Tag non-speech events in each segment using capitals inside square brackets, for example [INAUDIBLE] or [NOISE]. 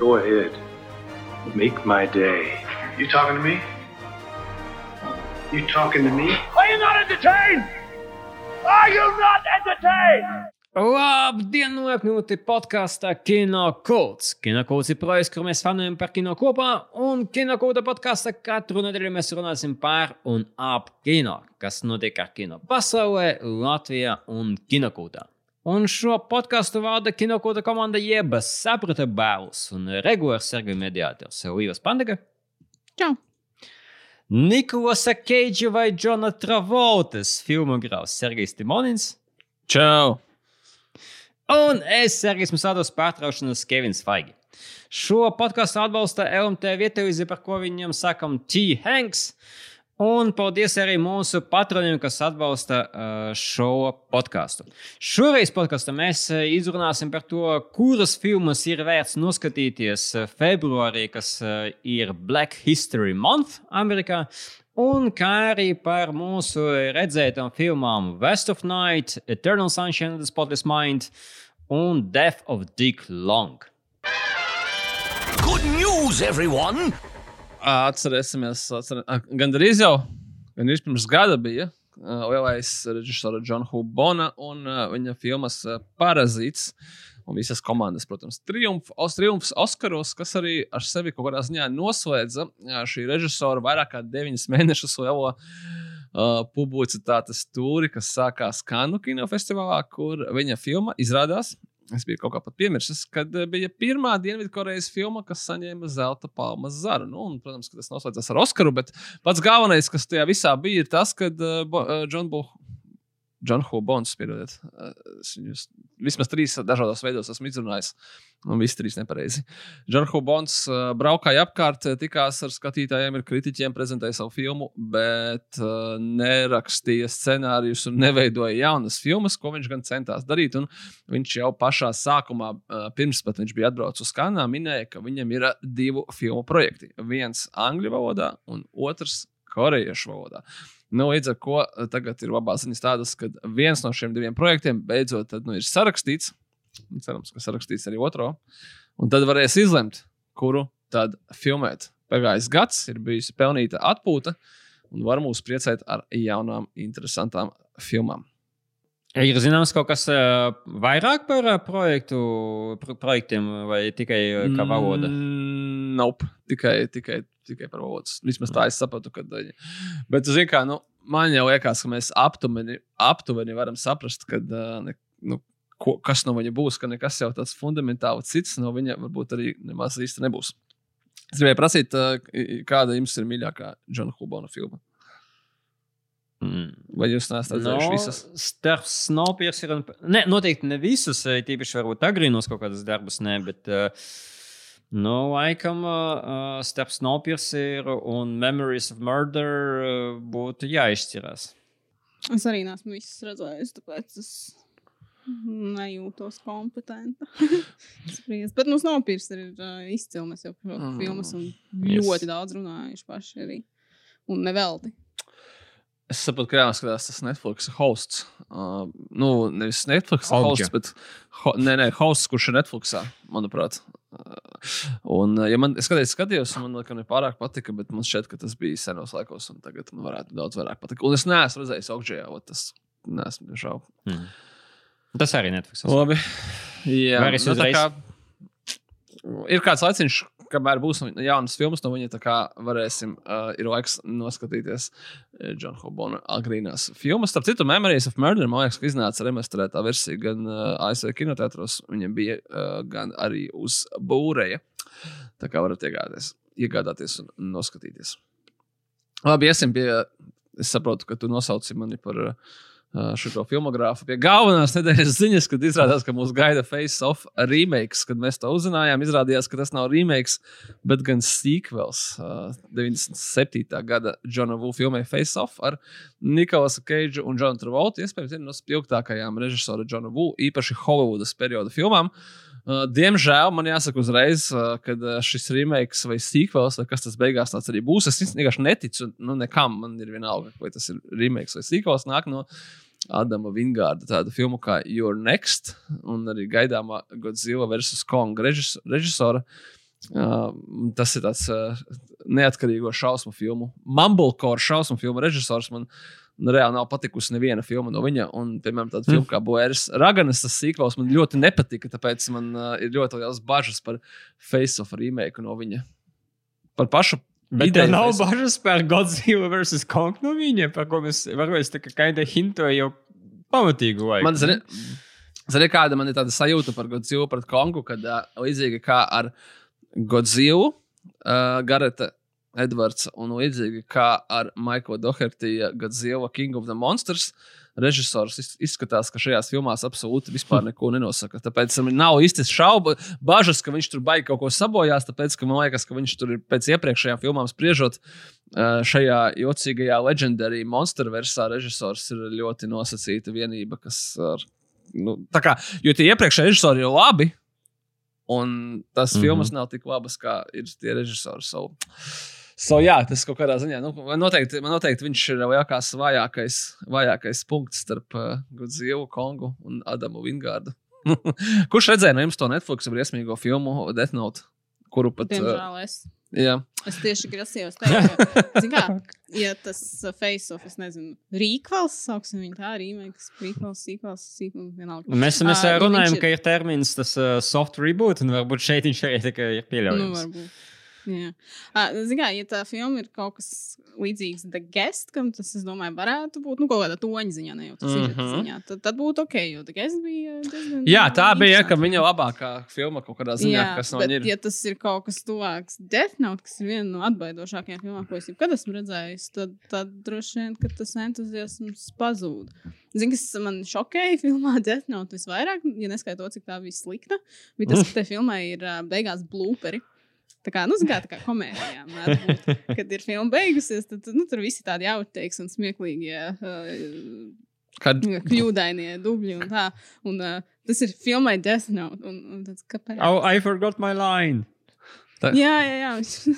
Go ahead. Make my day. You talking to me? You talking to me? Are you not entertained? Are you not entertained? Labdien, nokļūti podkāstā Kino Kults. Kino Kults ir projekts, kur mēs fanojam par kino kopā, un Kino Kulta podkāstā katru nedēļu mēs runāsim par un ap kino, kas notiek ar kino pasaulē, Latvijā un Kino Kultā. Un šo podkāstu vada Kinokota komanda jeb saprata bēls un regulārs sergu mediātors Līvas Pandega. Čau! Nikolasa Keidža vai Džona Travoltas filmogrāfs Sergejs Timonins. Čau! Un es, Sergejs Musādos, pārtraušanas Kevins Faigi. Šo podkāstu atbalsta LMT vietējais, par ko viņam sakam T. Hanks. Un paldies arī mūsu patroniem, kas atbalsta uh, šo podkāstu. Šoreiz podkāstā mēs uh, izrunāsim par to, kuras filmas ir vērts noskatīties uh, februārī, kas uh, ir Black History Month Amerikā. Un kā arī par mūsu redzētām filmām West of Night, Eternal Sunshine of the Spotless Mind un Death of Dick Long. Good news, everyone! Atcerēsimies, atcer... gan arī jau, gan arī pirms gada bija lielais režisora Džona Hubona un viņa filmas Parazīts. Un visas komandas, protams, triumf, os, triumfs Oskaros, kas arī ar sevi kaut kādā ziņā noslēdza šī režisora vairāk kā deviņus mēnešus lielo uh, publicitātes tūri, kas sākās Kanu kinofestivālā, kur viņa filma izrādās Es biju kaut kā pat piemirsis, kad bija pirmā Dienvidkorejas filma, kas saņēma zelta palmas zaru. Nu, un, protams, tas noslēdzās ar Oskaru, bet pats galvenais, kas tajā visā bija, ir tas, ka uh, John Bull. John Hobons, piedodiet. Es viņus vismaz trīs dažādos veidos esmu izrunājis. Un viss trīs nepareizi. John Hobons uh, braukāja apkārt, tikās ar skatītājiem, ar kritiķiem, prezentēja savu filmu, bet uh, nerakstīja scenārijus un neveidoja jaunas filmas, ko viņš gan centās darīt. Un viņš jau pašā sākumā, pirms pat viņš bija atbraucis uz Kanādu, minēja, ka viņam ir divu filmu projekti. Viens angļu valodā un otrs korejiešu valodā. Nu, līdz ar to tagad ir labās ziņas tādas, ka viens no šiem diviem projektiem beidzot tad, nu, ir sarakstīts. Cerams, ka sarakstīts arī otro. Un tad varēs izlemt, kuru tad filmēt. Pagājis gads ir bijusi pelnīta atpūta, un var mūs priecēt ar jaunām, interesantām filmām. Ir zināms kaut kas uh, vairāk par uh, projektu, pro, projektiem vai tikai kā valoda? Mm, nope. tikai, tikai, tikai par valodas. Vismaz tā es sapratu. Kad, bet, zin, kā, nu, man jau liekas, ka mēs aptuveni, aptuveni varam saprast, kad, ne, nu, ko, kas no viņa būs, ka nekas jau tāds fundamentāli cits no viņa varbūt arī nemaz īsti nebūs. Es gribēju prasīt, kāda jums ir mīļākā Džona Hubona filma? Mm. Vai jūs neesat redzējuši no, visas? Starp Snowpiercer un. Ne, noteikti ne visus, eh, tīpaši varbūt agrīnos kaut kādas darbus, ne, bet. Uh, Nu, laikam, uh, starp Snowpiercer un Memories of Murder uh, būtu jāizšķirās. Es arī neesmu visas redzējis, tāpēc es nejūtos kompetenta. [LAUGHS] Bet nu, Snowpiercer ir uh, izcili. Mēs jau par Mm. filmas un Yes. ļoti daudz runājuši paši arī. Un nevelti. Es saprotu, ka jāskatās tas Netflix hosts. Uh, nu, nevis Netflix Obja. hosts, bet ho, nē, nē, hosts, kurš ir Netflixā, manuprāt. Uh, un, ja man es skatījos, skatījos man liekas, nepārāk patika, bet man šķiet, ka tas bija senos laikos, un tagad man varētu daudz vairāk patikt. Un es neesmu redzējis augšējā, tas neesmu, diemžēl. Mm. Tas arī Netflix. Labi. Jā, arī nu, uzreiz- kā, ir kāds laiciņš, kamēr būs jaunas filmas no viņa, tā kā varēsim, uh, ir laiks noskatīties Džona Hobona agrīnās filmas. Starp citu, Memories of Murder, man liekas, ka iznāca remasterētā versija gan uh, ASV kinoteātros, viņam bija uh, gan arī uz būreja. Tā kā varat iegādāties, iegādāties un noskatīties. Labi, iesim pie. Es saprotu, ka tu nosauci mani par uh, šo filmogrāfu. Pie galvenās nedēļas ziņas, kad izrādās, ka mūs gaida Face-Off remakes. Kad mēs to uzzinājām, izrādījās, ka tas nav remakes, bet gan sequels. Uh, 97. gada Džona Vūla filmai Face-Off ar Nikolasu Keidžu un Džonu Travoltu. Iespējams, viena no spilgtākajām režisora Džona Vūla, īpaši Hollywoodas perioda filmām. Uh, diemžēl man jāsaka uzreiz, uh, ka šis remakes vai sequels, vai kas tas beigās tāds arī būs, es vienkārši neticu nu, nekam. Man ir vienalga, vai tas ir remakes vai sequels. Nāk no Adama Vingārda tādu filmu kā Your Next, un arī gaidāmā Godzilla vs. Kong režis, režisora. Uh, tas ir tāds uh, neatkarīgo šausmu filmu. Mumblecore šausmu filmu režisors man nu, reāli nav patikusi neviena filma no viņa. Un, piemēram, tāda filma kā Boēras Raganas, tas sīkvals man ļoti nepatika. Tāpēc man uh, ir ļoti liels bažas par Face of remake no viņa. Par pašu. Bet tev nav Face bažas par Godzilla vs. Kong no viņa, par ko mēs varbūt tā kā kaida hintoja jau pamatīgu laiku. Man zina, zina, kāda man ir tāda sajūta par Godzilla pret Kongu, kad uh, līdzīgi kā ar Godzilla, uh, Gareta Edvards un līdzīgi kā ar Maikla Dohertija Godzilla King of the Monsters. Režisors iz- izskatās, ka šajās filmās absolūti vispār neko nenosaka. Tāpēc man nav īsti šaubu, bažas, ka viņš tur baigi kaut ko sabojās. Tāpēc man liekas, ka viņš tur ir pēc iepriekšējām filmām spriežot, šajā jocīgajā legendārī monstru versā režisors ir ļoti nosacīta vienība, kas ar, nu, tā kā, jo tie iepriekšējie režisori ir labi, un tas mm. -hmm. filmas nav tik labas, kā ir tie režisori. So, so, jā, tas kaut kādā ziņā, nu, man noteikti, man noteikti viņš ir lielākais vājākais, vājākais punkts starp uh, Godzilla, Kongu un Adamu Vingārdu. [LAUGHS] Kurš redzēja no jums to Netflix briesmīgo filmu Death Note? Kuru pat. Uh, Diemžēl es. jā, Es tieši grasījos teikt, ka, kā, ja tas uh, face-off, es nezinu, rīkvals, sauksim viņu tā, rīmēks, rīkvals, sīkvals, sīkvals, vienalga. Mēs, mēs uh, nu, runājam, ir- ka ir termins tas uh, soft reboot, un varbūt šeit viņš arī tikai ir Nu, pieļaujams. varbūt. [LAUGHS] Jā, uh, zināmā mērā, ja tā filma ir kaut kas līdzīgs The Guest, kam tas, es domāju, varētu būt nu, kaut kāda toņa ziņā, ne jau tas mm -hmm. ziņā, tad, tad būtu ok, jo The Guest bija diezgan. jā tā bija, ka viņa labākā filma kaut kādā ziņā, Jā, kas no bet, viņa ir. ja tas ir kaut kas tuvāks Death Note, kas ir viena no atbaidošākajām filmām, ko es jebkad esmu redzējis, tad, tad droši vien ka tas entuziasms pazūd. Zini, kas man šokēja filmā [LAUGHS] Death Note visvairāk, ja neskaitot to, cik tā bija slikta, bija tas, ka tajā filmā ir beigās blooperi. Tā kā, nu, kā, tā kā komēdijā, būt. [LAUGHS] kad ir filma beigusies, tad nu, tur viss ir tādi jauteiks un smieklīgie. Uh, Kad, Kļūdainie dubļi un tā. Un, uh, tas ir filmai Death Note. Un, un tas, kāpēc? Oh, I forgot my line. Jā, jā, jā.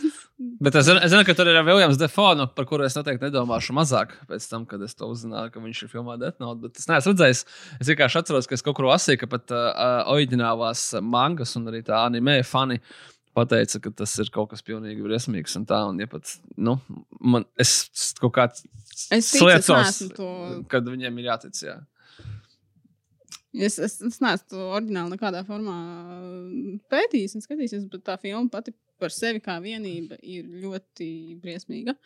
[LAUGHS] bet es zinu, es zinu, ka tur ir Viljams Defons, par kuru es noteikti nedomāšu mazāk pēc tam, kad es to uzzināju, ka viņš ir filmā Death Note. Bet es neesmu redzējis. Es vienkārši atceros, ka es kaut kur lasīju, ka pat uh, oriģinālās mangas un arī tā anime fani pateica, ka tas ir kaut kas pilnīgi briesmīgs. Un tā, un, ja pat, nu, man, es kaut kā Es ticu, es sliecos, neesmu to- kad viņiem ir jātic. Jā. Es, es, es neesmu to oriģināli nekādā formā pētījis un skatījies, bet tā filma pati par sevi kā vienība ir ļoti briesmīga.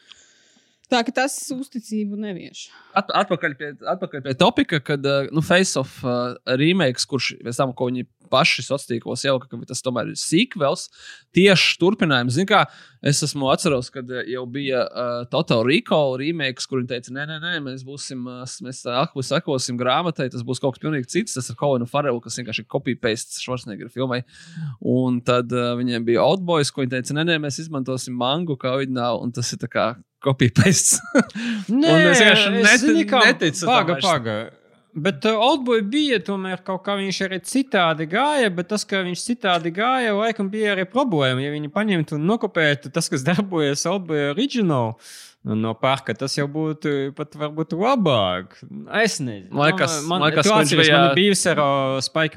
Tā ka tas uzticību nevieš. At, atpakaļ, pie, atpakaļ pie topika, kad uh, nu, Face of uh, remakes, kurš pēc tam, ko viņi paši sociālos tīklos jau ka tas tomēr ir sequels, tieši turpinājums. Zini, kā es esmu atceros, kad uh, jau bija uh, Total Recall remakes, kur viņi teica, nē, nē, nē mēs būsim, uh, mēs akli sakosim grāmatai, tas būs kaut kas pilnīgi cits. Tas ir Colinu Farelu, kas vienkārši ir copy-paste Schwarzenegger filmai. Un tad uh, viņiem bija Outboys, ko viņi teica, nē, nē, mēs izmantosim mangu kā oriģinālu, un tas ir tā kā copy-paste. Nē, es vienkārši neti- zini, neticu Paga, paga. Bet uh, Oldboy bija tomēr kaut kā viņš arī citādi gāja, bet tas, ka viņš citādi gāja, laikam bija arī problēma. Ja viņi paņemtu un nokopētu tas, kas darbojas Oldboy original no parka, tas jau būtu pat varbūt labāk. Es nezinu. Man liekas- man, liekas, viņš atceries, bija- bijis ar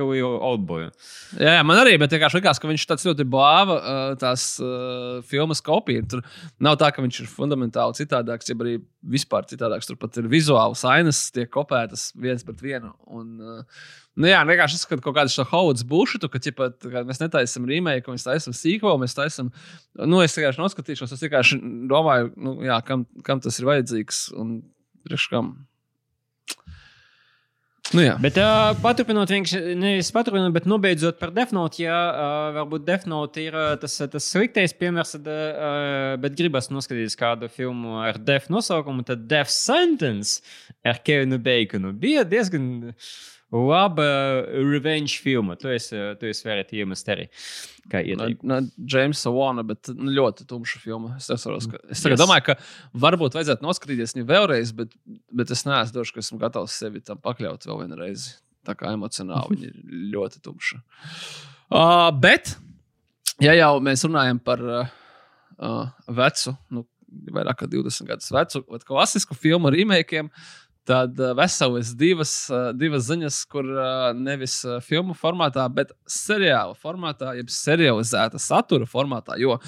Lee Oldboy. Jā, jā, man arī, bet vienkārši likās, ka viņš tāds ļoti blāva uh, tās uh, filmas kopija. Tur nav tā, ka viņš ir fundamentāli citādāks, ja arī vispār citādāks. Tur pat ir vizuāls ainas, tiek kopētas viens pret vienu. Un, uh, Nu jā, vienkārši es skatu kaut kādu šo Hovuds bušutu, ka ķipa, tā kā mēs netaisām ka mēs taisām sīko, mēs taisām. Nu, es vienkārši noskatīšos, es vienkārši domāju, nu, jā, kam, kam tas ir vajadzīgs un priekš kam. Nu, jā. Bet uh, paturpinot, nevis paturpinot, bet nobeidzot par Defnote, ja uh, varbūt Defnote ir uh, tas, tas sliktais piemērs, tad, uh, bet gribas noskatīties kādu filmu ar Def nosaukumu, tad Def Sentence ar Kevinu Baconu bija diezgan laba revenge filma. To es, uh, to es varat iemest arī. Kā ieteikt. no Jamesa Vona, bet nu, ļoti tumša filma. Es, atceros, ka, es Yes. domāju, ka varbūt vajadzētu noskatīties viņu vēlreiz, bet, bet es neesmu drošs, ka esmu gatavs sevi tam pakļaut vēl vienreiz. Tā kā emocionāli viņa ir [LAUGHS] ļoti tumša. Uh, bet, ja jau mēs runājam par uh, uh, vecu, nu, vairāk kā 20 gadus vecu, bet klasisku filmu remakiem, Tad uh, veselas divas, uh, divas ziņas, kur uh, nevis filmu formātā, bet seriāla formātā, jeb serializēta satura formātā. Jo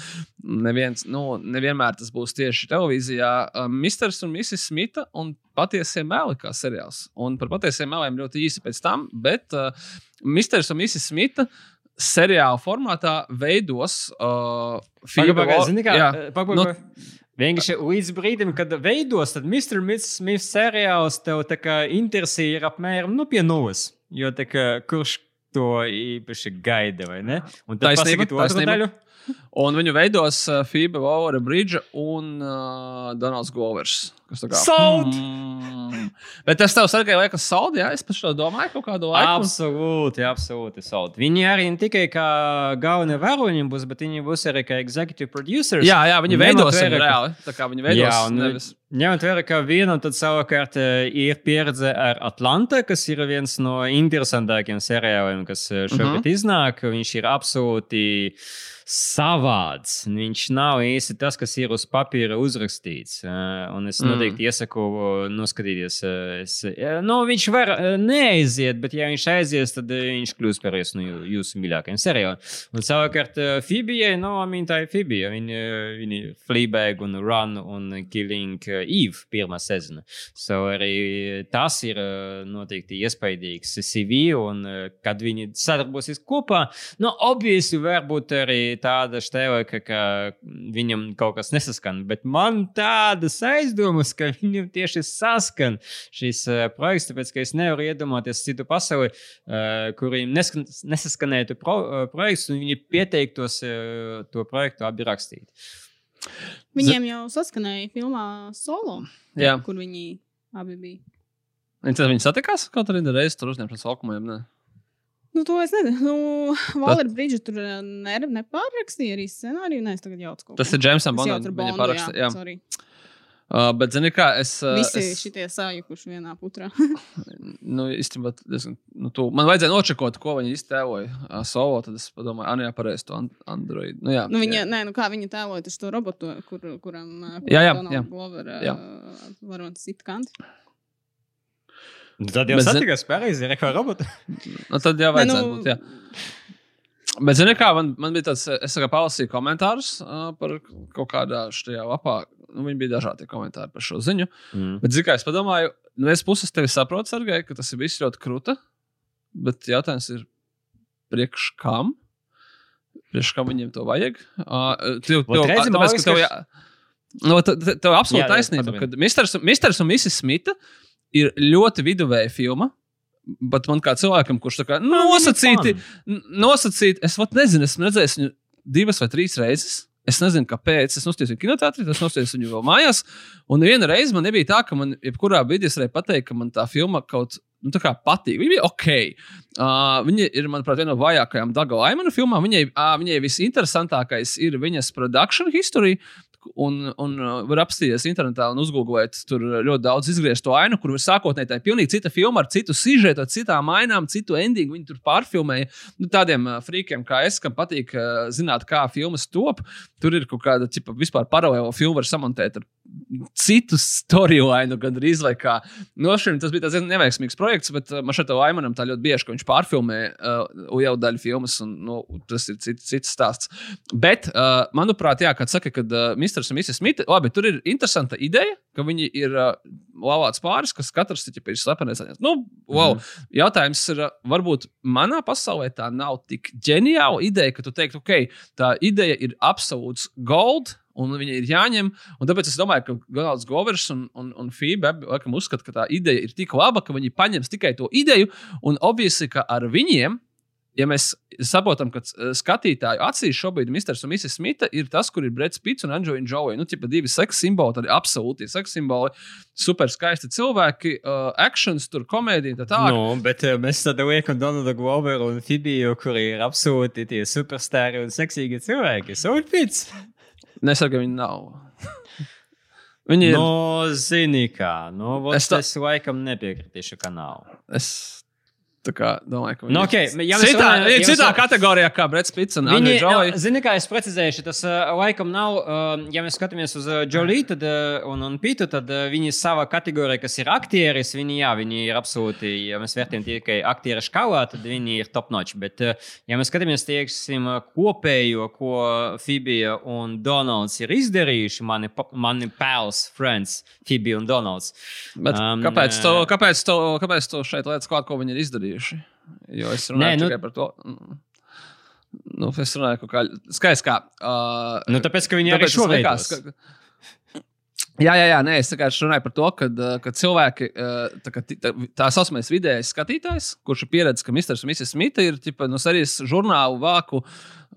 neviens, nu, nevienmēr tas būs tieši televīzijā. Misters un Mrs. Smita un patiesie meli kā seriāls. Un par patiesiem meliem ļoti īsi pēc tam, bet uh, Misters un Mrs. Smita seriāla formātā veidos uh, Pagaid, pagaid, zini kā? Jā. Pagaid, Nu-. Vienkārši līdz brīdim, kad veidos, tad Mr. Smith seriāls tev tā kā interesē ir apmēram nu, pie nulles. Jo tā kā kurš to īpaši gaida, vai ne? Un tad pasaki to otru daļu. Un viņu veidos uh, Phoebe Waller Bridge un uh, Donalds Govers. Salt! Mm. Bet tas tev sargai liekas saldi, jā? Es par šo domāju kaut kādu laiku. Absolūti, absolūti. Salt. Viņi arī ne tikai kā galvenie varoņi būs, bet viņi būs arī kā executive producers. Jā, jā, viņi veidos ka- reāli. Tā kā viņi veidos Jā, un nevis. ņemot vērā, ka vienam tad savukārt eh, ir pieredze ar Atlanta, kas ir viens no interesantākajiem seriāliem, kas eh, šogad Mhm. iznāk. Viņš ir absolūti savāds. Viņš nav īsti tas, kas ir uz papīra uzrakstīts. Un es Mm. noteikti iesaku eh, noskatīties. Es, nu, viņš var neaiziet, bet ja viņš aizies, tad viņš kļūs par viens no jū- jūsu mīļākajiem seriāliem. Un savukārt Fibijai, nu, viņa tā ir Fibija. Viņa, viņa ir Fleabag un Run un Killing Eve pirmā sezona. So arī tas ir noteikti iespaidīgs CV, un kad viņi sadarbosies kopā, nu, obviously var būt arī tāda štēle, ka, ka viņam kaut kas nesaskan, bet man tādas aizdomas, ka viņam tieši saskan šis uh, projekts, tāpēc, ka es nevaru iedomāties citu pasauli, uh, kuriem neskan, nesaskanētu pro, uh, projekts, un viņi pieteiktos uh, to projektu abi rakstīt. Viņiem jau saskanēja filmā Solo, Jā. kur viņi abi bija. Viņi, tad viņi satikās kaut kādā reizē tur uzņemšanas laukumiem. Ne? Nu, to es nezinu. Nu, Valera Brīdža tur eh, ne, nepārrakstīja arī scenāriju. Nē, es tagad kaut ko. Tas ir Džeimsam Es jautru Viņa paraksta. Jā. sorry. Uh, bet, zini, kā es. Uh, Visi es šitie sajukuši vienā putrā. [LAUGHS] nu, īstenībā, diezgan, nu, tu, man vajadzēja nočekot, ko viņi iztēloja uh, solo. Tad es padomāju, ah, nu, jā, pareizi, to an- Android. Nu, jā, nu, viņa, jā. nē, nu, kā viņa tēloja to robotu, kur, kuram Jā, jā, jā. Jā. uh, varonis sit kanti. [LAUGHS] Nu, Tad jau satikās pareizi, ir kā robota. Nu, tad jau vajadzētu nu, būt. Jā. Bet, zini, kā man, man bija tāds, es kā palasīju komentārus uh, par kaut kādā šajā lapā. Nu, viņi bija dažādi komentāri par šo ziņu. Mm. Bet, zini, kā es padomāju, no vienas puses tevi saprotu, Sergei, ka tas ir viss ļoti krūta. Bet jautājums ir, priekš kam? Priekš kam viņiem to vajag? Uh, tev, tev, man tāpēc, ka tev, jā, no, te- te- tev absolūti taisnība, ka Misters, un Mrs. Smita ir ļoti viduvēja filma. Bet man kā cilvēkam, kurš tā kā nosacīti, N- nosacīt, es pat nezinu, esmu redzējis viņu divas vai trīs reizes. Es nezinu, kāpēc. Es nostājos viņu kinoteātrī, es nostājos viņu vēl mājās. Un viena reize man nebija tā, ka man jebkurā brīdī es varēju pateikt, ka man tā filma kaut nu, kā patīk. Viņa bija ok. Uh, viņa ir, manuprāt, viena no vājākajām Daga Laimana filmām. Viņai, uh, viņai visinteresantākais ir viņas production history. Un, un uh, var apstīties internetā un uzgooglēt, tur ļoti daudz izgriezt to ainu, kur sākotnēji tā ir pilnīgi cita filma ar citu sižetu, citām ainām, citu endingu. Viņi tur pārfilmēja nu, tādiem uh, frīkiem kā es, kam patīk uh, zināt, kā filmas top. Tur ir kaut kāda tipa, vispār paralēla filma, var samontēt ar citu storyline, gandrīz vai kā. No šiem tas bija tāds neveiksmīgs projekts, bet uh, man šeit Laimanam tā ļoti bieži, ka viņš pārfilmē uh, jau daļu filmas, un nu, tas ir cits, cits stāsts. Bet, uh, manuprāt, jā, kad saka, ka uh, Mr. un Mrs. Smith, labi, tur ir interesanta ideja, ka viņi ir uh, lavāts pāris, kas katrs ir, ir slepenais. Nu, wow. mm. Jautājums ir, uh, varbūt manā pasaulē tā nav tik ģeniāla ideja, ka tu teiktu, ok, tā ideja ir absolūts gold. Un viņi ir jāņem. Un tāpēc es domāju, ka Gonalds Govers un, un, un Fībe laikam uzskata, ka tā ideja ir tik laba, ka viņi paņems tikai to ideju. Un obviously, ka ar viņiem, ja mēs saprotam, ka eh, skatītāju acīs šobrīd Mr. un Mrs. Smita ir tas, kur ir Brits Pits un Anģelina Jolie. Nu, tipa divi seksa simboli, tādi absolūti seksa simboli, super skaisti cilvēki, uh, akcents, tur komēdija, tā tālāk. Nu, bet uh, mēs tad liekam Donaldu Gloveru un Fibiju, kuri ir absolūti tie superstarri un seksīgi cilvēki. Soulfits! Nesaka, ka viņi nav. viņi ir. No, zini kā, vot Es tā- es laikam nepiekritīšu, ka nav. Es, kā domāju, ka Nu, okay, ja citā, ir ja citā runājam- kategorijā, kā Brits Pits un Andrija nu, zini, kā es precizēšu, tas uh, laikam nav, uh, ja mēs skatāmies uz Jolī tad, uh, un, un Pītu, tad uh, viņi savā kategorijā, kas ir aktieris, viņi, jā, viņi ir absolūti, ja mēs vērtējam tikai aktiera škālā, tad viņi ir top notch. Bet, uh, ja mēs skatāmies, teiksim, kopējo, ko Fibija un Donalds ir izdarījuši, mani, mani pals, friends, Fibija un Donalds. Bet Um, kāpēc, to, kāpēc, to, kāpēc to šeit lietas klāt, ko viņi ir izdarījuši? Jo es runāju Nē, nu- tikai par to. mm, Nu, es runāju, ka kā, skaisti kā. Uh, Nu, tāpēc, ka viņi arī šo veidu. ka- Jā, jā, jā, nē, es vienkārši runāju par to, ka, ka cilvēki, tā, tā, tā saucamais vidējais skatītājs, kurš ir pieredzējis, ka Mr. Smita ir tipa, no serijas žurnālu vāku uh,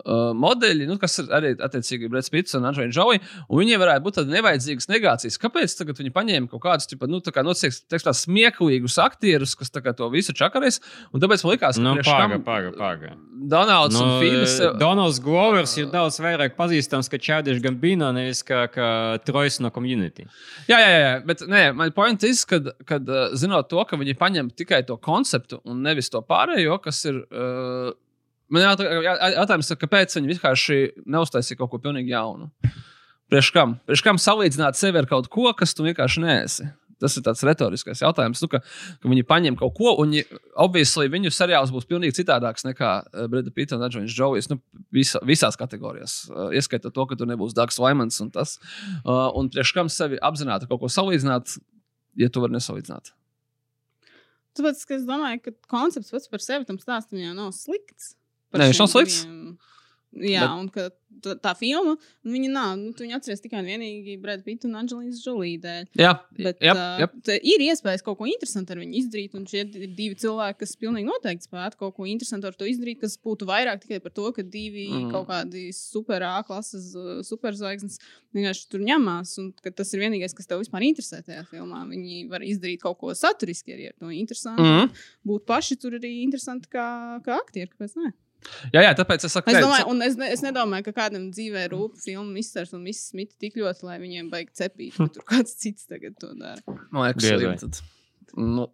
modeļi, nu, kas arī attiecīgi Brits Pits un Andrzejs Džovi. Un viņiem varētu būt tādas nevajadzīgas negācijas. Kāpēc tagad viņi paņēma kaut kādus, tipa, nu, tā kā, nu, teiks, teiks, tā smieklīgus aktierus, kas tā kā, to visu čakarēs? Un tāpēc man likās, ka Nu, paga, kam paga, paga. Donalds un Fīlis. Nu, Donalds Glovers ir daudz vairāk pazīstams kā Čādiņš Gambino, nevis kā, kā Trojs no community. Jā, jā, jā, bet nē, man point ir, kad, kad uh, zinot to, ka viņi paņem tikai to konceptu un nevis to pārējo, kas ir. Uh, man jautājums, kāpēc viņi vienkārši neuztaisīja kaut ko pilnīgi jaunu? Priekš kam? Priekš kam salīdzināt sevi ar kaut ko, kas tu vienkārši neesi? Tas ir tāds retorisks jautājums, nu, ka, ka viņi paņem kaut ko, un obviously, viņu seriāls būs pilnīgi citādāks nekā uh, Brita Pita un Adžons Džovijs. Nu, visa, visās kategorijās, uh, ieskaitot to, ka tur nebūs Dārgs Vaimans un tas. Uh, un priekš kam sevi apzināti kaut ko salīdzināt, ja tu vari nesalīdzināt. Tāpēc es domāju, ka koncepts pats par sevi tam stāstam jau nav slikts. Nē, viņš nav slikts. diviem- Jā, Bet- un ka tā, tā filma, viņa nav, nu, tu viņu atceries tikai un vienīgi Brad Pitt un Anģelīnas Žolī dēļ. Jā, Bet jā, uh, jā. te ir iespējas kaut ko interesantu ar viņu izdarīt, un šie ir divi cilvēki, kas pilnīgi noteikti spētu kaut ko interesantu ar to izdarīt, kas būtu vairāk tikai par to, ka divi mm. kaut kādi super A klases uh, superzvaigznes vienkārši tur ņemās, un tas ir vienīgais, kas tev vispār interesē tajā filmā. Viņi var izdarīt kaut ko saturiski arī ar to interesantu. Mhm. Būt paši tur arī interesanti kā, kā aktieri, kāpēc ne? Jā, jā, tāpēc es saku, Es domāju, un es, ne, es nedomāju, ka kādam dzīvē rūp filmu Misters un Mrs. Smith tik ļoti, lai viņiem baigtu cepīt, ka tur kāds cits tagad to dara. man liekas, tad, nu,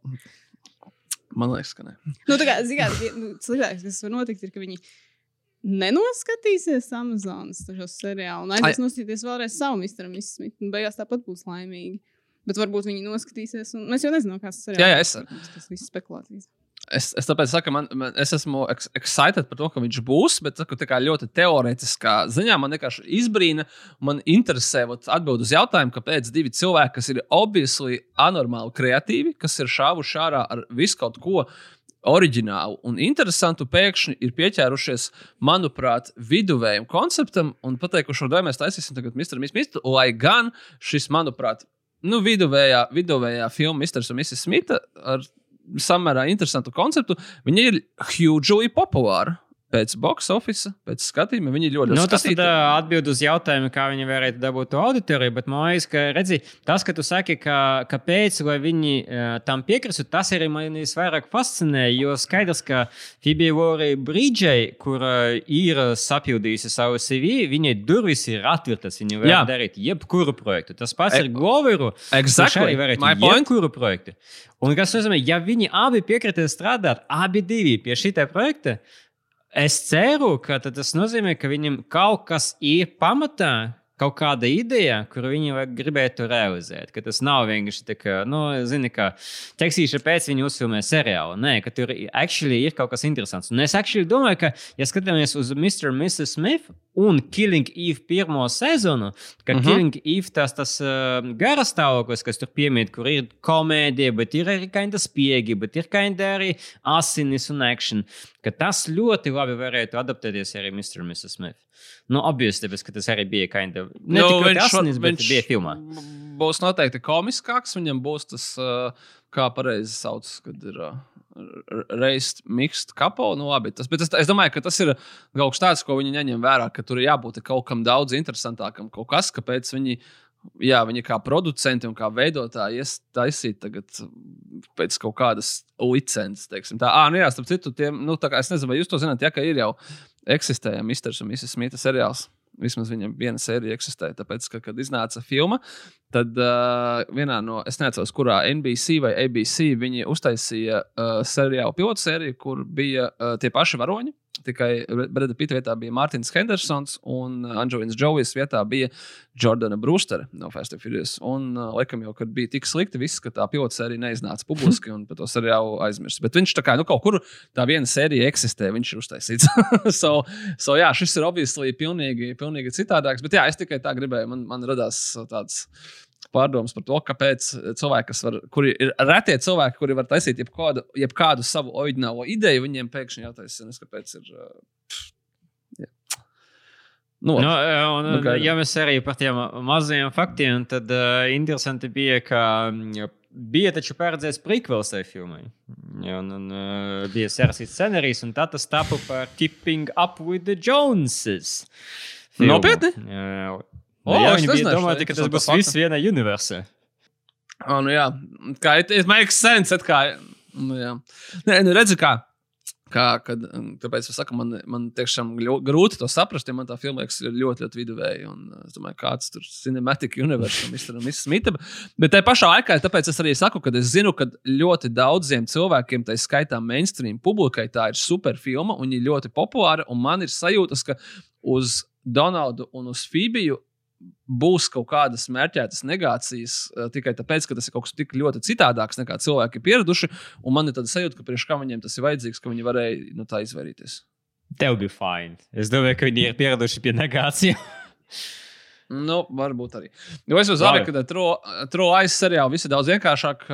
man liekas, ka nē. Nu, tā kā, mērā, nu, sliktākais, kas var notikt, ir, ka viņi nenoskatīsies Amazonas seriālu un aizies noskatīties vēlreiz savu Mr. Smith. Un beigās tāpat būs laimīgi. Bet varbūt viņi noskatīsies, un mēs jau nezinām, kāds tas ir. Jā, jā, es- tas viss spekulācijas. Es, es tāpēc saku, man, man, es esmu ex- excited par to, ka viņš būs, bet saku, ļoti teorētiskā ziņā man vienkārši izbrīna. Man interesē vat, atbild uz jautājumu, kāpēc divi cilvēki, kas ir obviously anormāli kreatīvi, kas ir šāvuši ārā ar visu kaut ko oriģinālu un interesantu, pēkšņi ir pieķērušies, manuprāt, viduvējam konceptam un pateikuši, vai mēs taisīsim tagad Mr. Smith, lai gan šis, manuprāt, nu, viduvējā, viduvējā filma Mr. un Mrs. Smith ar samērā interesantu konceptu, viņi ir hugely populāri. Pēc box office, pēc skatījuma, viņi ir ļoti Nu, tas uh, atbild uz jautājumu, kā viņi varētu dabūt to auditoriju. Bet man liekas, ka redzi, tas, ka tu saki, ka, kāpēc viņi uh, tam piekristu, tas arī man visvairāk fascinē. Jo skaidrs, ka Fibija Lorija Brīdžai, kur uh, ir sapildījusi savu CV, viņai durvis ir atvērtas. Viņa var Jā. darīt jebkuru projektu. Tas pats E- ir Gloveru. Exactly. Arī jebkuru projektu. Un kas nozīmē, ja viņi abi piekrita strādāt, abi divi pie šī projekta, es ceru, ka tas nozīmē, ka viņam kaut kas ir pamatā. Kaut kāda ideja, kuru viņi gribētu realizēt. Ka tas nav vienkārši tā, ka, nu, zini, ka tekstīša pēc viņa uzfilmē seriālu. Nē, ka tur actually ir kaut kas interesants. Un es actually domāju, ka, ja skatāmies uz Mr. un Mrs. Smith un Killing Eve pirmo sezonu, ka uh Mhm. -huh. Killing Eve tas, tas uh, garas stāvoklis, kas tur piemīt, kur ir komēdija, bet ir arī kinda spiegi, bet ir kinda arī asinis un action, ka tas ļoti labi varētu adaptēties arī Mr. un Mrs. Smith. Nu, obviously, tāpēc, ka tas arī bija kinda, ne nu, tikai asinis, bet bija filmā. būs noteikti komiskāks. Viņam būs tas, uh, kā pareizi sauc, kad ir. Uh, Reizes mixed kapo, nu labi. Tas, bet es, domāju, ka tas ir kaut kas tāds, ko viņi neņem vērā, ka tur ir jābūt kaut kam daudz interesantākam, kaut kas, kāpēc viņi, jā, viņi kā producenti un kā veidotāji taisīt tagad pēc kaut kādas licences, teiksim. Tā, ah, nu jā, starp citu, tiem, nu, tā kā es nezinu, vai jūs to zināt, ja, ka ir jau eksistēja Mr. un Mrs. Smita seriāls. Vismaz viņam viena sērija eksistēja. Tāpēc, ka, kad iznāca filma Tad uh, vienā no, es neatceros, kurā NBC vai ABC viņi uztaisīja uh, seriālu pilotu sēriju, kur bija uh, tie paši varoņi. Tikai Breda Pita vietā bija Mārtiņš Hendersons, un Anģelīnas Džovijas vietā bija Jordana Brewster no Fast and Furious. Un, uh, laikam, jau, kad bija tik slikti, viss, ka tā pilota sērija neiznāca publiski, un par to seriālu aizmirst. Bet viņš tā kā nu, kaut kur tā viena sērija eksistē, viņš ir uztaisīts. [LAUGHS] so, so, jā, šis ir obviously pilnīgi, pilnīgi citādāks. Bet jā, es tikai tā gribēju, man, man radās tāds pārdomas par to, kāpēc cilvēki, kas var, kuri ir retie cilvēki, kuri var taisīt jebkādu, jebkādu savu oriģinālo ideju, viņiem pēkšņi jātaisa, kāpēc ir. Jā. Nu, nu, un, nu, gaidam. ja mēs arī par tiem mazajiem faktiem, tad uh, interesanti bija, ka mm, bija taču paredzēts prequels tai filmai. Un, un uh, bija sarakstīts scenārijs, un tā tas tapu par Keeping Up with the Joneses. Nopietni? Jā, O, jā, viņi bija domāti, ka tas būs viss vienā universē. O, nu jā, kā it makes sense. Kā, nu jā. Nē, nu redzi, kā. Kā, kad, tāpēc es saku, man, man tiešām grūti to saprast, ja man tā filma liekas ļoti, ļoti viduvēja. Un, es domāju, kāds tur cinematic universe un Mr. Smita. Bet tajā pašā laikā, tāpēc es arī saku, ka es zinu, ka ļoti daudziem cilvēkiem, tā skaitā mainstream publikai, tā ir super filma un viņa ļoti populāra. Un man ir sajūtas, ka uz Donaldu un uz Fībiju būs kaut kādas mērķētas negācijas uh, tikai tāpēc, ka tas ir kaut kas tik ļoti citādāks nekā cilvēki ir pieraduši. Man ir tāda sajūta, ka priekš kā viņiem tas ir vajadzīgs, ka viņi varēja no nu, tā izvairīties. Tev bija fine. Es domāju, ka viņi ir pieraduši pie negācijām. [LAUGHS] Nu, varbūt arī. Jo es uzskatu, ka Trojas seriālā viss ir daudz vienkāršāk.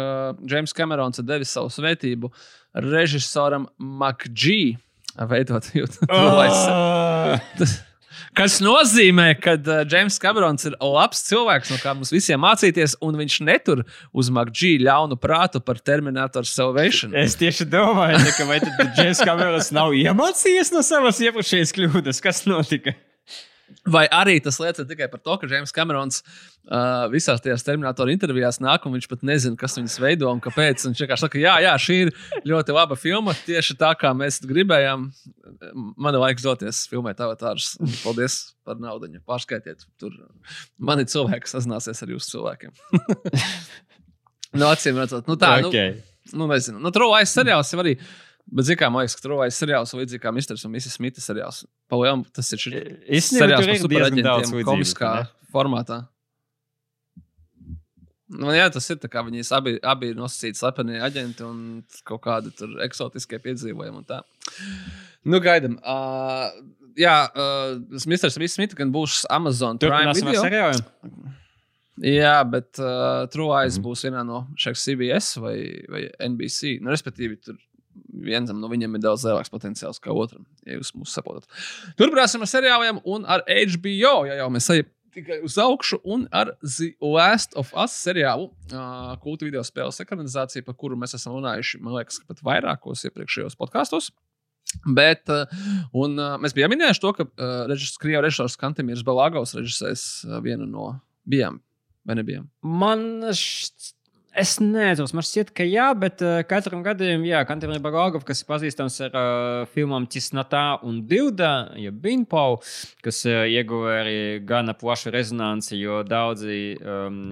Džeims uh, Kamerons ir devis savu svētību režisoram Makģī veidot jūtu. [LAUGHS] Oh! [LAUGHS] Kas nozīmē, ka uh, James Camerons ir labs cilvēks, no kā mums visiem mācīties, un viņš netur uz Makģī ļaunu prātu par Terminator Salvation. Es tieši domāju, ka vai tad James Camerons nav iemācījies no savas iepriekšējās kļūdas, kas notika. Vai arī tas liecina tikai par to, ka Džeims Kamerons uh, visās tajās terminatora intervijās nāk, un viņš pat nezina, kas viņas veido un kāpēc. Viņš vienkārši saka, jā, jā, šī ir ļoti laba filma, tieši tā, kā mēs gribējām. Man ir laiks doties filmēt avatārus. Paldies par naudu. Pārskaitiet, tur man ir cilvēki, kas sazināsies ar jūsu cilvēkiem. [LAUGHS] no acīm redzot, nu tā, okay. nu, nu nezinu. Nu, Trolais seriāls jau arī. Bet, zināmā mērā, man liekas, ka Trojas seriāls ir līdzīgs kā Mr. un Mrs. Smita seriāls. Palielam, tas ir šis seriāls par superaģentiem komiskā ne? formātā. Nu, jā, tas ir. Viņi abi, abi ir nosacīti slepeni aģenti un kaut kādi eksotiskie piedzīvojumi. Nu, gaidām. Uh, jā, uh, Mr. Smith gan būs Amazon Prime video. Jā, bet uh, True Eyes mm. būs vienā no šiem CBS vai, vai NBC. Nu, respektīvi, tur vienam no viņiem ir daudz lielāks potenciāls kā otram, ja jūs mūs saprotat. Turpināsim ar seriāliem un ar HBO. Ja jau mēs ejam tikai uz augšu, un ar The Last of Us seriālu, uh, kultu video spēles ekranizāciju, par kuru mēs esam runājuši, man liekas, pat vairākos iepriekšējos podkāstos. Bet, uh, un, uh, mēs bijām minējuši to, ka uh, režisors, Krievijas režisors Kantemīrs Balāgaus režisēs uh, vienu no bijām. Vai nebijām? Man šķiet, Es nezinu, man šķiet, ka jā, bet uh, katram gadījumam, jā, Kantīna Bagāgov, kas ir pazīstams ar uh, filmām Cisnatā un Bilda, ja Binpau, kas uh, ieguva arī gana plašu rezonanci, jo daudzi um,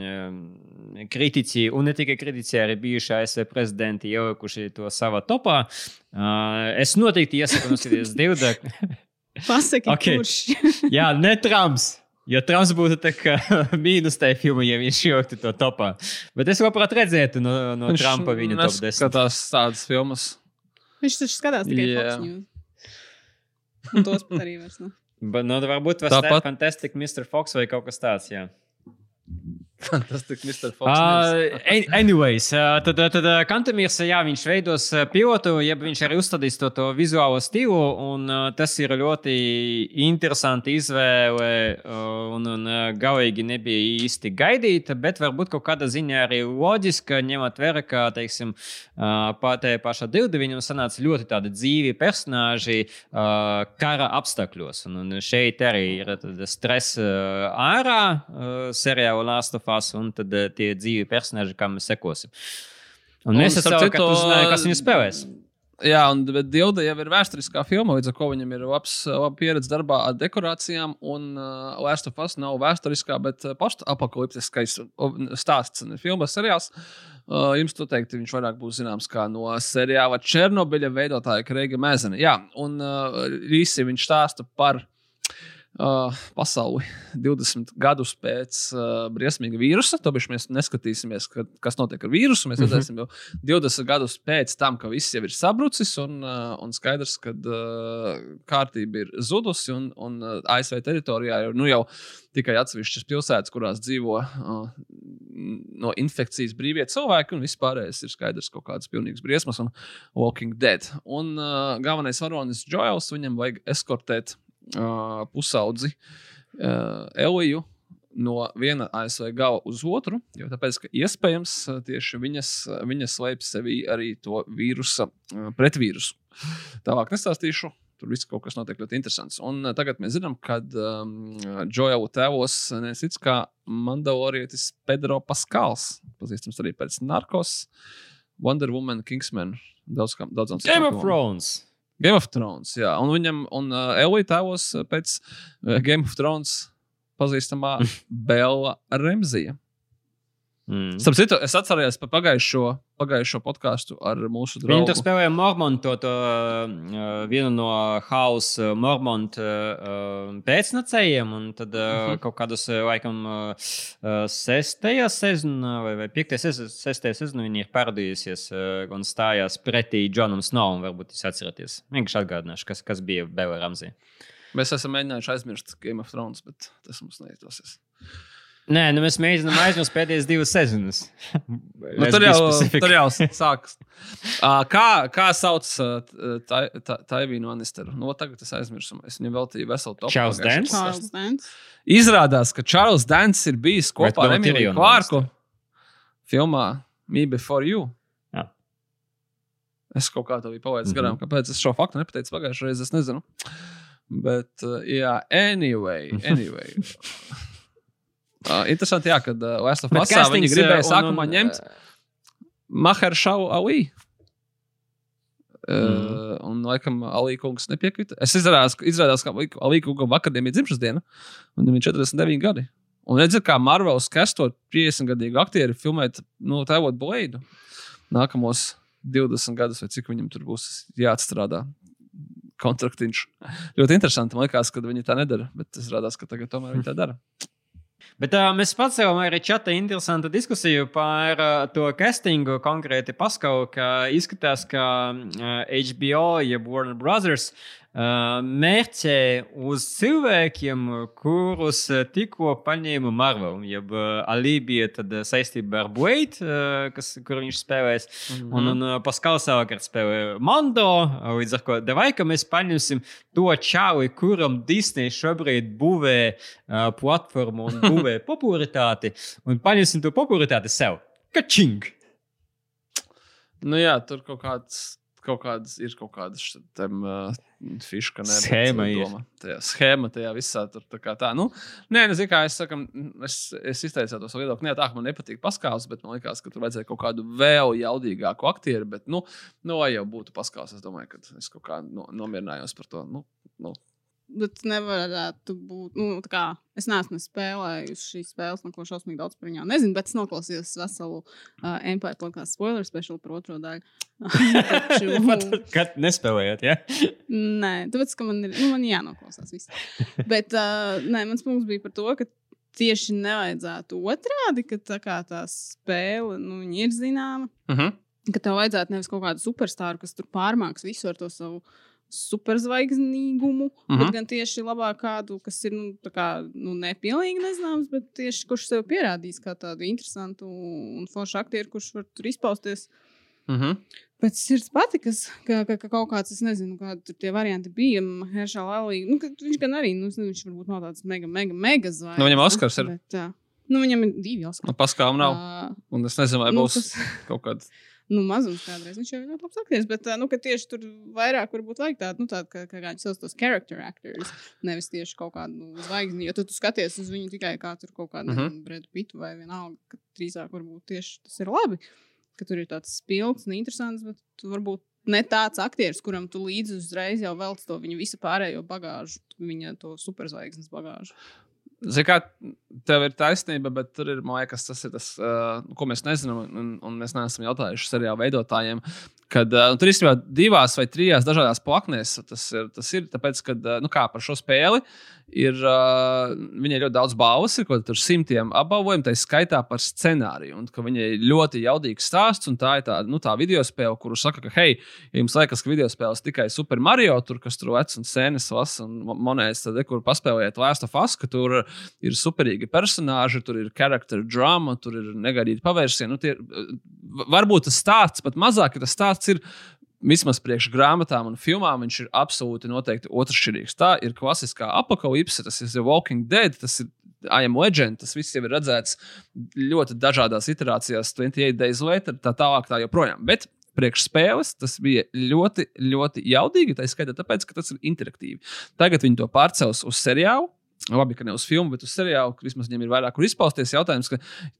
kritiķi, un ne tikai kritiķi, arī bijušie ASV prezidenti ielikuši to savā topā. Uh, es noteikti iesaku noskatīties Bilda. [LAUGHS] Pasaki, okay. kurš? jā, ne Trumps. Jo Trumps būtu [LAUGHS] mīnus tajā filmā, ja viņš ieliktu to topā. Bet es labprāt redzētu no, no viņš Trumpa viņa top 10. Skatās tādas filmas. Viņš taču skatās tikai yeah. Fox News. Un tos pat arī vairs. Nu. Bet, nu, varbūt tas ir Fantastic Mr. Fox vai kaut kas tāds, jā. Fantastiski, Mr. Fox. Uh, anyways, uh, tad, tad uh, Kantamīrs, jā, viņš veidos uh, pilotu, jeb viņš arī uzstādīs to, to vizuālo stilu, un uh, tas ir ļoti interesanti izvēle, uh, un, un uh, galīgi nebija īsti gaidīta, bet varbūt kaut kāda ziņā arī loģiska, ņemot vērā, ka, teiksim, uh, pātē pašā dildi viņam sanāca ļoti tādi dzīvi personāži uh, kara apstākļos, un, un šeit arī ir stress uh, ārā uh, seriāla Last of Us, un tad uh, tie dzīvi personāļi, kam mēs sekosim. Un, un mēs esam savukārt uzzinājuši, kas viņu spēlēs. Jā, un Dilda jau ir vēsturiskā filma, līdz ar to viņam ir labs, laba pieredze darbā ar dekorācijām. Un uh, Last of Us nav vēsturiskā, bet uh, postapokaliptiskais stāsts un filmas seriāls. Uh, jums noteikti viņš vairāk būs zināms kā no seriāla Černobiļa veidotāja Kreiga Mēzena. Jā, un uh, visi viņš stāsta par Uh, pasauli 20 gadus pēc uh, briesmīga vīrusa. Tāpēc mēs neskatīsimies, ka, kas notiek ar vīrusu. Mēs redzēsim jau 20 gadus pēc tam, ka viss jau ir sabrucis un, uh, un skaidrs, ka uh, kārtība ir zudusi. Un, un uh, ASV teritorijā ir nu, jau tikai atsevišķas pilsētas, kurās dzīvo uh, no infekcijas brīvie cilvēki, un viss pārējais ir skaidrs kaut kādas pilnīgas briesmas un Walking Dead. Un uh, galvenais varonis Joels, viņam vajag eskortēt uh, pusaudzi uh, Eliju no viena ASV gala uz otru, jo tāpēc, ka iespējams tieši viņas, viņas slēpj sevī arī to vīrusa, pretvīrusu. Tālāk nestāstīšu. Tur viss kaut kas notiek ļoti interesants. Un tagad mēs zinām, ka um, Džoela tēvos nesits kā mandalorietis Pedro Paskals, pazīstams arī pēc Narkos, Wonder Woman, Kingsman, daudz, daudzām Game citām of filmām. Thrones. Game of Thrones. Jā, un viņam, un uh, Elija tēvos uh, pēc uh, Game of Thrones pazīstamā [LAUGHS] Bela Remzija. Mm. Starp citu, es atceros par pagājušo, pagājušo podkāstu ar mūsu Viņi tur spēlēja Mormonu, to, to uh, vienu no Hausa Mormonu uh, pēcnacējiem. Un tad uh, Mhm. -huh. kaut kādas, uh, laikam, uh, sestajā sezonā vai, vai piektajā sezonā, sestajā sezonā viņi ir paradījusies uh, un stājās pretī Džonam Snovam. Varbūt jūs atceraties. Vienkārši atgādināšu, kas, kas bija Bela Ramsī. Mēs esam mēģinājuši aizmirst Game of Thrones, bet tas mums neizdosies. Nē, nu mēs mēģinām aizmirst pēdējās divas sezonas. Nu, tur, jau, tur jau sākas. Uh, kā, kā sauc uh, tai- tai- Taivīnu Anisteru? Nu, tagad es aizmirsu. Es viņam veltīju veselu topu. Dance? podkāstā. Charles Dance. Izrādās, ka Čārlis Dants ir bijis kopā ar Emīliju Klārku filmā Me Before You. Jā. Es kaut kā to biju palaidis mm -hmm. garām. Kāpēc es šo faktu nepateicu pagājušajā reizē, es nezinu. Bet, uh, jā, anyway. [LAUGHS] anyway. Uh, interesanti, jā, kad uh, Last of Us viņi castings, gribēja un- sākumā un, ņemt uh, Maheršau Ali. Uh, Mhm. Un, laikam, Alī kungs nepiekrita. Es izrādās, izrādās ka Alī kungam vakardien bija dzimšanas diena, un viņam ir 49 gadi. Un redzat, kā Marvels kastot 50 gadīgu aktieru filmēt, nu, tēvot Blade nākamos 20 gadus, vai cik viņam tur būs jāatstrādā. Kontraktiņš. Ļoti interesanti. Man liekas, ka viņi tā nedara, bet izrādās, ka tagad tomēr viņi tā dara. Bet uh, mēs pacēlām arī čata interesantu diskusiju par uh, to castingu. Konkrēti, paskaidroju, ka izskatās, ka uh, HBO, jeb Warner Brothers, mērķē uz cilvēkiem, kurus uh, tikko paņēma Marvel. Jeb uh, Ali bija tad, saistībā ar Blade, kas, kur viņš spēlēs. Mhm. Un, un uh, Paskals savukārt spēlē Mando. uh, Līdz ar to devai, ka mēs paņemsim to čāli, kuram Disney šobrīd būvē uh, platformu un [LAUGHS] būvē popularitāti, un paņemsim to popularitāti sev. Kačing! Nu, jā, tur kaut kāds. Kaut kādas ir kaut kādas tam uh, fiška, ne, bet, Schēma ir. doma. Tajā schēma, tajā visā tur tā kā tā. Nu, nē, nu, zini, kā es saku, es, es izteicu to savu viedokli. Nē, tā, ka man nepatīk paskāls, bet man liekas, ka tur vajadzēja kaut kādu vēl jaudīgāku aktieru. Bet, nu, nu lai jau būtu paskāls, es domāju, ka es kaut kā no, nomierinājos par to. Nu, nu, Bet nevarētu būt. Nu, tā kā, es neesmu spēlējis šīs spēles, no ko šausmīgi daudz par viņām nezinu, bet es noklausījos veselu uh, Empire podkāstu spoiler special par otro daļu. [LAUGHS] Taču, Kad nespēlējāt, ja? nē, tāpēc, ka man ir nu, man jānoklausās viss. Bet uh, nē, mans punkts bija par to, ka tieši nevajadzētu otrādi, ka tā, kā tā spēle nu, ir zināma. uh -huh. ka tev vajadzētu nevis kaut kādu superstāru, kas tur pārmāks visu ar to savu superzvaigznīgumu, Mhm. -huh. bet gan tieši labāk kādu, kas ir nu, kā, nu, nepilnīgi nezināms, bet tieši kurš sev pierādīs kā tādu interesantu un foršu aktieru, kurš var tur izpausties. Uh -huh. Pēc sirds patikas, ka, ka, ka kaut kāds, es nezinu, kādi tur tie varianti bija. Heršā Lalī, nu, viņš gan arī, nu, nezinu, viņš varbūt nav tāds mega, mega, mega zvaigznes. Nu, viņam Oskars ir. Bet, uh, nu, viņam ir divi Oskari. Nu, Paskām nav. Uh, Un es nezinu, vai nu, būs tas- kaut kāda. Nu, mazums kādreiz. Viņš jau ir ļoti labs aktieris, bet nu, tieši tur vairāk varbūt vajag tādu, nu, tādu kā, kā viņi sauc tos character actors, nevis tieši kaut kādu nu, zvaigzni. Jo tu, tu skaties uz viņu tikai kā tur kaut kādu uh -huh. bredu pitu vai vienalga, ka drīzāk varbūt tieši tas ir labi, ka tur ir tāds spilgts un interesants, bet tu varbūt ne tāds aktieris, kuram tu līdzi uzreiz jau velc to viņa visu pārējo bagāžu, viņa to superzvaigznes bagāžu. Zini, kā tev ir taisnība, bet tur ir, man liekas, tas ir tas, uh, ko mēs nezinām, un, un mēs neesam jautājuši seriāla veidotājiem. Kad, uh, tur īstenībā divās vai trijās dažādās plaknēs tas ir. Tas ir tāpēc, ka uh, nu kā, par šo spēli ir uh, viņai ļoti daudz balvas, ir kaut kur simtiem apbalvojumu, tā skaitā par scenāriju. Un ka viņai ļoti jaudīgs stāsts, un tā ir tā, nu, tā video spēle, kuru saka, ka, hei, ja jums liekas, ka video spēles tikai Super Mario, tur, kas tur vecs un sēnes vas un monētas, tad, kur paspēlējat Last of Us, ka tur ir superīgi personāļi, tur ir charakter drama, tur ir negaidīti pavērsieni. Nu, tie, varbūt tas stāsts pat mazāk, ja tas stāsts ir vismaz priekš grāmatām un filmām, viņš ir absolūti noteikti otršķirīgs. Tā ir klasiskā apakalipse, tas ir The Walking Dead, tas ir I am Legend, tas viss jau ir redzēts ļoti dažādās iterācijās, 28 Days Later, tā tālāk, tā joprojām. Bet priekšspēles tas bija ļoti, ļoti jaudīgi. Tā skaitā, tāpēc, ka tas ir interaktīvi. Tagad viņi to pārcels uz seriālu. Labi, ka ne uz filmu, bet uz seriālu, ka vismaz viņam ir vairāk kur izpausties. Jautājums, ka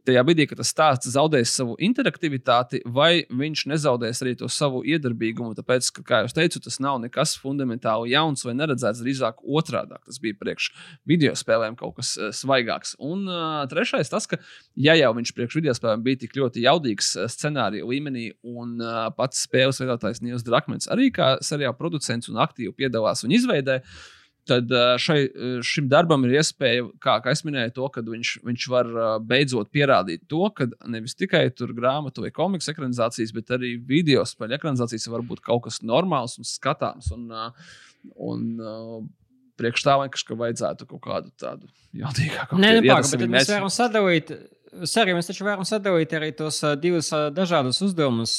tajā brīdī, kad tas stāsts zaudēs savu interaktivitāti, vai viņš nezaudēs arī to savu iedarbīgumu. Tāpēc, ka, kā jau teicu, tas nav nekas fundamentāli jauns vai neredzēts, drīzāk otrādi. Tas bija priekš video spēlēm kaut kas uh, svaigāks. Un uh, trešais, tas, ka, ja jau viņš priekš video spēlēm bija tik ļoti jaudīgs uh, scenārija līmenī, un uh, pats spēles veidotājs Nils Drakmens arī kā seriāla producents un aktīvi piedalās viņa izveidē tad šai, šim darbam ir iespēja, kā, kā es minēju, to, ka viņš, viņš var beidzot pierādīt to, ka nevis tikai grāmatu vai komiksu ekranizācijas, bet arī video spēļu ekranizācijas var būt kaut kas normāls un skatāms. Un, un, Priekš tā vienkārši, ka vajadzētu kaut kādu tādu jaudīgāku Nē, nepārāk, bet mēs varam sadalīt Sērijā mēs taču varam sadalīt arī tos divus dažādus uzdevumus.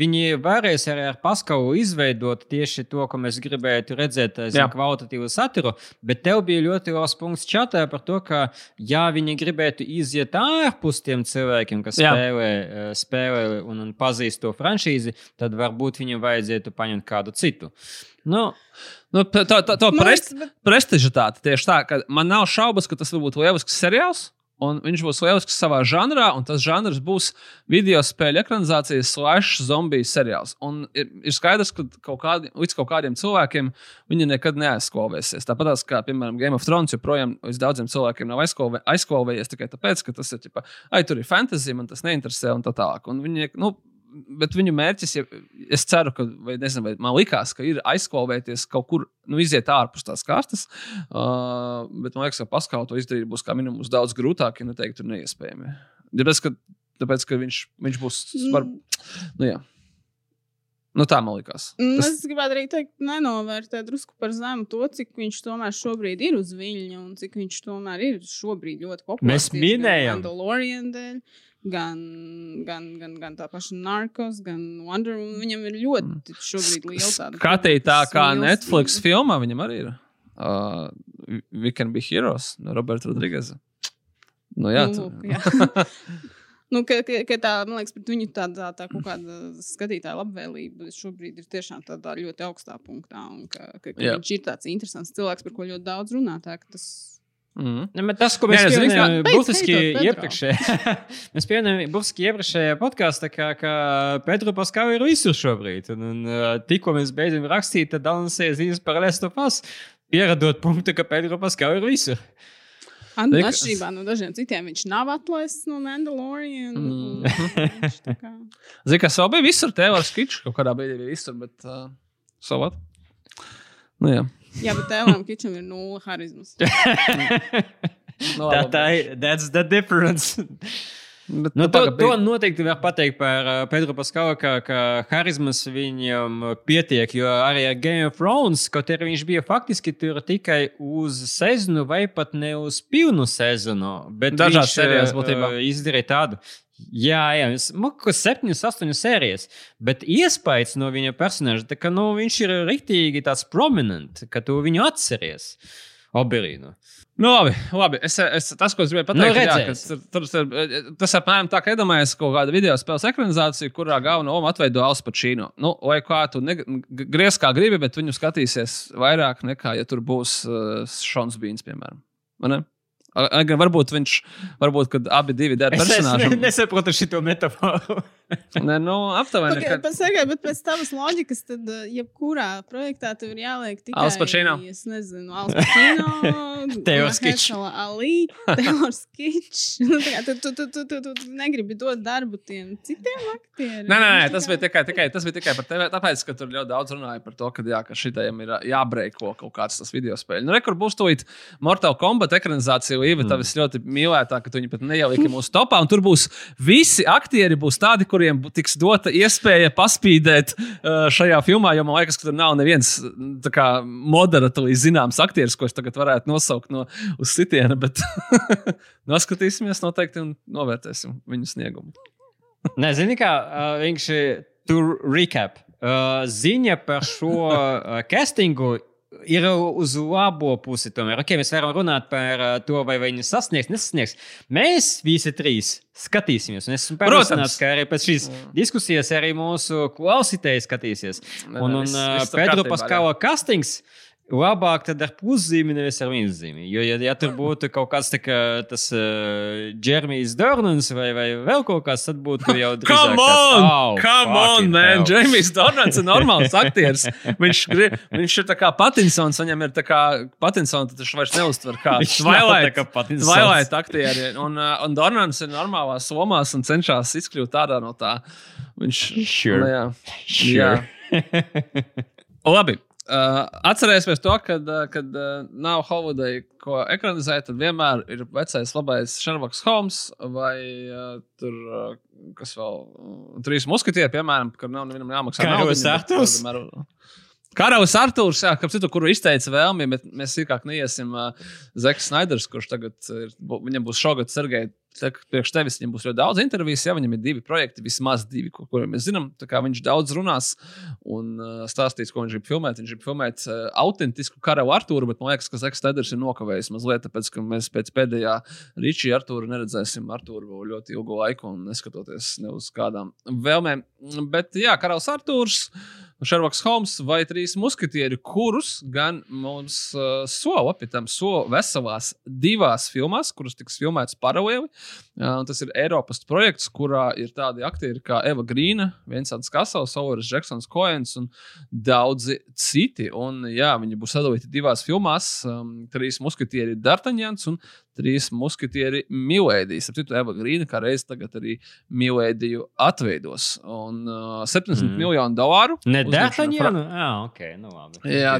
Viņi varēs arī ar paskalu izveidot tieši to, ko mēs gribētu redzēt, zin, kvalitatīvu saturu, bet tev bija ļoti liels punkts čatā par to, ka, ja viņi gribētu iziet ārpus tiem cilvēkiem, kas Jā. spēlē, spēlē un, un pazīst to franšīzi, tad varbūt viņiem vajadzētu paņemt kādu citu. Nu, Nu, tā tā, tā prest, bet... prestižitāte tieši tā, ka man nav šaubas, ka tas var būt lielisks seriāls. Un viņš būs lielisks savā žanrā, un tas žanrs būs video spēļu ekranizācijas, slash zombiju seriāls. Un ir, ir skaidrs, ka kaut kādi, līdz kaut kādiem cilvēkiem viņi nekad neaizskolvēsies. Tāpat kā, piemēram, Game of Thrones joprojām līdz daudziem cilvēkiem nav aizskolvē, aizskolvējies tikai tāpēc, ka tas ir, ģipa, ai, tur ir fantasy, man tas neinteresē, un tā tālāk. Un viņi, nu, bet viņu mērķis, ja es ceru, ka, vai nezinu, vai man likās, ka ir aizkolvēties kaut kur, nu, iziet ārpus tās kastes. Uh, bet man liekas, ka Paskālu to izdarīt būs kā minimums daudz grūtāk, ja neteikt, ir neiespējami. Tāpēc, ka, tāpēc, ka viņš, viņš būs. Var, nu, jā. Nu, tā man liekas. Tas... Es gribētu arī teikt, nenovērtēt drusku par zemu to, cik viņš tomēr šobrīd ir uz viļņa un cik viņš tomēr ir šobrīd ļoti populārs. Mēs minējām, Mandalorian dēļ gan, gan, gan, gan tā paša narkos, gan Wonder Woman. Viņam ir ļoti šobrīd liela tāda. Skatīt tā kā Netflix filmā viņam arī ir. Uh, We Can Be Heroes no Roberta Rodrigesa. Nu, jā, nu, jā. [LAUGHS] nu, ka, ka, ka tā, man liekas, pret viņu tāda tā, kaut kāda skatītāja labvēlība šobrīd ir tiešām tādā ļoti augstā punktā. Un ka, ka, ka viņš ir tāds interesants cilvēks, par ko ļoti daudz runā. Tā, tas Mm. Ne, tas, ko mēs pieminējām, būtiski iepriekšējā, [LAUGHS] mēs pieminējām būtiski iepriekšējā podkāstā, ka, ka Petru Paskau ir visur šobrīd. Un, un tikko mēs beidzam rakstīt, tad Dansē ziņas par Lestu Pas, pieradot punktu, ka Petru Paskau ir visur. Atšķirībā no dažiem citiem, viņš nav atlaists no Mandalorian. Mm. [LAUGHS] Zini, kas vēl bija visur, te var skiču, kaut kādā brīdī bija visur, bet uh, savat. Nu, jā. Jā, bet tēvam Kičam ir nulle harizmas. [LAUGHS] no, tā, tā ir, that's the difference. Bet, nu, to, to noteikti var pateikt par uh, Pedro Paskalu, ka, ka harizmas viņam pietiek, jo arī ar Game of Thrones, kaut arī viņš bija faktiski tur tikai uz sezonu vai pat ne uz pilnu sezonu. Dažās sērijās būtībā uh, izdarīja tādu. Jā, jā, mums ir 7, 8 sērijas, bet iespējas no viņa personāža, tā, ka nu, viņš ir rīktīgi tāds prominents, ka tu viņu atceries. Oberīnu. Nu, labi, labi. Es, es, tas, ko es gribēju pateikt, nu, jā, tur, tur, tur, tas apmēram tā, ka iedomājies kaut kādu video spēles ekranizāciju, kurā galvenā loma atveido Alspačīnu. Nu, vai kā tu ne, griez kā gribi, bet viņu skatīsies vairāk nekā, ja tur būs uh, Šons Bīns, piemēram. Gan varbūt viņš, varbūt, kad abi divi dara personāžu. Es nesaprotu šo metaforu. [LAUGHS] Nē, nu, aptuveni. Okay, kad- pēc, sakai, bet pēc tavas loģikas, tad uh, jebkurā projektā tev ir jāliek tikai Al Pacino. Es nezinu, Alspacino, [LAUGHS] [LAUGHS] Taylor Skitch. Ali, Taylor Skitch. Nu, tu, tu, tu, tu, tu, tu, negribi dot darbu tiem citiem aktieriem. Nē, nē, nē, Nu, tas bija tikai, tikai, tas bija tikai par tevi. Tāpēc, ka tur ļoti daudz runāja par to, ka, jā, ka šitajam ir jābreiko kaut kāds tas video spēle. Nu, Rekur būs tūlīt Mortal Kombat ekranizācija, Iva, mm. tavis ļoti mīlētā, ka tu viņu pat neieliki mūsu topā. Un tur būs visi aktieri, būs tādi, kuriem tiks dota iespēja paspīdēt uh, šajā filmā. Jo man liekas, ka tur nav neviens mm, moderatīvi zināms aktieris, ko es tagad varētu nosaukt no uz sitiena. Bet [LAUGHS] noskatīsimies noteikti un novērtēsim viņu sniegumu. Nē, zini, kā uh, viņš tur recap. Uh, ziņa par šo uh, castingu ir uz labo pusi. Tomēr, okay, mēs varam runāt par uh, to, vai viņi sasniegs, nesasniegs. Mēs visi trīs skatīsimies. Un es esmu pārliecināts, ka arī pēc šīs diskusijas arī mūsu klausītāji skatīsies. Un, un viss tur Pedro Paskala castings. Labāk tad ar puszīmi, nevis ar mīnuszīmi. Jo, ja, ja tur būtu kaut kāds tā kā tas uh, Jeremijs Dornans vai, vai vēl kaut kāds, tad būtu jau [LAUGHS] drīzāk Come tāds, on! "Au, Come on, man! hell." Jamijs Dornans ir normāls [LAUGHS] aktieris. Viņš, gri- viņš ir tā kā Patinsons, viņam ir tā kā Patinsons, tad viņš vairs neuztver kā [LAUGHS] Twilight. kā. Twilight aktieri. Un, uh, un Dornans ir normālās lomās un cenšas izkļūt ārā no tā. Viņš Sure. Nu, jā. Sure. Jā. Labi. Uh, atcerēsimies to, ka, uh, kad uh, nav Hollywoodā ko ekranizēt, tad vienmēr ir vecais labais Sherlock Holmes vai uh, tur, uh, kas vēl, uh, trīs muskatieri, piemēram, kur nav nevienam jāmaksā. Bet Artūrs? Karalis Arthurs, jā, kāpēc citu, kuru izteica vēlmi, bet mēs sīkāk neiesim uh, Zeks Snaiders, kurš tagad ir, bu- viņam būs šogad Sergei. Priekš tevis viņam būs ļoti daudz intervijas, ja viņam ir divi projekti, vismaz divi, kuriem mēs zinām. Tā viņš daudz runās un uh, stāstīs, ko viņš grib filmēt. Viņš grib filmēt uh, autentisku karalu Arthuru, bet man liekas, ka Zeks Snaiders ir nokavējis mazliet, tāpēc, ka mēs pēc pēdējā Ričija Arthura neredzēsim Arthuru vēl ļoti ilgu laiku un neskatoties ne uz kādām vēlmēm. Bet jā, karalis Arthurs. Šerloks Holmes vai trīs muskatieri, kurus gan mums uh, sola pie tam sola veselās divās filmās, kuras tiks filmētas paralēli. Uh, tas ir Eiropas projekts, kurā ir tādi aktieri kā Eva Grīna, Vinsants Kasels, Oliveris Džeksons, Koens un daudzi citi. Un, jā, viņi būs sadalīti divās filmās. Um, trīs muskatieri Dartaņants un trīs muskatieri Milēdijas. Ar citu Eva Grīna, kā reiz tagad arī Milēdiju atveidos. Un uh, 70 Mm. miljonu dolāru. Ne uzņemšana Fra-? Jā, ok, nu labi. Jā,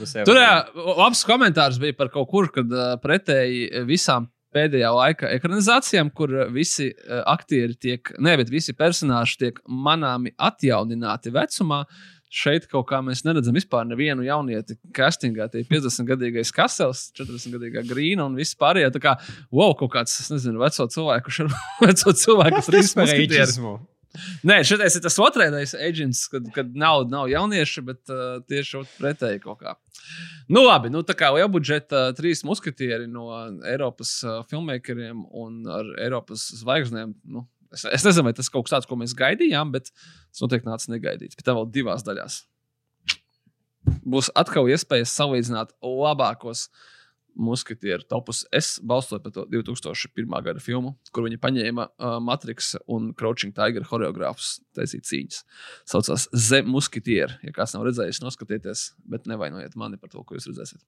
būs Tur jā, labs komentārs bija par kaut kur, kad uh, pretēji visām pēdējā laika ekranizācijām, kur uh, visi uh, aktieri tiek, ne, bet visi personāļi tiek manāmi atjaunināti vecumā. Šeit kaut kā mēs neredzam vispār nevienu jaunieti castingā. Tie ir 50-gadīgais Kasels, 40-gadīgā Grīna un viss pārējie. Tā kā, wow, kaut kāds, es nezinu, veco cilvēku, kurš ir [LAUGHS] veco cilvēku, kas ir izsmeļojis. Nē, šitais ir tas otrais agents, kad, kad nav, nav jaunieši, bet uh, tieši pretēji kaut kā. Nu, labi, nu, tā kā liela budžeta uh, trīs muskatieri no Eiropas uh, filmmakeriem un ar Eiropas zvaigznēm. Nu, es, es nezinu, vai tas kaut kas tāds, ko mēs gaidījām, bet tas noteikti nāca negaidīts. Bet tā vēl divās daļās. Būs atkal iespēja salīdzināt labākos muskatieru topus. Es balstoju par to 2001. gada filmu, kur viņi paņēma uh, Matrix un Crouching Tiger choreogrāfus taisīt cīņas. Saucās Zem muskatieri. Ja kāds nav redzējis, noskatieties, bet nevainojiet mani par to, ko jūs redzēsiet.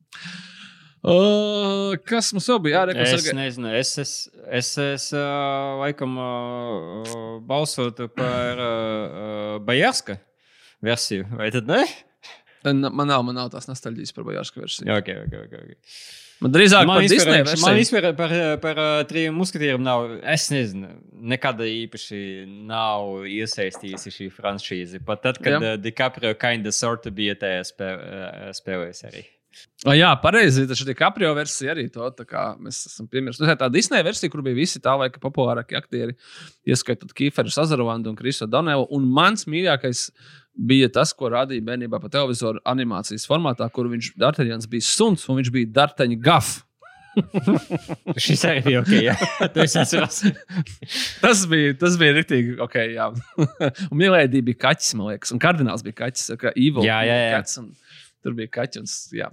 Uh, kas mums vēl bija? Jā, Es rekursi. nezinu, es, es, es, es uh, laikam uh, balsotu par uh, Bajarska versiju, vai tad ne? Man nav, man nav tās nostalģijas par Bajārsku versiju. Jā, ok, ok. ok. okay. Man drīzāk Man par Disney vispār, man versiju. vispār par, par uh, trim muskatieriem nav. Es nezinu, nekad īpaši nav iesaistījusi šī franšīze. Pat tad, kad uh, DiCaprio kinda sorta bija tajā spē, uh, spēlējis arī. O, jā, pareizi. Tas ir Caprio versija arī to. tā kā Mēs esam piemēram. Tā ir tā Disney versija, kur bija visi tā laika populārākie aktieri, ieskaitot Kīferu Sazarvandu un Krisu Donelu. Un mans mīļākais bija tas, ko rādīja bērnībā pa televizoru animācijas formātā, kur viņš Dartaņans bija suns un viņš bija Dartaņa gafs. [LAUGHS] Šis arī bija ok. Jā, [LAUGHS] tas bija, tas bija rīktīgi. Okay, [LAUGHS] un Milēdī bija kaķis, man liekas, un kardināls bija kaķis. Kā Ivo Jā, jā, jā. Cats, un tur bija kaķis. un Jā.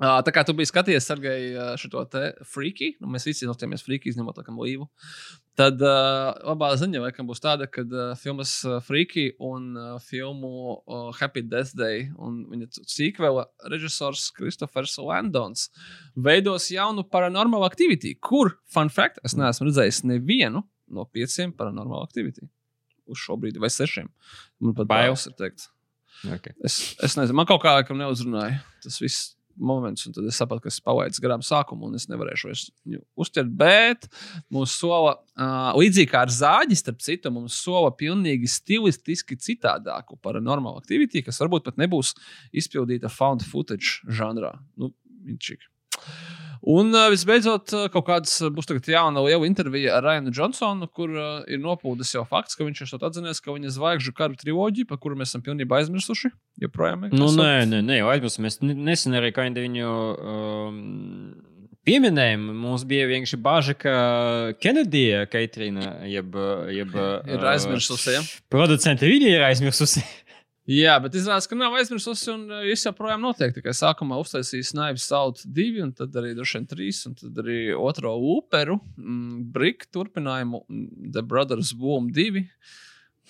Tā kā tu biji skatījies, Sergei, šo te freaky, nu, mēs visi nostājāmies freaky, izņemot laikam līvu. Tad uh, labā ziņa laikam būs tāda, ka uh, filmas uh, Freaky un uh, filmu uh, Happy Death Day un viņa sīkvela režisors Kristofers Landons veidos jaunu paranormal activity, kur, fun fact, es neesmu redzējis nevienu no pieciem paranormal activity. Uz šo brīdi, vai sešiem. Man pat Bail. bailes ir teikt. Okay. Es, es nezinu, man kaut kā laikam neuzrunāja tas viss moments, un tad es sapratu, ka es pavaicu garām sākumu, un es nevarēšu viņu uztvert. Bet mums sola, uh, līdzīgi kā ar zāģi, starp citu, mums sola pilnīgi stilistiski citādāku paranormālu aktivitāti, kas varbūt pat nebūs izpildīta found footage žanrā. Nu, viņš ir. Un visbeidzot, kaut kāds uh, būs tagad jauna liela intervija ar Ryanu Johnsonu, kur ir nopūdis jau fakts, ka viņš ir atzinies, ka viņa zvaigžņu karu triloģija, par kuru mēs esam pilnībā aizmirsuši, joprojām ir. Nu, nē, nē, nē, jau aizmirsu. Mēs ne- nesen arī kādi viņu um, pieminējām. Mums bija vienkārši bažas, ka Kenedija, Keitrīna, jeb, jeb [LAUGHS] Ir aizmirsusi, ja? Producenti viņa ir aizmirsusi. Jā, bet izrādās, ka nav aizmirsusi, un es joprojām noteikti tikai sākumā uztaisīju Snipes Salt 2, un tad arī droši vien 3, un tad arī otro operu, mm, Brick turpinājumu, mm, The Brothers Boom 2.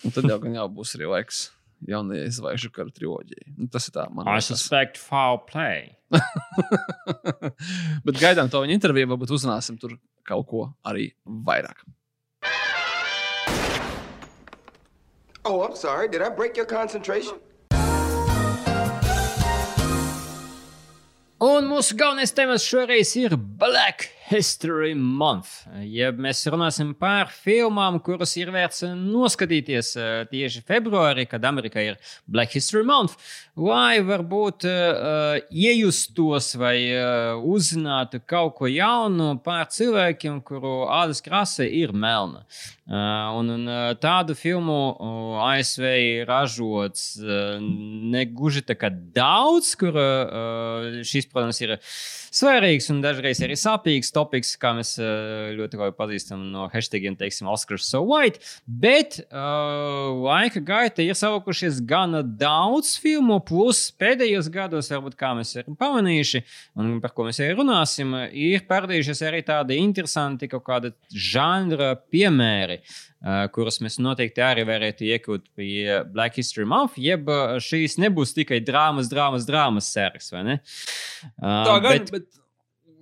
Un tad jau gan jau būs arī laiks jaunajai zvaigžņu kara triloģijai. Nu, tas ir tā, man I liekas. suspect foul play. [LAUGHS] bet gaidām to viņa interviju, varbūt uzzināsim tur kaut ko arī vairāk. Oh, I'm sorry. Did I break your concentration? Un mūsu galvenais temats šoreiz ir Black History Month. Ja mēs runāsim par filmām, kuras ir vērts noskatīties eh, tieši februārī, kad Amerikā ir Black History Month, lai varbūt uh, iejustos vai uh, uzzinātu kaut ko jaunu par cilvēkiem, kuru ādas krāsa ir melna. Uh, un, un tādu filmu ASV ir ražots uh, negluži tā kā daudz, kur uh, šis, protams, ir svarīgs un dažreiz arī sāpīgs topiks, kā mēs uh, ļoti labi pazīstam no hashtagiem, teiksim, Oscars so white. Bet uh, laika gaitā ir savukušies gana daudz filmu, plus pēdējos gados, varbūt kā mēs esam pamanījuši, un par ko mēs arī runāsim, ir parādījušies arī tādi interesanti kaut kādi žanra piemēri. Kurus mēs noteikti arī varētu iekļūt pie Black History Month, jeb šīs nebūs tikai drāmas, drāmas, drāmas sērijas, vai ne? Tā gan, bet... bet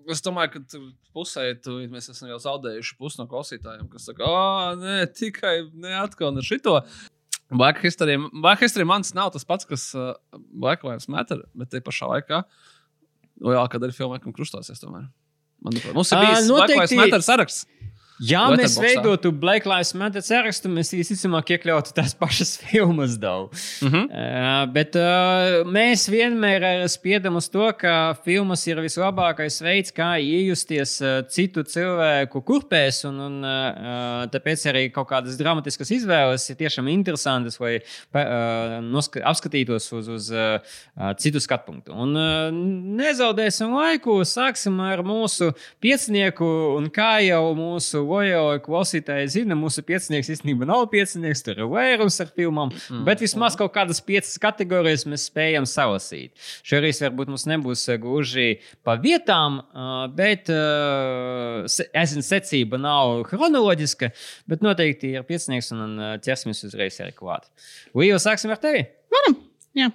es domāju, ka tu pusē tu, mēs esam jau zaudējuši pusi no klausītājiem, kas saka, ah, nē, tikai neatkal ne šito. Black History, Black History mans nav tas pats, kas uh, Black Lives Matter, bet te pašā laikā lielākā daļa filmu laikam krustosies tomēr. Manuprāt, mums ir bijis Black Lives noteikti- Matter saraksts. Ja mēs veidotu Black Lives Matter sarakstu, mēs visticamāk iekļautu tās pašas [LAUGHS] filmas daudz. Mm -hmm. Uh, bet uh, mēs vienmēr uh, spiedam uz to, ka filmas ir vislabākais veids, kā iejusties uh, citu cilvēku kurpēs. Un, un, uh, tāpēc arī kaut kādas dramatiskas izvēles ir tiešām interesantas, lai uh, noska, apskatītos uz, uz uh, citu skatu punktu. Un uh, nezaudēsim laiku, sāksim ar mūsu piecinieku, un kā jau mūsu lojāli klausītāji zina, mūsu piecinieks īstenībā nav piecinieks, tur ir vairums ar filmām, mm. bet vismaz kaut kādas piecas kategorijas mēs spējam salasīt. Šoreiz varbūt mums nebūs uh, gluži pa vietām, uh, bet se- es zinu, secība nav chronoloģiska, bet noteikti ir piecinieks un ķersimies uzreiz arī klāt. Līja, sāksim ar tevi! Jā.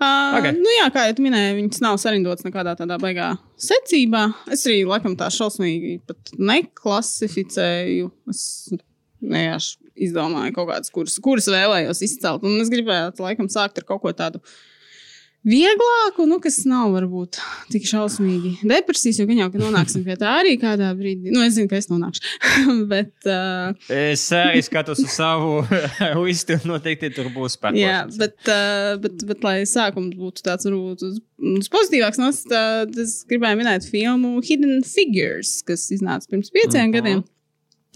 Uh, Ok. okay. nu jā, kā jau minēju, viņas nav sarindotas nekādā tādā baigā secībā. Es arī laikam tā šausmīgi pat neklasificēju. Es vienkārši izdomāju kaut kādas, kuras, kuras vēlējos izcelt. Un es gribētu laikam sākt ar kaut ko tādu vieglāku, nu, kas nav varbūt tik šausmīgi depresijas, jo gan jau, ka nonāksim pie tā arī kādā brīdī. Nu, es zinu, ka es nonākšu. [LAUGHS] Bet, uh, Es arī skatos uz savu [LAUGHS] listu, un noteikti tur būs Jā, pārspīlējums. bet, uh, bet, bet, lai sākums būtu tāds, varbūt, uz, uz pozitīvāks, nots, tad es gribēju minēt filmu Hidden Figures, kas iznāca pirms pieciem Mhm. gadiem.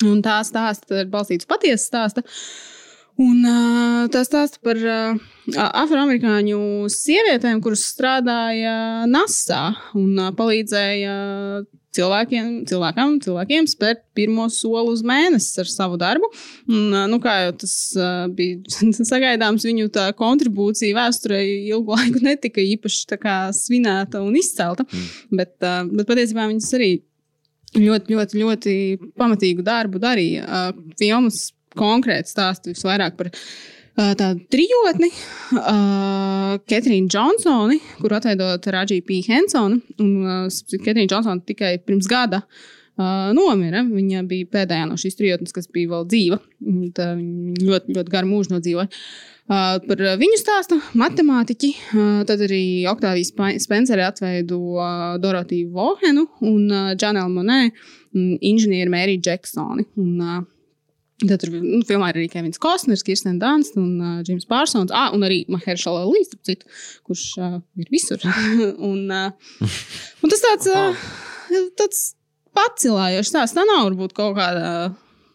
Un tā stāsta ir balstīta uz patiesu stāstu. Un uh, tas stāsta par uh, afroamerikāņu sievietēm, kuras strādāja NASA un uh, palīdzēja cilvēkiem, cilvēkam, cilvēkiem spērt pirmo soli uz mēnesi ar savu darbu. Un, nu, kā jau tas bija [LAUGHS] sagaidāms, viņu tā kontribūcija vēsturē ilgu laiku netika īpaši tā svinēta un izcelta. Mm. Bet, bet patiesībā viņas arī ļoti, ļoti, ļoti pamatīgu darbu darīja. Filmas konkrēti stāsta visvairāk par tādu trijotni, uh, Ketrīnu Džonsoni, kur atveidoja Rāģija P. Hensona. Un uh, Ketrīna Džonsona tikai pirms gada uh, nomira. Viņa bija pēdējā no šīs trijotnes, kas bija vēl dzīva. Viņa ļoti, ļoti garu mūžu nodzīvoja. Uh, par viņu stāstu matemātiķi. Uh, tad arī Oktāvijas Spenceri atveido uh, Dorotiju Vohenu un uh, Džanelu Monē, inženieri Mēriju Džeksoni. Un, uh, Tad tur nu, filmā ir arī Kevins Kostners, Kirsten Dunst un uh, James Parsons. Ah, un arī Mahershala Līs, citu, kurš uh, ir visur. [LAUGHS] un, uh, un tas tāds, uh, tāds pacilājošs stāsts. Tā nav varbūt kaut kādā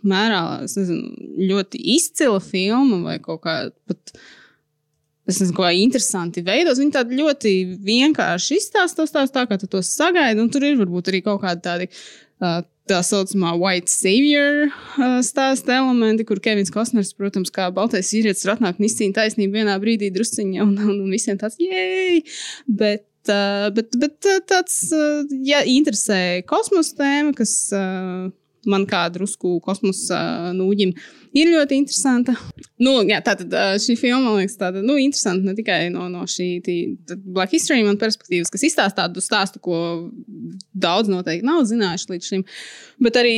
mērā, nezinu, ļoti izcila filma vai kaut kāda pat. Es nezinu, kā interesanti veidot. Viņi tādi ļoti vienkārši izstāsta to stāstu, tā kā tu to sagaidi. Un tur ir varbūt arī kaut kādi tādi uh, tā saucamā white savior uh, stāsta elementi, kur Kevins Kostners, protams, kā baltais vīrietis, ir atnākt un izcīnīt taisnību vienā brīdī drusciņā, un, un, un visiem tāds jēj! Bet, uh, bet, bet tāds, uh, ja interesē kosmosa tēma, kas uh, man kā drusku kosmosa nūģim ir ļoti interesanta. Nu, jā, tātad šī filma, man liekas, tāda nu, interesanta ne tikai no, no šī tī, Black History perspektīvas, kas izstāsta tādu stāstu, ko daudz noteikti nav zinājuši līdz šim, bet arī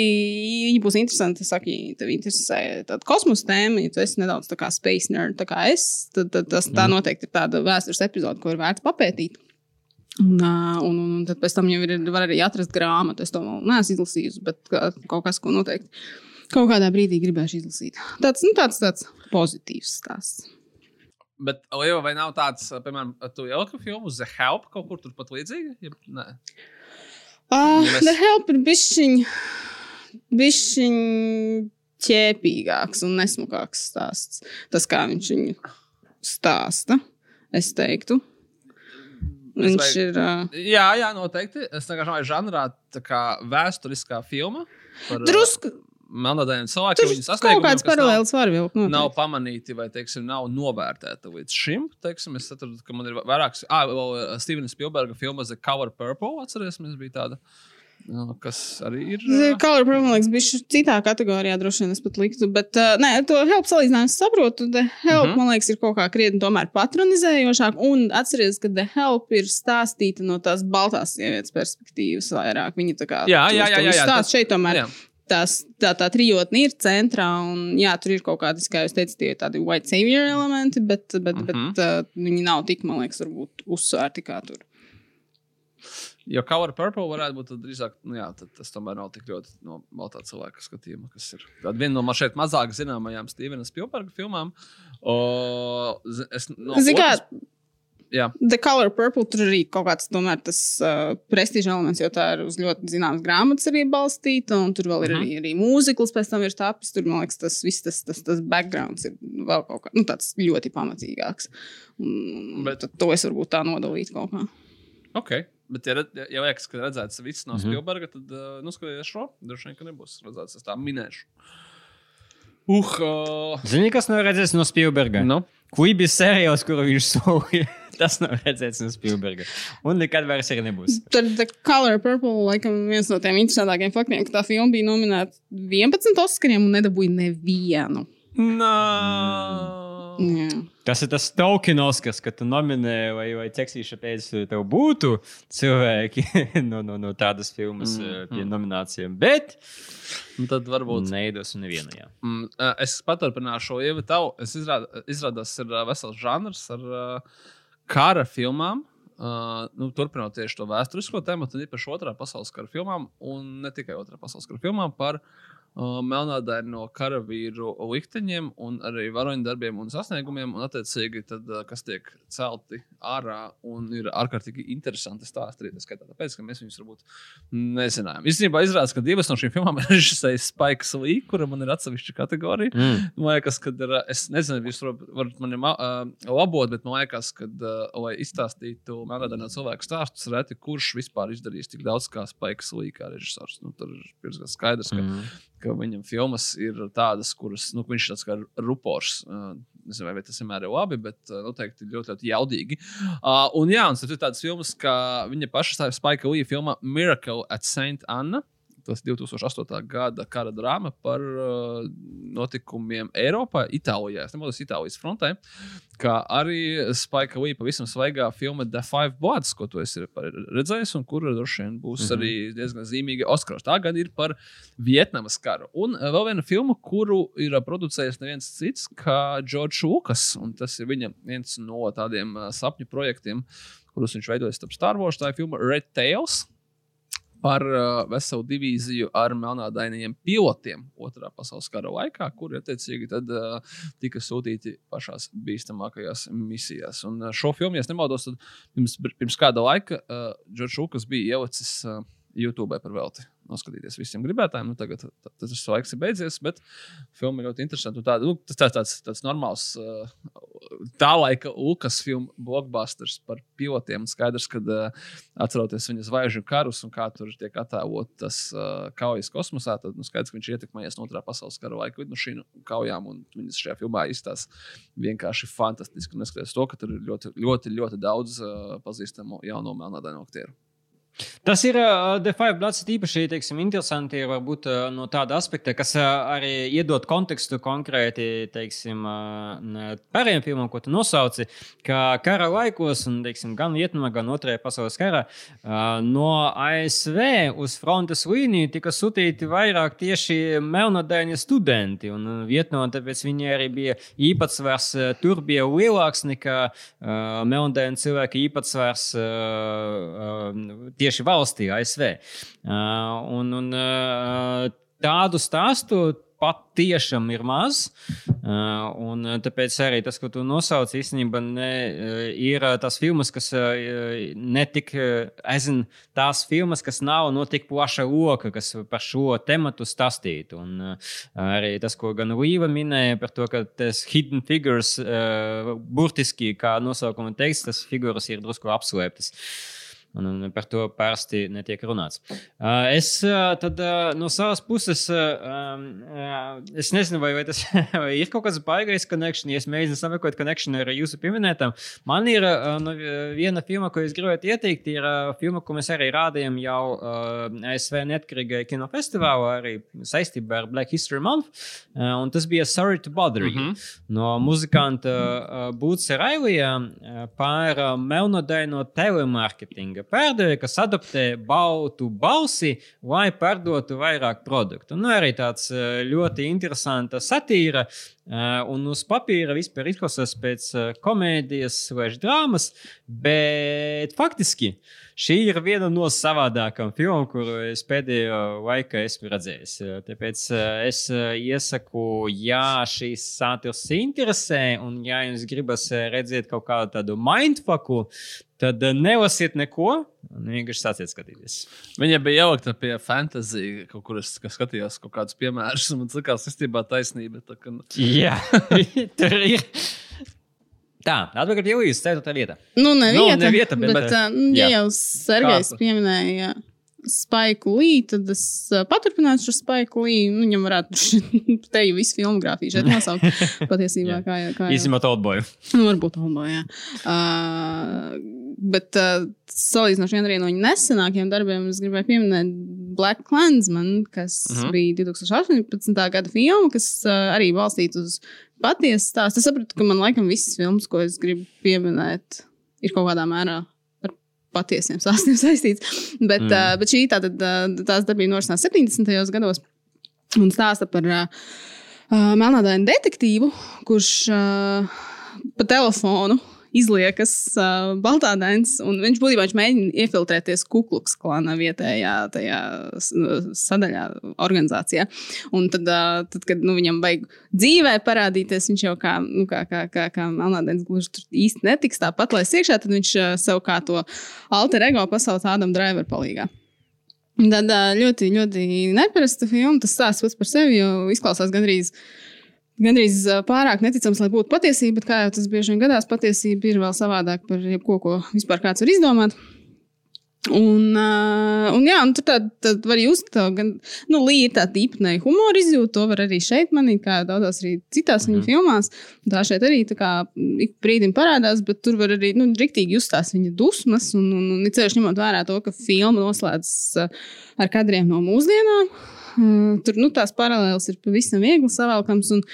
viņa būs interesanta, saka, ja tev interesē tāda kosmosa tēma, ja tu esi nedaudz tā kā space nerd, tā kā es, tad, tad tas, tā mm. noteikti ir tāda vēstures epizode, ko ir vērts papētīt. Un, un, un, un tad pēc tam jau ir, var arī atrast grāmatu. Es to vēl neesmu izlasījusi, bet kaut kas, ko noteikti kaut kādā brīdī gribēšu izlasīt. Tāds, nu, tāds, tāds pozitīvs stāsts. Bet, Lieva, vai nav tāds, piemēram, tu ielika filmu The Help kaut kur turpat līdzīgi? Ja, nē. Uh, mēs... The Help ir bišķiņ, bišķiņ ķēpīgāks un nesmukāks stāsts. Tas, kā viņš viņu stāsta, es teiktu. Viņš vai... ir. Uh... Jā, jā, noteikti. Es vienkārši domāju, žanrā tā kā vēsturiskā filma. Par, Drusku. Melnādainiem cilvēkiem viņas sasniegumi, kaut kāds paralēls var vilkt. Noteikti. Nav pamanīti vai, teiksim, nav novērtēti līdz šim. Teiksim, es atradu, ka man ir vairākas, ah, vēl Stevena Spielberga filma The Cover Purple, atceries, mēs bija tāda. Nu, kas arī ir. Uh... Color Problems bija citā kategorijā, droši vien es pat liktu. Bet, uh, nē, to help salīdzinājumu saprotu. The help, mm -hmm. man liekas, ir kaut kā krietni tomēr patronizējošāk. Un atcerieties, ka The help ir stāstīta no tās baltās sievietes perspektīvas vairāk. Viņa tā kā. Jā, jā, jā. jā, jā tas šeit tomēr. Jā. Tās, tā, tā trijotne ir centrā, un jā, tur ir kaut kādi, kā jūs teicat, tie tādi white savior elementi, bet, bet, mm -hmm. bet uh, viņi nav tik, man liekas, varbūt uzsvērti kā tur. Jo Color Purple varētu būt drīzāk, nu jā, tas tomēr nav tik ļoti no baltā cilvēka skatījuma, kas ir viena no šeit mazāk zināmajām Stevena Spielberga filmām. O, es, no, Zin, otrs, Jā. The Color Purple tur arī kaut kāds tomēr tas uh, prestižs elements, jo tā ir uz ļoti zināmas grāmatas arī balstīta, un tur vēl ir mm -hmm. arī, arī mūzikls, pēc tam ir tapis. Tur, man liekas, tas viss tas, tas, tas backgrounds ir vēl kaut kā, nu, tāds ļoti pamatīgāks. Un, Bet to es varbūt tā nodalītu kaut kā. Okay. Bet, ja, ja liekas, ka redzēts viss no -hmm. Spielberga, tad uh, nu, skaties šo. Droši vien, ka nebūs redzēts. Es tā minēšu. Uh, uh... Zini, kas nav redzēts no Spielberga? No? Kuģis serijos, kuru viņš solīja. [LAUGHS] Tas nav redzēts no Spielberga. Un nekad vairs arī nebūs. Tad The Color Purple, laikam, viens no tiem interesantākajiem faktiem, ka tā filma bija nominēta 11 Oskariem un nedabūja nevienu. No. Jā. Tas ir tas tokenos, kas, kad tu nominē, vai, vai tekstīša pēc tev būtu cilvēki [LAUGHS] no, no, no tādas filmas mm, pie mm. nominācijām. Bet nu, tad varbūt neiedos nevienu. Jā. Mm, es paturpināšu šo ievadu. Es izrād, izrādās, ir vesels žanrs ar uh, kara filmām. Uh, nu, turpinot tieši to vēsturisko tēmu, tad īpaši otrā pasaules kara filmām, un ne tikai otrā pasaules kara filmām par uh, melnādaini no karavīru likteņiem, un arī varoņu darbiem un sasniegumiem, un attiecīgi, tad, uh, kas tiek celti ārā un ir ārkārtīgi interesanti stāsti. Arī tas skaitā, tāpēc, ka mēs viņus varbūt nezinājām. Īstenībā izrādās, ka divas no šīm filmām [LAUGHS] ir režisējis Spaiks Lī, kura man ir atsevišķa kategorija. Mm. Man liekas, ka ir, es nezinu, jūs varat, mani ma- uh, labot, bet man liekas, ka, uh, lai izstāstītu melnādaino cilvēku stāstus, reti kurš vispār izdarīs tik daudz kā Spaiks Lī, kā režisors. Nu, tur ir diezgan skaidrs, ka Mm. Ka viņam filmas ir tādas, kuras nu, viņš ir tāds kā rupors. Uh, Nezinu, vai tas vienmēr ir labi, bet uh, noteikti ļoti, ļoti jaudīgi. Uh, un jā, un tas ir tāds filmas, kā viņa paša Spike Lee filma Miracle at St. Anna. Tas 2008. gada kara drāma par uh, notikumiem Eiropā, Itālijā. Es nemaldos Itālijas frontē, kā arī Spike Lee pavisam svaigā filma The Five Bloods, ko tu esi redzējis, un kur droši vien būs mm -hmm. arī diezgan zīmīga Oskars. Tā gan ir par Vietnamas karu. Un uh, vēl viena filma, kuru ir uh, producējis neviens cits kā Džordžs Lukas, un tas ir viņa viens no tādiem uh, sapņu projektiem, kurus viņš veidojas starp Star Wars. Tā ir filma Red Tails par uh, veselu divīziju ar melnādainiem pilotiem otrā pasaules kara laikā, kuri attiecīgi tad, uh, tika sūtīti pašās bīstamākajās misijās. Un uh, šo filmu, ja nemaldos, tad pirms, pirms kāda laika uh, Džordžs Lukas bija ielicis uh, YouTube par velti. Noskatīties visiem gribētājiem. Nu, tagad ta- ta- tas laiks ir beidzies, bet filma ļoti interesanta. Tāda, nu, tas tāds, tāds, tāds normāls, uh, tā laika Lukas filmu blockbusters par pilotiem. Skaidrs, ka uh, atceroties viņa zvaigžņu karus un kā tur tiek attēlotas uh, kaujas kosmosā, tad nu, skaidrs, ka viņš ir ietekmējies no otrā pasaules kara laika lidmašīnu kaujām. Viņas šajā filmā izstāsta vienkārši fantastiski. Neskatoties to, ka tur ir ļoti, ļoti, ļoti daudz pazīstamu jauno melnādainu aktieru. Tas ir The Five Bloods īpaši teiksim, interesanti varbūt uh, no tāda aspekta, kas uh, arī iedod kontekstu konkrēti teiksim, pārējiem filmām, ko tu nosauci, ka kara laikos, un, teiksim, gan Vietnamā, gan Otrajā pasaules karā, no ASV uz frontes līniju tika sūtīti vairāk tieši melnādaini studenti. Vietnamā tāpēc viņi arī bija īpatsvars, tur bija lielāks nekā melnādaini cilvēki īpatsvars. Uh, tieši valstī, ASV. Uh, un, un, uh, tādu stāstu patiešām ir maz. Uh, un tāpēc arī tas, ko tu nosauc, īstenībā ne, uh, ir uh, tās filmas, kas uh, netik, es zinu, tās filmas, kas nav no tik plaša loka, kas par šo tematu stāstītu. Un uh, arī tas, ko gan Līva minēja par to, ka tas hidden figures, uh, burtiski, kā nosaukuma teiks, tas figūras ir drusku apslēptas. Un, un par to parasti netiek runāts. Es tad, no savas puses, es nezinu, vai, vai tas [LAUGHS] vai ir kaut kāds baigais connection. Ja es mēģinu sameklēt connection ar jūsu pieminētām, man ir no, viena filma, ko es gribētu ieteikt. Ir filma, ko mēs arī rādījām jau ASV neatkarīgajā kinofestivālā, arī saistībā ar Black History Month. Un tas bija Sorry to Bother You. Mm -hmm. No muzikanta Būtsa Railija par melnodaino telemarketinga pārdevēju, kas adaptē baltu balsi, lai pārdotu vairāk produktu. Nu, arī tāds uh, ļoti interesants satīra. Uh, un uz papīra vispār izklausās pēc uh, komēdijas vai drāmas, bet faktiski šī ir viena no savādākām filmām, kuru es pēdējo laikā esmu redzējis. Tāpēc uh, es uh, iesaku, ja šīs saturs interesē, un ja jums gribas uh, redzēt kaut kādu tādu mindfucku, tad nelasiet neko, un vienkārši sāciet skatīties. Viņa bija ielikta pie fantasy, kaut kur es ka skatījos kaut kādus piemērus, un man ka tas taisnība. Tā, ka, nu, Jā, [LAUGHS] tur ir. Tā, atpakaļ pie Jūijas, 4. vietā. Nu, ne Nu, vieta, ne vieta, bet, bet, bet, bet uh, ja jā. jau Sergejs pieminēja Spaiku Lī, tad es uh, paturpināšu ar Spaiku Lī. Nu, viņam varētu [LAUGHS] te jau visu filmogrāfiju šeit nosaukt. [LAUGHS] Patiesībā, Jā. kā, jau- kā jau- Īsimot Oldboyu. [LAUGHS] Nu, varbūt Olbo, jā. Uh, bet uh, salīdzinoši vien arī no viņa nesenākajiem darbiem, es gribēju pieminēt Black Clansman, kas uh Mhm. -huh. bija 2018. gada filma, kas uh, arī balstīta uz patiesu stāstu. Es sapratu, ka man laikam visas filmas, ko es gribu pieminēt, ir kaut kādā mērā patiesiem stāstiem [LAUGHS] saistīts. Bet, Mm. uh, bet šī tātad, uh, tās darbība norisinās 70. gados un stāsta par uh, melnādainu detektīvu, kurš uh, pa telefonu izliekas uh, baltādēns, un viņš būtībā viņš mēģina iefiltrēties Kukluks klāna vietējā tajā sadaļā, organizācijā. Un tad, uh, tad kad nu, viņam vajag dzīvē parādīties, viņš jau kā, nu, kā, kā, kā, kā melnādēns gluži tur īsti netiks tāpat, lai iekšā, tad viņš uh, sev kā to alter ego pasaules Ādam Driver palīgā. Tad ļoti, ļoti neparasta filma. Tas stāsts pats par sevi jau izklausās gandrīz, gandrīz ā, pārāk neticams, lai būtu patiesība. Bet, kā jau tas bieži vien gadās, patiesība ir vēl savādāk par jebko, ko vispār kāds var izdomāt. Un, un, jā, un tur tad, tad var just to gan, nu, Līja ir tāda īpatnēja humora izjūta, to var arī šeit manīt, kā daudzās arī citās viņa filmās. Tā šeit arī tā kā ik brīdim parādās, bet tur var arī, nu, riktīgi just tās viņa dusmas, un, un, un it sevišķi ņemot vērā to, ka filma noslēdzas ar kadriem no mūsdienām. Uh, tur, nu, tās paralēles ir pavisam viegli savēlkams, un,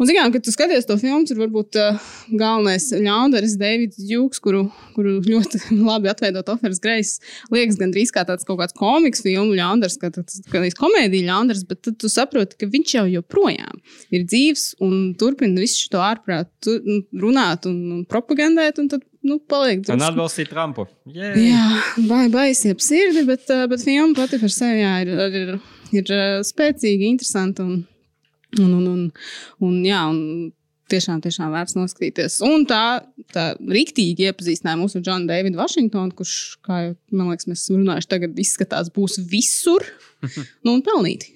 Un, zinām, kad tu skaties to filmu, tur varbūt uh, galvenais ļaundaris Deivids Džuks, kuru, kuru ļoti [LAUGHS] labi atveidot Oferis Greis, liekas gandrīz kā tāds kaut kāds komiks filmu ļaundaris, kā tāds komēdija ļaundaris, bet tad tu saproti, ka viņš jau joprojām ir dzīves un turpina visu šo ārprātu tu- runāt un, un propagandēt, un tad, nu, paliek Un drusku- atbalstīt Trumpu. Yay! Jā, vai baisi ap sirdi, bet, ā, bet filma pati par sevi jā, ir, ir, ir ā, spēcīga, interesanta un, un, un, un, un, jā, un tiešām, tiešām vērts noskatīties. Un tā, tā rīktīgi iepazīstināja mūsu Džonu Davidu Vašingtonu, kurš, kā jau man liekas, mēs esam runājuši, tagad izskatās būs visur. [LAUGHS] Nu, un pelnīti.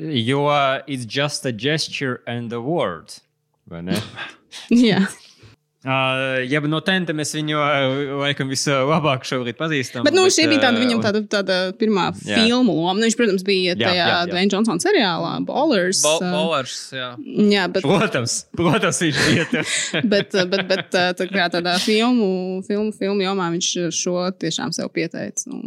Jo it's just a gesture and a word. Vai ne? [LAUGHS] Jā, [LAUGHS] Uh, ja no tenta mēs viņu laikam vislabāk šobrīd pazīstam. bet nu, šī bija tāda viņam un- tāda, tāda pirmā Jā. filmu loma. Nu, viņš, protams, bija Jā, tajā jā, jā. Dwayne Johnson seriālā Ballers. Bo- Bowlers, jā. Jā, bet Protams, protams, viņš bija tur. [LAUGHS] bet, bet, bet tā, kā tādā filmu, filmu, filmu jomā viņš šo tiešām sev pieteica un,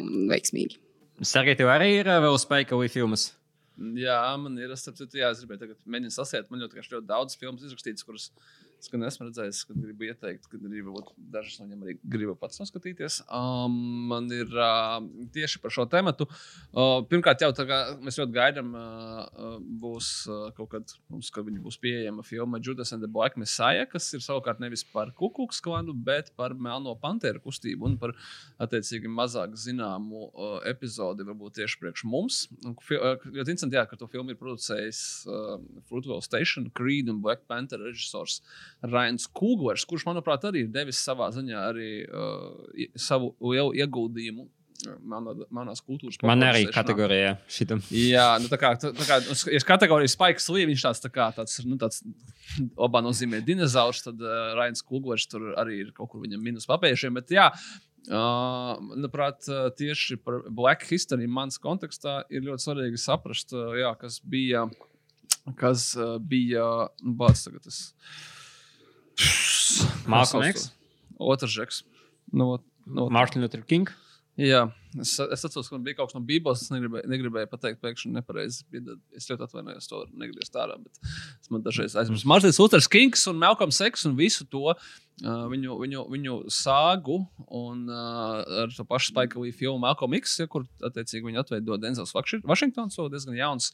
un veiksmīgi. Sergei, tev arī ir vēl Spike Lee filmas? Jā, man ir. Es saprotu, jā, es gribēju tagad mēģināt sasiet. Man ļoti, ļoti daudz filmu izrakstīts, kuras es gan esmu redzējis, kad gribu ieteikt, arī varbūt dažas no viņiem arī gribu pats noskatīties. Um, man ir uh, tieši par šo tēmu. Uh, pirmkārt, jau tā kā mēs ļoti gaidām, uh, uh, būs uh, kaut kad, mums, kad viņa būs pieejama filma Judas and the Black Messiah, kas ir savukārt nevis par kukuks klandu, bet par melno panteru kustību un par attiecīgi mazāk zināmu uh, epizodi, varbūt tieši priekš mums. Uh, Ļoti interesanti, jā, ka to filmu ir producējis uh, Fruitvale Station, Creed un Black Panther režisors Rains Kūgvers, kurš, manuprāt, arī ir devis savā ziņā arī uh, savu lielu ieguldījumu. uh, Manā, manās kultūras Man arī kategorijā šitam. Jā, nu, tā kā, tā, tā kā ja kategorijas spēks līnija, viņš tāds, tā kā, tāds, nu, tāds labā nozīmē dinozaurs, tad uh, Rains Kulgors tur arī ir kaut kur viņam minus papējušiem. Bet, jā, uh, manuprāt, uh, tieši par Black History mans kontekstā ir ļoti svarīgi saprast, uh, jā, kas bija, kas uh, bija, nu, bāc, tagad tas. Malcolm X? Otrs žeks. Nu, ot- nu, ot- Martin Luther King. Jā, es, es atceros, ka man bija kaut kas no Bībeles. Es negribēju, negribēju pateikt, pēkšņi nepareizi. Es ļoti atvainojos, to negribēju ārā. Es man dažreiz aizmirsu. Martins Luthers Kings un Malcolm Seks un visu to. Uh, viņu, viņu, viņu sāgu un uh, ar to pašu Spike Lee filmu Malcolm X, ja, kur attiecīgi viņi atveido Denzels Vaši- Vašingtons, so diezgan jauns,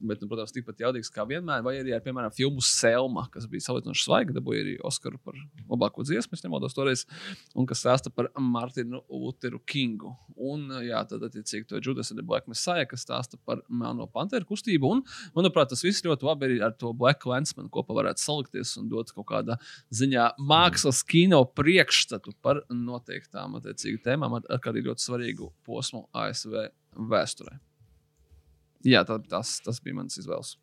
bet, nu, protams, tikpat jaudīgs kā vienmēr. Vai arī ar, piemēram, filmu Selma, kas bija salīdzinoši svaiga, dabūja arī Oskaru par labāko dziesmu, es nemaldos toreiz, un kas stāsta par Martinu Lutheru Kingu. Un, jā, tad, attiecīgi, to Judas the Black Messiah, kas stāsta par Melno Panteru kustību. Un, manuprāt, tas viss ļoti labi arī ar to Black Landsman kopā varētu salikties un dot kaut kādā ziņā mākslas kino priekšstatu par noteiktām attiecīgi tēmām, ar, ar arī ļoti svarīgu posmu ASV vēsturē. Jā, tā, tas, tas bija mans izvēles.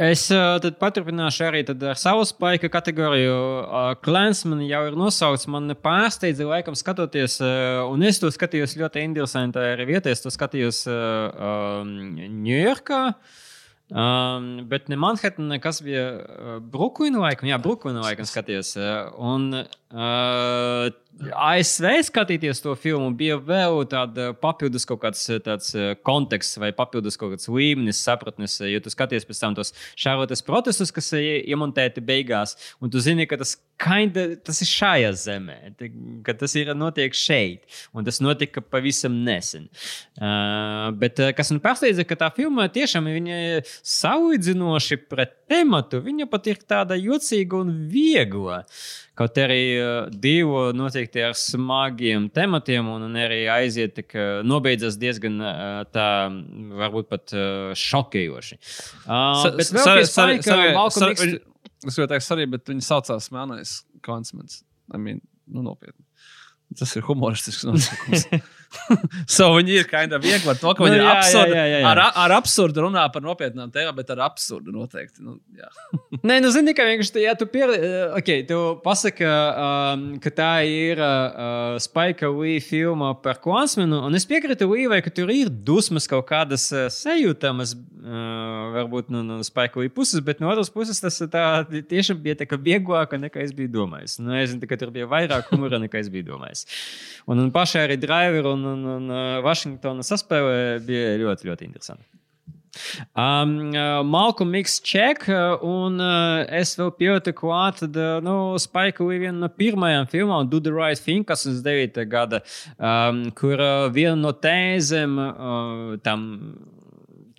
Es tad paturpināšu arī tad ar savu spēku kategoriju. Uh, Klansman jau ir nosaukts. Man pārsteidza, laikam, skatoties, un es to skatījos ļoti interesanti arī vietā. Es to skatījos Ņujorkā. Um, bet ne Manhattanā, kas bija Brooklyna laikam, jā, Brooklyna laikam skatījos. Uh, un uh, ASV skatīties to filmu, bija vēl tāda papildus kaut kāds eh, tāds eh, konteksts vai papildus kaut kāds līmenis, sapratnes. eh, Jo tu skaties pēc tam tos šārotas protestus, kas ir iemontēti beigās, un tu zini, ka tas, kinda, tas ir šajā zemē, ka tas ir notiek šeit, un tas notika pavisam nesen. Uh, bet kas man pārsteidza, ka tā filma tiešām ir salīdzinoši pret tematu. Viņa pat ir tāda jocīga un viegla. Kaut arī uh, divi noteikti ar smagiem tematiem, un, un arī aiziet, tik, uh, nobeidzas diezgan uh, tā, varbūt pat uh, šokējoši. Uh, Sa- bet vēl sorry, Malcolm sorry, X- viņi- Es gribēju teikt, arī, bet viņi saucās Melnais Konsmens. I mean, nu, nopietni. Tas ir humoristisks nosaukums. [LAUGHS] [LAUGHS] so viņi ir kind of viegli ar to, ka Nu, viņi ir jā, absurdi. jā, jā, jā. Ar, ar absurdu runā par nopietnām tēmām, bet ar absurdu noteikti. Nu, jā. [LAUGHS] Nē, nu, zini, ka vienkārši, ja tu pieredzi, okay, tu pasaki, um, ka tā ir uh, Spike Lee filma par Klansmanu, un es piekrītu Līvai, ka tur ir dusmas kaut kādas uh, sajūtamas, uh, varbūt no, no Spike Lee puses, bet no otras puses tas tā tiešām bija tā kā vieglāk nekā es biju domājis. Nu, es zinu, ka tur bija vairāk humora nekā es biju domājis. Un, un pašai arī Driver un, un, un uh, Vašingtona saspēle bija ļoti, ļoti interesanti. Um, uh, Malcolm X check, uh, un uh, es vēl pieaugu klāt, tad, uh, nu, Spike Lee viena no pirmajām filmām, Do the Right Thing, kas ir 9. gada, um, kur uh, viena no tēzēm uh, tam.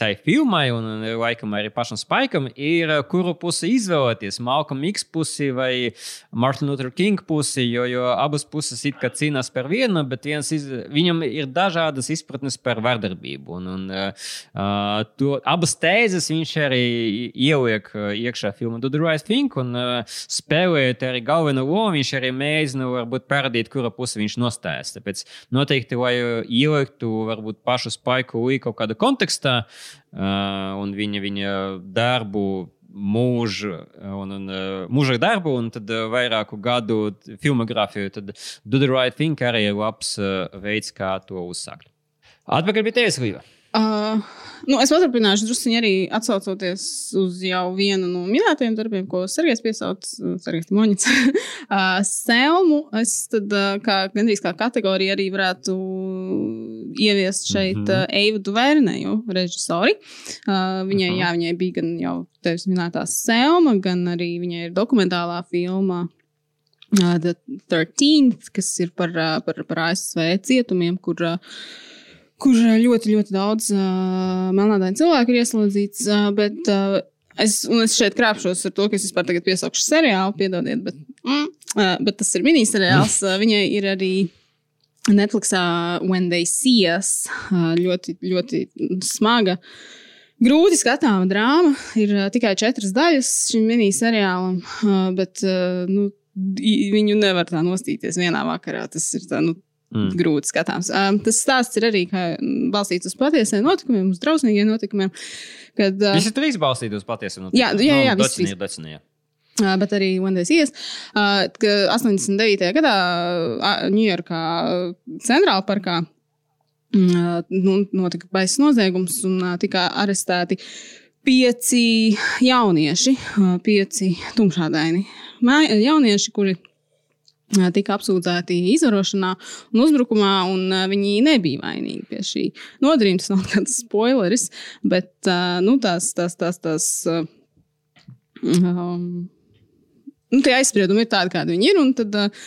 Tai filmai, un laikam arī pašam Spikam, ir, uh, kuru pusi izvēlēties. Malcolm X pusi vai Martin Luther King pusi, jo, jo abas puses it kā cīnās par vienu, bet viens iz, viņam ir dažādas izpratnes par vardarbību. Un, un, uh, to, abas tēzes viņš arī ieliek iekšā filmā Do the Right Thing, un uh, spēlējot arī galveno lomu, viņš arī mēģina varbūt parādīt, kura puse viņš nostājas. Tāpēc noteikti, lai ieliktu varbūt pašu spaiku Lee kaut kādā kontekstā uh, un viņa, viņa darbu mūžu, un, un mūža darbu, un tad vairāku gadu filmogrāfiju, tad Do the Right Thing arī ir labs veids, kā to uzsākt. Atpakaļ pie tevis, Līva. Uh, nu, es paturpināšu drusku arī atsaucoties uz jau vienu no minētajiem darbiem, ko Sergejs piesauc, Sergejs Moņits. uh, [LAUGHS] Selmu es tad, uh, kā, gandrīz kā kategoriju arī varētu ieviest šeit mm. -hmm. uh, Eivu Duvērnēju režisori. Uh, viņai, Mhm. jā, viņai bija gan jau tevis minētā Selma, gan arī viņai ir dokumentālā filma uh, The 13th, kas ir par, uh, par, par ASV cietumiem, kur uh, kur ā, ļoti, ļoti daudz uh, melnādainu cilvēku ir ieslodzīts. Uh, bet, uh, es, es šeit krāpšos ar to, ka es vispār tagad piesaukšu seriālu, piedodiet, bet, mm, uh, bet tas ir miniseriāls. Uh, viņai ir arī Netflixā When They See Us uh, ļoti, ļoti smaga. Grūti skatāma drāma. Ir uh, tikai četras daļas šim miniseriālam, uh, bet uh, nu, viņu nevar tā nostīties vienā vakarā. Tas ir tā, nu, Mm. grūti skatāms. Um, tas stāsts ir arī mm, balstīts uz patiesiem notikumiem, uz drausmīgiem notikumiem. Kad, uh, Visi trīs balstītos patiesi. Jā, jā, jā, visi visi trīs. Docini, jā. Uh, bet arī Wendy's ies, uh, ka 89. gadā Ņujorkā centrāla parkā uh, nu, notika baisas noziegums un uh, tika arestēti pieci jaunieši, uh, pieci tumšādaini jaunieši, kuri uh, tika apsūdzēti izvarošanā un uzbrukumā, un uh, viņi nebija vainīgi pie šī nodarījuma. Tas nav [LAUGHS] kāds spoileris, bet uh, nu, tās, tās, tās, tās uh, um, nu, tie aizspriedumi ir tādi, kādi viņi ir. Tad, uh,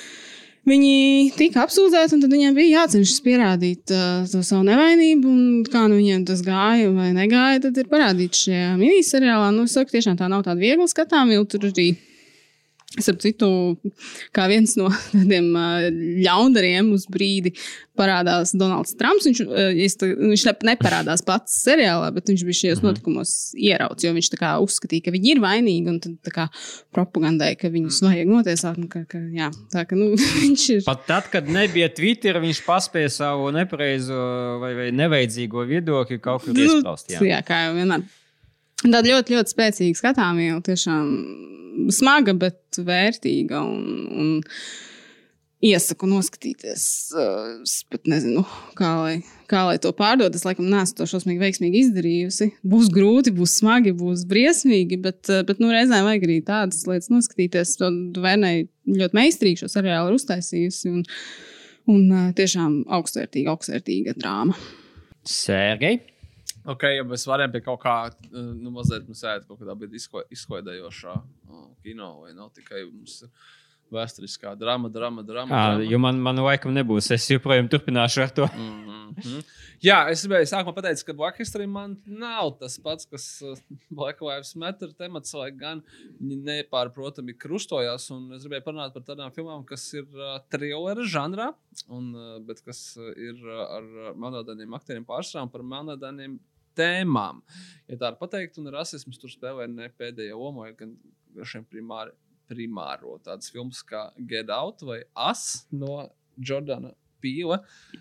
Viņi tika apsūdzēti, un tad viņiem bija jācenšas pierādīt uh, to savu nevainību. Kā nu viņiem tas gāja vai negāja, tad ir parādīts šajā miniseriālā. Nu, es saku, tiešām tā nav tāda viegla skatāmība. Tur arī Starp citu, kā viens no tādiem ļaundariem uz brīdi parādās Donalds Trumps. Viņš, viņš ne, neparādās pats seriālā, bet viņš bija šajos notikumos ierauts, jo viņš uzskatīja, ka viņi ir vainīgi un tad tā kā propagandēja, ka viņus vajag notiesāt. un Ka, ka, jā, tā ka nu, [LAUGHS] viņš ir. Pat tad, kad nebija Twitter, viņš paspēja savu nepareizo vai, vai nevajadzīgo viedokli kaut kur. Nu, jā, kā jau vienmēr. Tāda ļoti, ļoti spēcīga skatāmība, tiešām smaga, bet vērtīga. Un, un, iesaku noskatīties. Uh, es pat nezinu, kā lai, kā lai to pārdot. Es laikam neesmu to šausmīgi veiksmīgi izdarījusi. Būs grūti, būs smagi, būs briesmīgi, bet, uh, bet nu, reizēm vajag arī tādas lietas noskatīties. To Vērnai ļoti meistarīgi šo seriālu ir uztaisījusi. Un, un uh, tiešām augstvērtīga, augstvērtīga drāma. Sērgei. Ok, ja mēs varam pie kaut kā, uh, nu, mazliet mums ēt kaut kādā izko, izklaidējošā uh, kino, vai nav tikai mums ir vēsturiskā drama, drama, drama. À, drama. jo man, man laikam nebūs. Es joprojām turpināšu ar to. Mm -hmm. Jā, es gribēju sākumā pateikt, ka Black History man nav tas pats, kas uh, Black Lives Matter temats, lai gan viņi nepārprotami krustojās. Un es gribēju parunāt par tādām filmām, kas ir uh, thriller žanrā, un, uh, bet kas ir uh, ar melnādainiem aktieriem pārsvarā un par melnādainiem tēmām. Ja tā var pateikt, un rasisms tur spēlē ne pēdējo lomu, gan šiem primāri, primāro tādas filmas kā Get Out vai As no Jordana Pīla.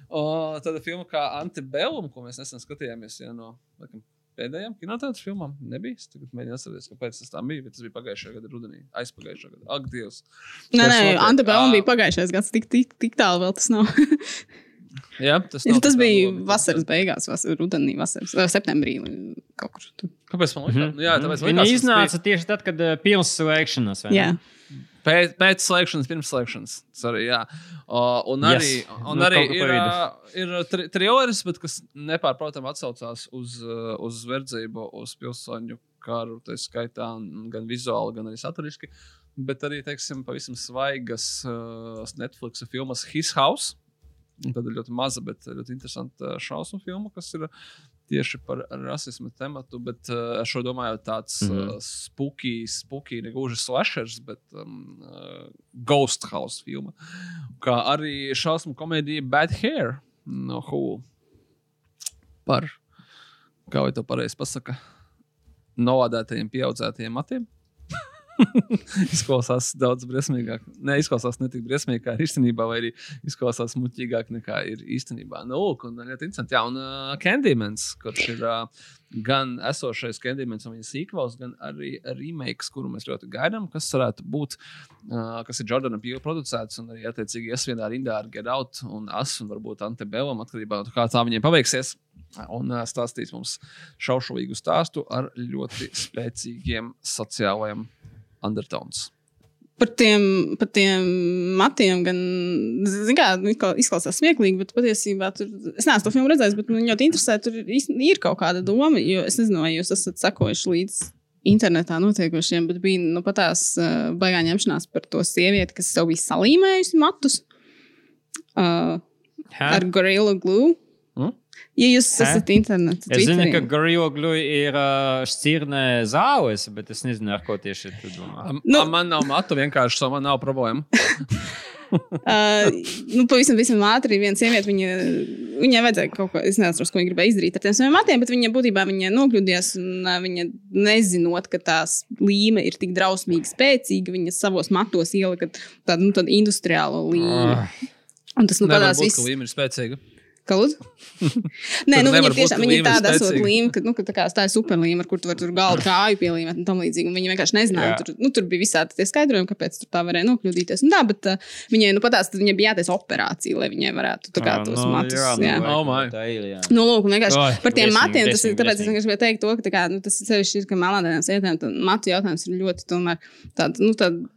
O, tāda filma kā Antebellum, ko mēs nesen skatījāmies ja, no laikam, pēdējām kinotētas filmām. Nebija. Es tagad mēģinu atcerēties, kāpēc tas tā bija, tas bija pagājušajā gadā rudenī, aizpagājušajā gadā. Ak, Dievs! Nē, nē? Antebellum Ā. bija pagājušais gads, tik, tik, tik tālu vēl tas nav. [LAUGHS] Jā, tas, tas bija labi. vasaras beigās, vas, rudenī, vasaras, septembrī. Kāpēc man liekas? Nu, jā, tāpēc Viņa likās, tas iznāca tieši tad, kad uh, pirms slēgšanas. vai ne? Jā. Pēc, pēc slēgšanas, pirms slēgšanas. Sorry, jā. uh, un Yes. arī, un Nu, arī ir, uh, ir tri trilleris, bet kas nepārprotami atsaucās uz, uh, uz verdzību, uz pilsoņu karu, tā skaitā un gan vizuāli, gan arī saturiski. Bet arī, teiksim, pavisam svaigas uh, Netflix filmas His House. Un Tad ir ļoti maza, bet ļoti interesanta šausmu filma, kas ir tieši par rasismu tematu. Bet ar šo domāju, tāds mm. -hmm. uh, spooky, spooky, ne gluži slashers, bet um, uh, ghost house filma. Kā arī šausmu komēdija Bad Hair no Hulu. Par, kā vai to pareizi pasaka, novādētajiem, pieaudzētajiem matiem. [LAUGHS] izklausās daudz briesmīgāk. Nē, izklausās ne tik briesmīgi, kā ir īstenībā, vai arī izklausās muļķīgāk nekā ir īstenībā. Nu, lūk, un ļoti interesanti. Jā, un uh, Candymans, kurš ir uh, gan esošais Candymans un viņa sīkvals, gan arī remakes, kuru mēs ļoti gaidām, kas varētu būt, uh, kas ir Jordana Pīla producēts un arī attiecīgi iesvienā rindā ar Get Out un As un varbūt Antebellum, atkarībā no tā, kā tā viņiem paveiksies. Un stāstīs mums šaušalīgu stāstu ar ļoti spēcīgiem sociālajiem undertones. Par tiem, par tiem matiem, gan, zin kā, nu, izkla- izklausās smieklīgi, bet patiesībā tur, es neesmu to filmu redzējis, bet man ļoti interesē, tur ir kaut kāda doma, jo es nezinu, vai jūs esat sekojuši līdz internetā notiekošiem, bet bija nu, pat tās uh, baigā ņemšanās par to sievieti, kas sev bija salīmējusi matus uh, Hä? ar Gorilla Glue. Mm? Ja jūs Hä? esat internetā, Es zinu, ka Glue ir uh, šķirnē zāles, bet es nezinu, ar ko tieši tu domā. Nu, Nu- man nav matu, vienkārši so man nav problēma. [LAUGHS] Uh, nu, pavisam, pavisam ātri viena sieviete, viņa, viņai vajadzēja kaut ko, es nezinu, ko viņa gribēja izdarīt ar tiem saviem matiem, bet viņa būtībā viņa nokļūdījās un uh, viņa nezinot, ka tās līme ir tik drausmīgi spēcīga, viņa savos matos ielika tādu nu, tādu industriālu līmeni. Ah. Un tas nu būt, viss. līme ir spēcīga. Ka lūdzu? [LAUGHS] Nē, nu, viņa nevar ir būt, tiešām viņa tāda esot līme, ka, nu, ka tā, kā, tā ir superlīme, ar kur tu vari tur galdu [LAUGHS] kāju pielīmēt un tam līdzīgi. Un viņa vienkārši nezināja, tur, nu, tur bija visādi tie skaidrojumi, kāpēc tur tā varēja nokļūdīties. Un tā, bet uh, viņai, nu, patās, tad viņai bija jātaisa operācija, lai viņai varētu tā kā Ah, tos nu, matus. jā, jā. nu, Oh my. Tā ir, jā. Nu, lūk, un vienkārši Oi, par tiem matiem. Tas ir tāpēc, es vienkārši gribēju teikt, to, ka, tā kā, nu, tas ir sevišķi, ka melnādēnām sievietēm tad matu jautājums ir ļoti tomēr tāds, nu, tāds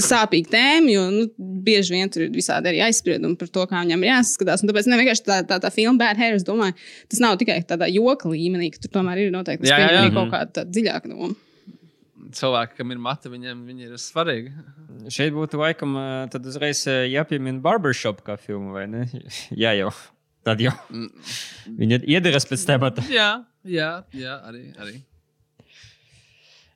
sāpīga tēma, jo nu, bieži vien tur ir visādi arī aizspriedumi par to, kā viņam ir jāsaskatās. Un tāpēc ne vienkārši tā, tā, tā filma Bad Hair, es domāju, tas nav tikai tādā joka līmenī, ka tur tomēr ir noteikti Jā, jā, jā. kaut kāda dziļāka doma. Cilvēki, kam ir mati, viņiem viņi ir svarīgi. Šeit būtu laikam uh, tad uzreiz uh, jāpiemina barbershop kā filma, vai ne? [LAUGHS] Jā, jau. Tad jau. Viņa iederas pēc temata. Jā, jā, jā arī. arī.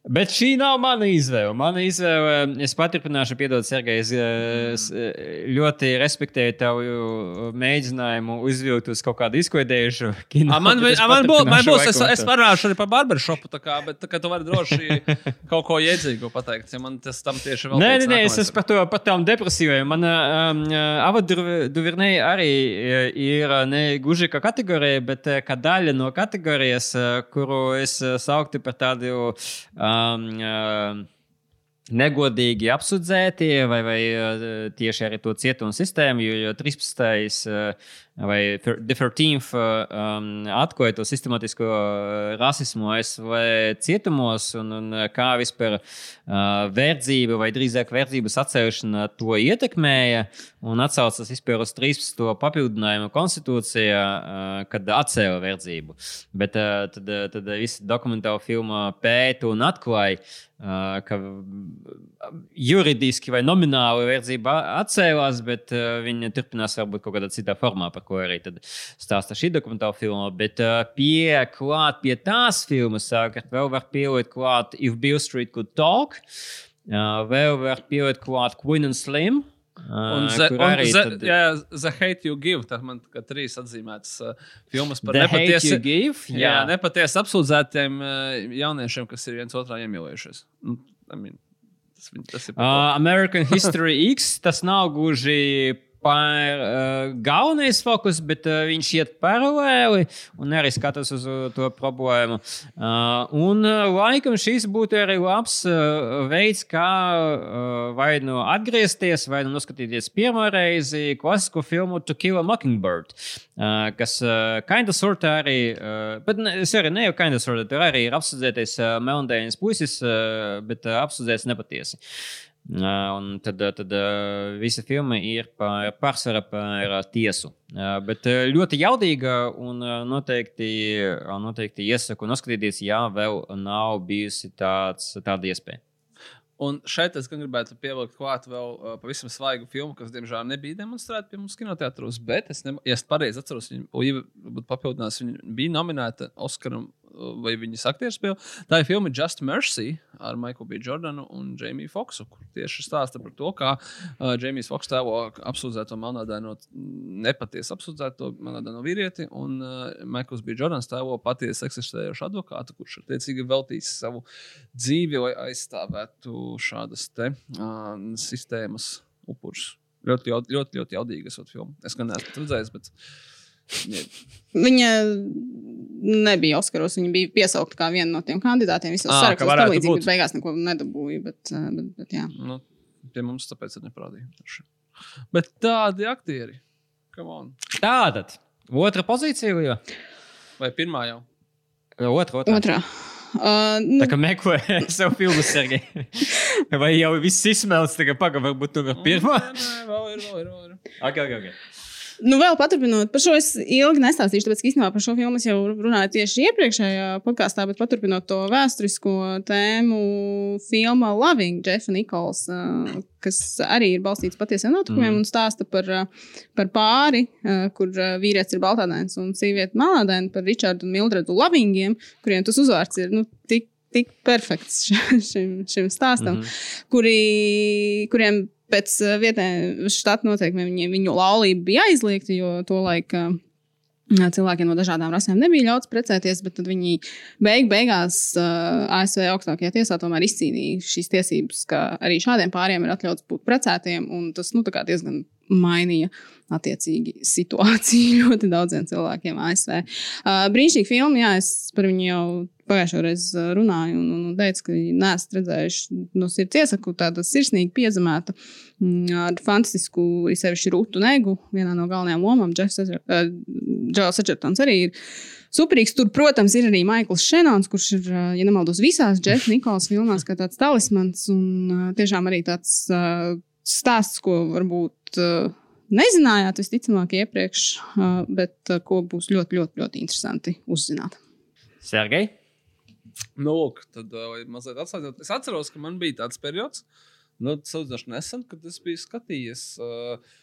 Bet šī nav mana izvēle. Mana izvēle, es paturpināšu, piedod, Sergei, es, eh, eh, ļoti respektēju tavu eh, mēģinājumu uzvilkt uz kaut kādu izklaidējušu kino. A, man, a, man, būs, man būs, es, es parāšu arī par barbershopu, tā kā, bet tā kā tu vari droši [LAUGHS] kaut ko iedzīgu pateikt, ja man tas tam tieši vēl Nē, nē, nē, es esmu par to par tām depresijām. Man um, avaduvernē arī ir ne gluži kā kategorija, bet kā daļa no kategorijas, kuru es sauktu par tādu um, uh, negodīgi apsūdzēti, vai, vai eh, tieši arī to cietumu sistēmu, jo, jo 13. Vai 13. Um, atklāja to sistemātisko eh, rasismu ASV cietumos, un, un kā vispār uh, verdzība, vai drīzāk verdzības atcelšana to ietekmēja, un atsaucas vispār uz 13. papildinājumu konstitūcijā, uh, kad atcēla verdzību. Bet uh, tad, tad visi dokumentāli filma pēta un atklāja. Ka juridiski vai nomināli verdzība atcēlās, bet viņa turpinās varbūt kaut kādā citā formā, par ko arī stāsta šī dokumentāla filma. Bet pie, klāt, pie tās filmas savukārt vēl var pielikt klāt If Bill Street Could Talk, vēl var pielikt klāt Queen and Slim. Uh, un arī the, tad- Hate You Give. Tā man kā trīs atzīmētas uh, filmas par nepatiesi, Give, jā. jā. nepatiesi apsūdzētiem uh, jauniešiem, kas ir viens otrā iemīlējušies. Nu, I mean, tas, tas ir. Uh, American History X tas nav gluži par uh, galvenais fokus, bet uh, viņš iet paralēli un arī skatās uz uh, to problēmu. Uh, un uh, laikam šis būtu arī labs uh, veids, kā uh, vai nu atgriezties, vai nu noskatīties pirmo reizi klasisko filmu To Kill a Mockingbird. Uh, kas uh, kinda sorta arī, uh, bet ne, es arī ne jau kinda sorta, tur arī ir apsūdzētais uh, melndēņas puisis, uh, bet uh, apsūdzēts nepatiesi. Uh, un tad, tad visa filma ir par pārsvaru par tiesu. Bet ļoti jaudīga un noteikti, noteikti iesaku noskatīties, ja vēl nav bijusi tāds, tāda iespēja. Un šeit es gribētu pievilkt klāt vēl uh, pavisam svaigu filmu, kas, diemžēl, nebija demonstrēta pie mums kinoteātros. Bet, es ne, ja es pareizi atceros, viņa, varbūt papildinās, viņa bija nominēta Oskaram vai viņas aktieru spēle. Tā ir filma Just Mercy ar Michaelu B. Jordanu un Jamie Foxu, kur tieši stāsta par to, kā uh, Jamie Foxs tēlo apsūdzēto melnādaino, nepatiesu apsūdzēto melnādaino vīrieti, un uh, Michaels B. Jordans tēlo patiesi eksistējošu advokātu, kurš attiecīgi veltīs savu dzīvi, lai aizstāvētu šādas te uh, sistēmas upurus. Ļoti, ļoti, ļoti jaudīga esot filma. Es gan neesmu redzējis, bet. Viņa nebija Oskaros. Viņa bija piesaukta kā viena no tiem kandidātiem. Visos Ā, ka sarakstos varētu tam līdzīgi, bet beigās neko nedabūja. Bet, bet, bet, jā. nu, pie mums tāpēc neparādīja. Bet tādi aktieri. Come on. Tātad, otra pozīcija, Lija. Vai pirmā jau? Otra, otra. Otrā. Uh, nu, Tā kā meklē [LAUGHS] sev filmu, Sergei. Vai jau viss izsmelts, tagad pagaidi, varbūt tu vari pirmā? Nē, nē, vēl ir, vēl ir. Vēl ir. Ok, ok, ok. Nu, vēl paturpinot, par šo es ilgi nestāstīšu, tāpēc, ka īstenībā par šo filmu es jau runāju tieši iepriekšējā podkāstā, bet paturpinot to vēsturisko tēmu, filma Loving, Jeffa Nikols, uh, kas arī ir balstīts patiesiem notikumiem mm. un stāsta par, uh, par pāri, uh, kur vīrietis ir baltādēns un sieviete melnādēna, par Richardu un Mildredu Lovingiem, kuriem tas uzvārds ir nu, tik, tik perfekts [LAUGHS] šim, šim stāstam, mm -hmm. kuri, kuriem pēc uh, vietējiem štata noteikumiem viņi, viņu laulība bija aizliegta, jo to laiku uh, cilvēkiem no dažādām rasēm nebija ļauts precēties, bet viņi beig, beigās uh, ASV augstākajā tiesā tomēr izcīnīja šīs tiesības, ka arī šādiem pāriem ir atļauts būt precētiem, tas nu, diezgan mainīja attiecīgi situāciju [LAUGHS] ļoti daudziem cilvēkiem ASV. Uh, brīnišķīgi filma, jā, es par viņu jau pagājušajā reizē runāju un, un teicu, ka neesmu redzējuši no sirds iesaku tādu sirsnīgi piezemētu mm, ar fantastisku, īpaši rūtu negu. Vienā no galvenajām lomām Džons Edžertons arī ir. Superīgs. Tur, protams, ir arī Maikls Šenons, kurš ir, ja nemaldos, visās Džefs Nikolas filmās, kā tāds talismans. Un tiešām arī tāds uh, stāsts, ko varbūt uh, nezinājāt, visticamāk, iepriekš, bet ko būs ļoti, ļoti, ļoti interesanti uzzināt. Sergei? Nu, lūk, tad mazliet atslēdzot. Es atceros, ka man bija tāds periods, nu, salīdzinoši nesen, kad es biju skatījies. Uh,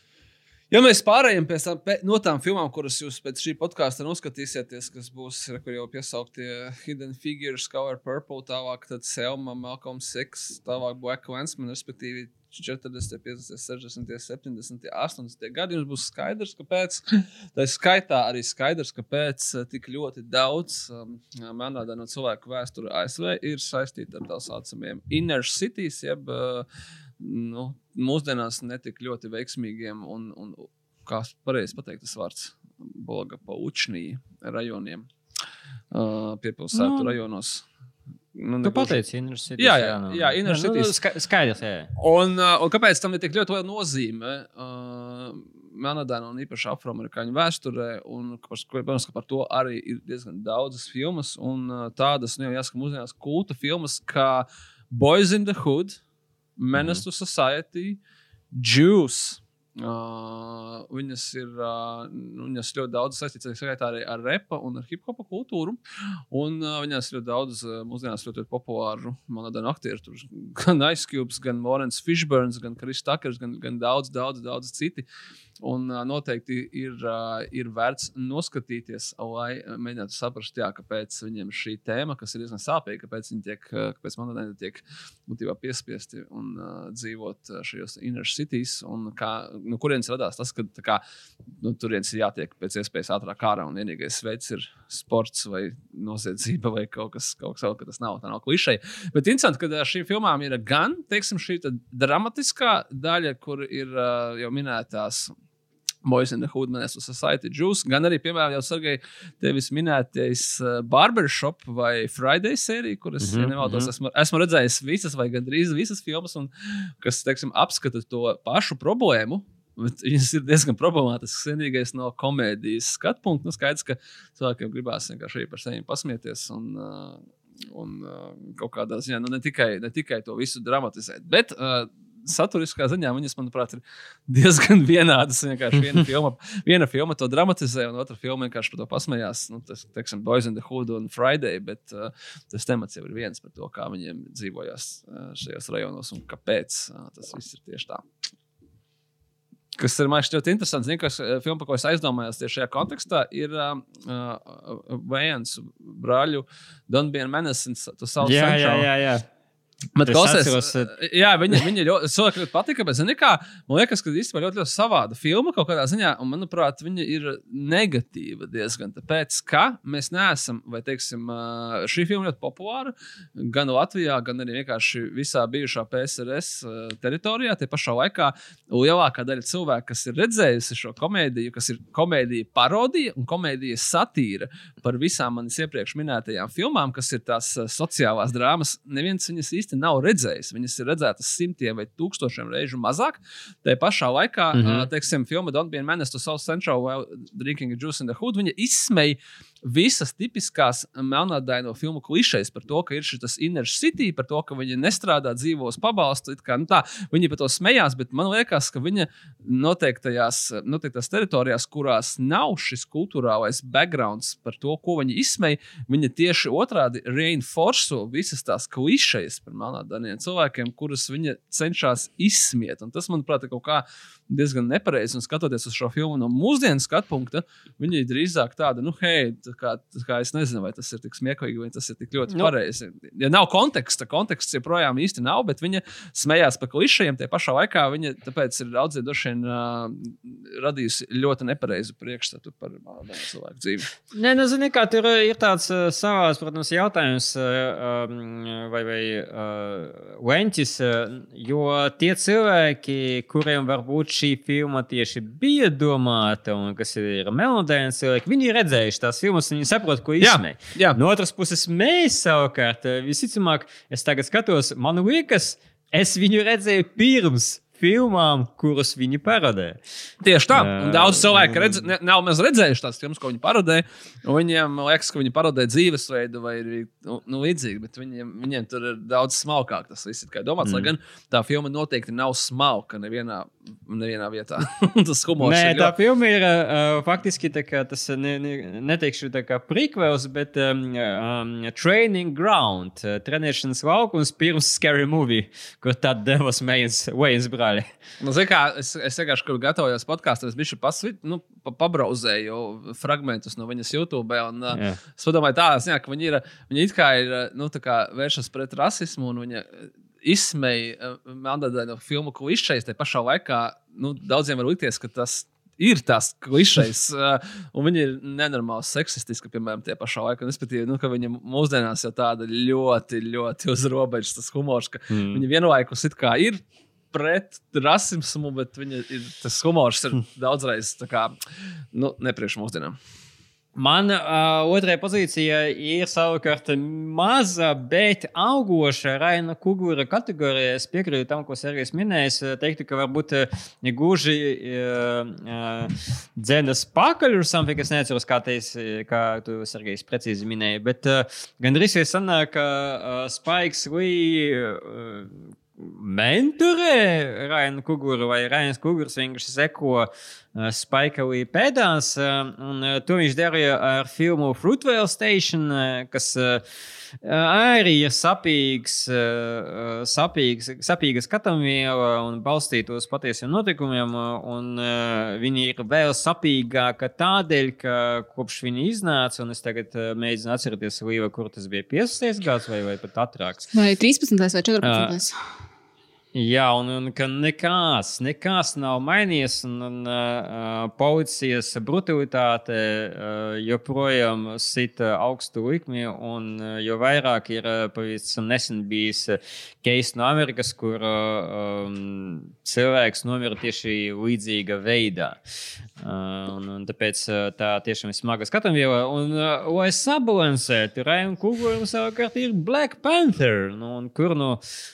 Ja mēs pārējām pie tām, no tām filmām, kuras jūs pēc šī podkāsta noskatīsieties, kas būs jau piesauktie Hidden Figures, Cover Purple, tālāk tad Selma, Malcolm Six, tālāk Black Clansman, respektīvi 40, 50, 60, 70, 80 gadi. Jums būs skaidrs, kāpēc. Tā ir skaitā arī skaidrs, kāpēc eh, tik ļoti daudz um, manādā no cilvēku vēsture ASV ir saistīta ar tā saucamiem inner cities, jeb uh, nu, mūsdienās netik ļoti veiksmīgiem un, un kā pareizi pateikt, tas vārds Boga pa Učnī rajoniem, uh, piepilsētu Nu. rajonos. Nu, Tu pateici, Inner City. Jā, jā, jā, Inner Nu, nu, Cities. ska- Skaidrs, jā. Un, un kāpēc tam ir tik ļoti liela nozīme? Uh, Melnādaina un īpaši afroamerikāņu vēsturē, un par, protams, ka par to arī ir diezgan daudzas filmas, un tādas, nu, jāsaka, mūsdienās kulta filmas, kā Boys in the Hood, Menace to Society, Jews. Uh, viņas ir uh, viņas ļoti daudz saistītas arī ar repa un ar hip hopa kultūru. Un uh, viņās ļoti daudz uh, mūsdienās ļoti, ļoti populāru monētu aktieru. Tur gan Ice Cubes, gan Morens Fishburns, gan Kris Takers, gan, gan daudz, daudz, daudz citi. Un noteikti ir, ir vērts noskatīties, lai mēģinātu saprast, jā, kāpēc viņiem šī tēma, kas ir diezgan sāpīga, kāpēc viņi tiek, kāpēc monētai tiek būtībā piespiesti un uh, dzīvot šajos inner cities. Un kā, no kurienes radās tas, ka kā, nu, turienes ir jātiek pēc iespējas ātrāk ārā, un vienīgais veids ir sports vai noziedzība vai kaut kas tāds, ka tas nav tā nav klišeja. Bet interesanti, ka šīm filmām ir gan teiksim, šī dramatiskā daļa, kur ir uh, jau minētās. Boys in the Hood, Menace to Society, Juice, gan arī, piemēram, jau Sergei, tevis minētais uh, Barbershop vai Friday sērija, kuras, mm Mhm, -hmm, ja nemaldos, esmu, esmu redzējis visas vai gandrīz visas filmas, un kas, teiksim, apskata to pašu problēmu. Bet viņas ir diezgan problemātiskas. Vienīgais no komēdijas skatu punkta. Nu, skaidrs, ka cilvēkiem gribās vienkārši par sevi pasmieties. Un, uh, un uh, kaut kādā ziņā nu, ne, tikai, ne tikai to visu dramatizēt. Bet uh, saturiskā ziņā viņas, manuprāt, ir diezgan [LAUGHS] vienādas. Viena [LAUGHS] filma, viena filma to dramatizē, un otra filma vienkārši par to pasmējās. Nu, tas, teiksim, Boys in the Hood un Friday, bet uh, tas temats jau ir viens par to, kā viņiem dzīvojās uh, šajos rajonos un kāpēc uh, tas viss ir tieši tā. Kas ir man ļoti interesants. Zinu, kas eh, filma, par ko es aizdomājos tieši šajā kontekstā, ir uh, uh, Vējens brāļu to South Jā, jā, jā. jā. Bet, Es klausies, atceros, uh, jā, viņa, viņa ļoti, cilvēki ļoti patika, bet, zini, kā, man liekas, ka īstenībā ļoti, ļoti savāda filma kaut kādā ziņā, un, manuprāt, viņa ir negatīva diezgan. Tāpēc, ka mēs neesam, vai, teiksim, šī filma ļoti populāra gan Latvijā, gan arī vienkārši visā bijušā PSRS teritorijā. Tie pašā laikā lielākā daļa cilvēku, kas ir redzējusi šo komēdiju, kas ir komēdija parodija un komēdija satīra par visām manis iepriekš minētajām filmām, kas ir tās sociālās drāmas, neviens viņas īsti nav redzējis. Viņas ir redzētas simtiem vai tūkstošiem reižu mazāk. Tā pašā laikā, mm. -hmm. uh, teiksim, filma Don't be a menace to South Central while drinking a juice in the hood, viņa izsmeja visas tipiskās melnādaino filmu klišejas par to, ka ir šis inner city, par to, ka viņi nestrādā, dzīvo uz pabalstu. Kā, nu tā, viņi par to smējās, bet man liekas, ka viņa noteiktajās, noteiktās teritorijās, kurās nav šis kultūrālais backgrounds par to, ko viņi izsmeja, viņa tieši otrādi reinforso visas tās klišejas par melnādainiem cilvēkiem, kurus viņa cenšas izsmiet. Un tas, manuprāt, ir kaut kā diezgan nepareizi. Un skatoties uz šo filmu no mūsdienu skatu punkta, viņa ir drīzāk tāda, nu, hei, tā kā, tā kā es nezinu, vai tas ir tik smieklīgi, vai tas ir tik ļoti Nu. pareizi. Ja nav konteksta, konteksts joprojām īsti nav, bet viņa smējās par klišiem. Tie pašā laikā viņa tāpēc ir daudziem droši vien uh, radījusi ļoti nepareizu priekšstatu par uh, cilvēku dzīvi. Nē, nu, zini, kā tur ir tāds uh, savs, protams, jautājums, uh, vai, vai uh, leņķis, uh, jo tie cilvēki, kuriem varbūt šī filma tieši bija domāta, un kas ir melodēni cilvēki, viņi ir redzējuši tās filmas, un viņi saprot, ko jā. No otras puses, mēs savukārt, visticamāk, es tagad skatos, man liekas, es viņu redzēju pirms filmām, kuras viņi parodē. Tieši tā. Un daudz cilvēku redz, ne, nav maz redzējuši tās filmas, ko viņi parodē. Viņiem liekas, ka viņi parodē dzīvesveidu vai nu, nu, līdzīgi, bet viņiem, viņiem tur ir daudz smalkāk. Tas viss kā domāts. Mm. Lai gan tā filma noteikti nav smalka nevienā, nevienā vietā. [LAUGHS] tas humors Nē, ir tā ļoti. filma ir uh, faktiski kā, tas ne, ne, neteikšu tā kā prequels, bet um, um, training ground, uh, trenēšanas laukums pirms Scary Movie, kur tad devas Waynes brāļi. Nu, zini kā, es, es vienkārši, kad gatavojos podkāstam, es biju pasvīt, nu, pa, pabrauzēju fragmentus no viņas YouTube. Un, uh, Jā. Es domāju, tā, ziņā, ka viņi ir, viņi it kā ir, nu, tā kā vēršas pret rasismu un viņa izsmeja Melnādaino filmu klišejas. Te pašā laikā nu, daudziem var likties, ka tas ir tas klišejs, [LAUGHS] uh, un viņi ir nenormāli seksistiski, piemēram, tie pašā laikā. Respektīvi, nu, ka viņam mūsdienās jau tāda ļoti, ļoti uz robežas tas humors, ka mm. viņi vienlaikus it kā ir. Pret rasismu, bet viņa ir, tas humors ir daudzreiz tā kā, nu, nepriekš mūsdienām. Man uh, otrajā pozīcijā ir savukārt maza, bet augoša Raina Kugura kategorija. Es piekrītu tam, ko Sergejs minēja. Es teiktu, ka varbūt uh, gluži uh, uh, dzēnas pakaļ uz something, es neatceros, kā, teiz, kā tu, Sergejs, precīzi minēji. Bet uh, gandrīz ir sanāk, ka uh, Spikes Lee. Uh, mentorē Rainu Kuguru vai Rainas Kugurs vienkārši seko uh, Spaikalī pēdās. Uh, un uh, to viņš darīja ar filmu Fruitvale Station, uh, kas uh, arī ir sapīgs, sapīgs, sapīga skatāmviela un balstīta uz patiesiem notikumiem. Un viņi ir vēl sapīgāka tādēļ, ka kopš viņi iznāca, un es tagad mēģinu atcerēties, Līva, kur tas bija 15 gads vai, vai pat ātrāks. Vai 13. vai 14. Uh, Jā, un, un ka nekas, nekas nav mainījies, un, un uh, policijas brutalitāte uh, joprojām sita augstu likmi, un uh, jo vairāk ir uh, pavisam nesen bijis case no Amerikas, kur uh, um, cilvēks nomira tieši līdzīga veidā. Uh, un, un tāpēc uh, tā tiešām ir smaga skatāmviela. Un, uh, lai sabalansētu, Raina Kuglam savukārt ir Black Panther, nu, un kur nu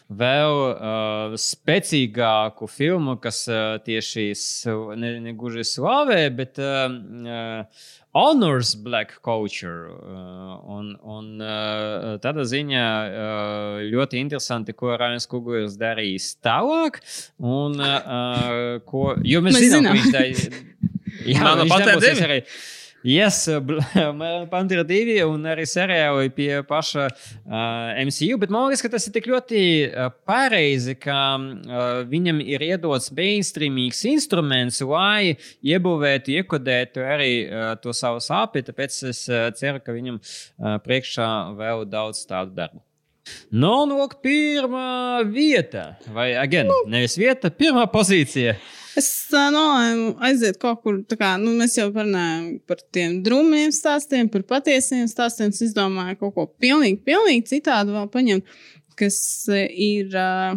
vēl uh, spēcīgāku filmu, kas uh, tieši ne, ne gluži slavē, bet uh, uh, honors black culture. Un, un tādā ziņā ļoti interesanti, ko Rāns Kuglis darīs tālāk. Un, ko, jo mēs, mēs zinām, zinām. ka viņš tā, jā, no viņš darbosies arī. Yes, Pantera 2 un arī seriāli pie paša uh, MCU. Bet man liekas, ka tas ir tik ļoti uh, pareizi, ka uh, viņam ir iedots mainstreamīgs instruments, lai iebūvētu, iekodētu arī uh, to savu sāpju. Tāpēc es uh, ceru, ka viņam uh, priekšā vēl daudz tādu darbu. Nu, un lūk, pirmā vieta, vai again, nevis vieta, pirmā pozīcija. Es nolēmu aiziet kaut kur, kā nu, mēs jau parunājām par tiem drūmiem stāstiem, par patiesiem stāstiem. Es izdomāju kaut ko pilnīgi, pilnīgi citādu vēl paņemt, kas ir uh,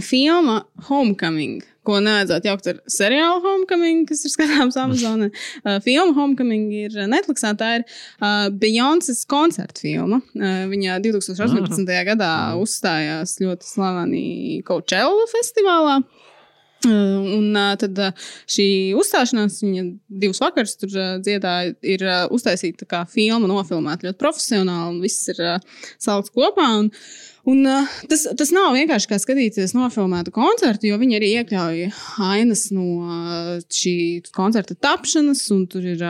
filma Homecoming ko nevajadzētu jaukt ar seriālu Homecoming, kas ir skatāms Amazonē. Uh, filma Homecoming ir Netflixā. Tā ir uh, Beyoncé's koncerta filma. Uh, viņa 2018. gadā uzstājās ļoti slavenī Coachella festivālā. Uh, un uh, tad šī uzstāšanās, viņa divas vakaras tur dziedāja, ir uztaisīta kā filma, nofilmēta ļoti profesionāli, un viss ir salikts kopā. Un, Un, tas, tas nav vienkārši kā skatīties nofilmētu koncertu, jo viņi arī iekļauj ainas no šī koncerta tapšanas, un tur ir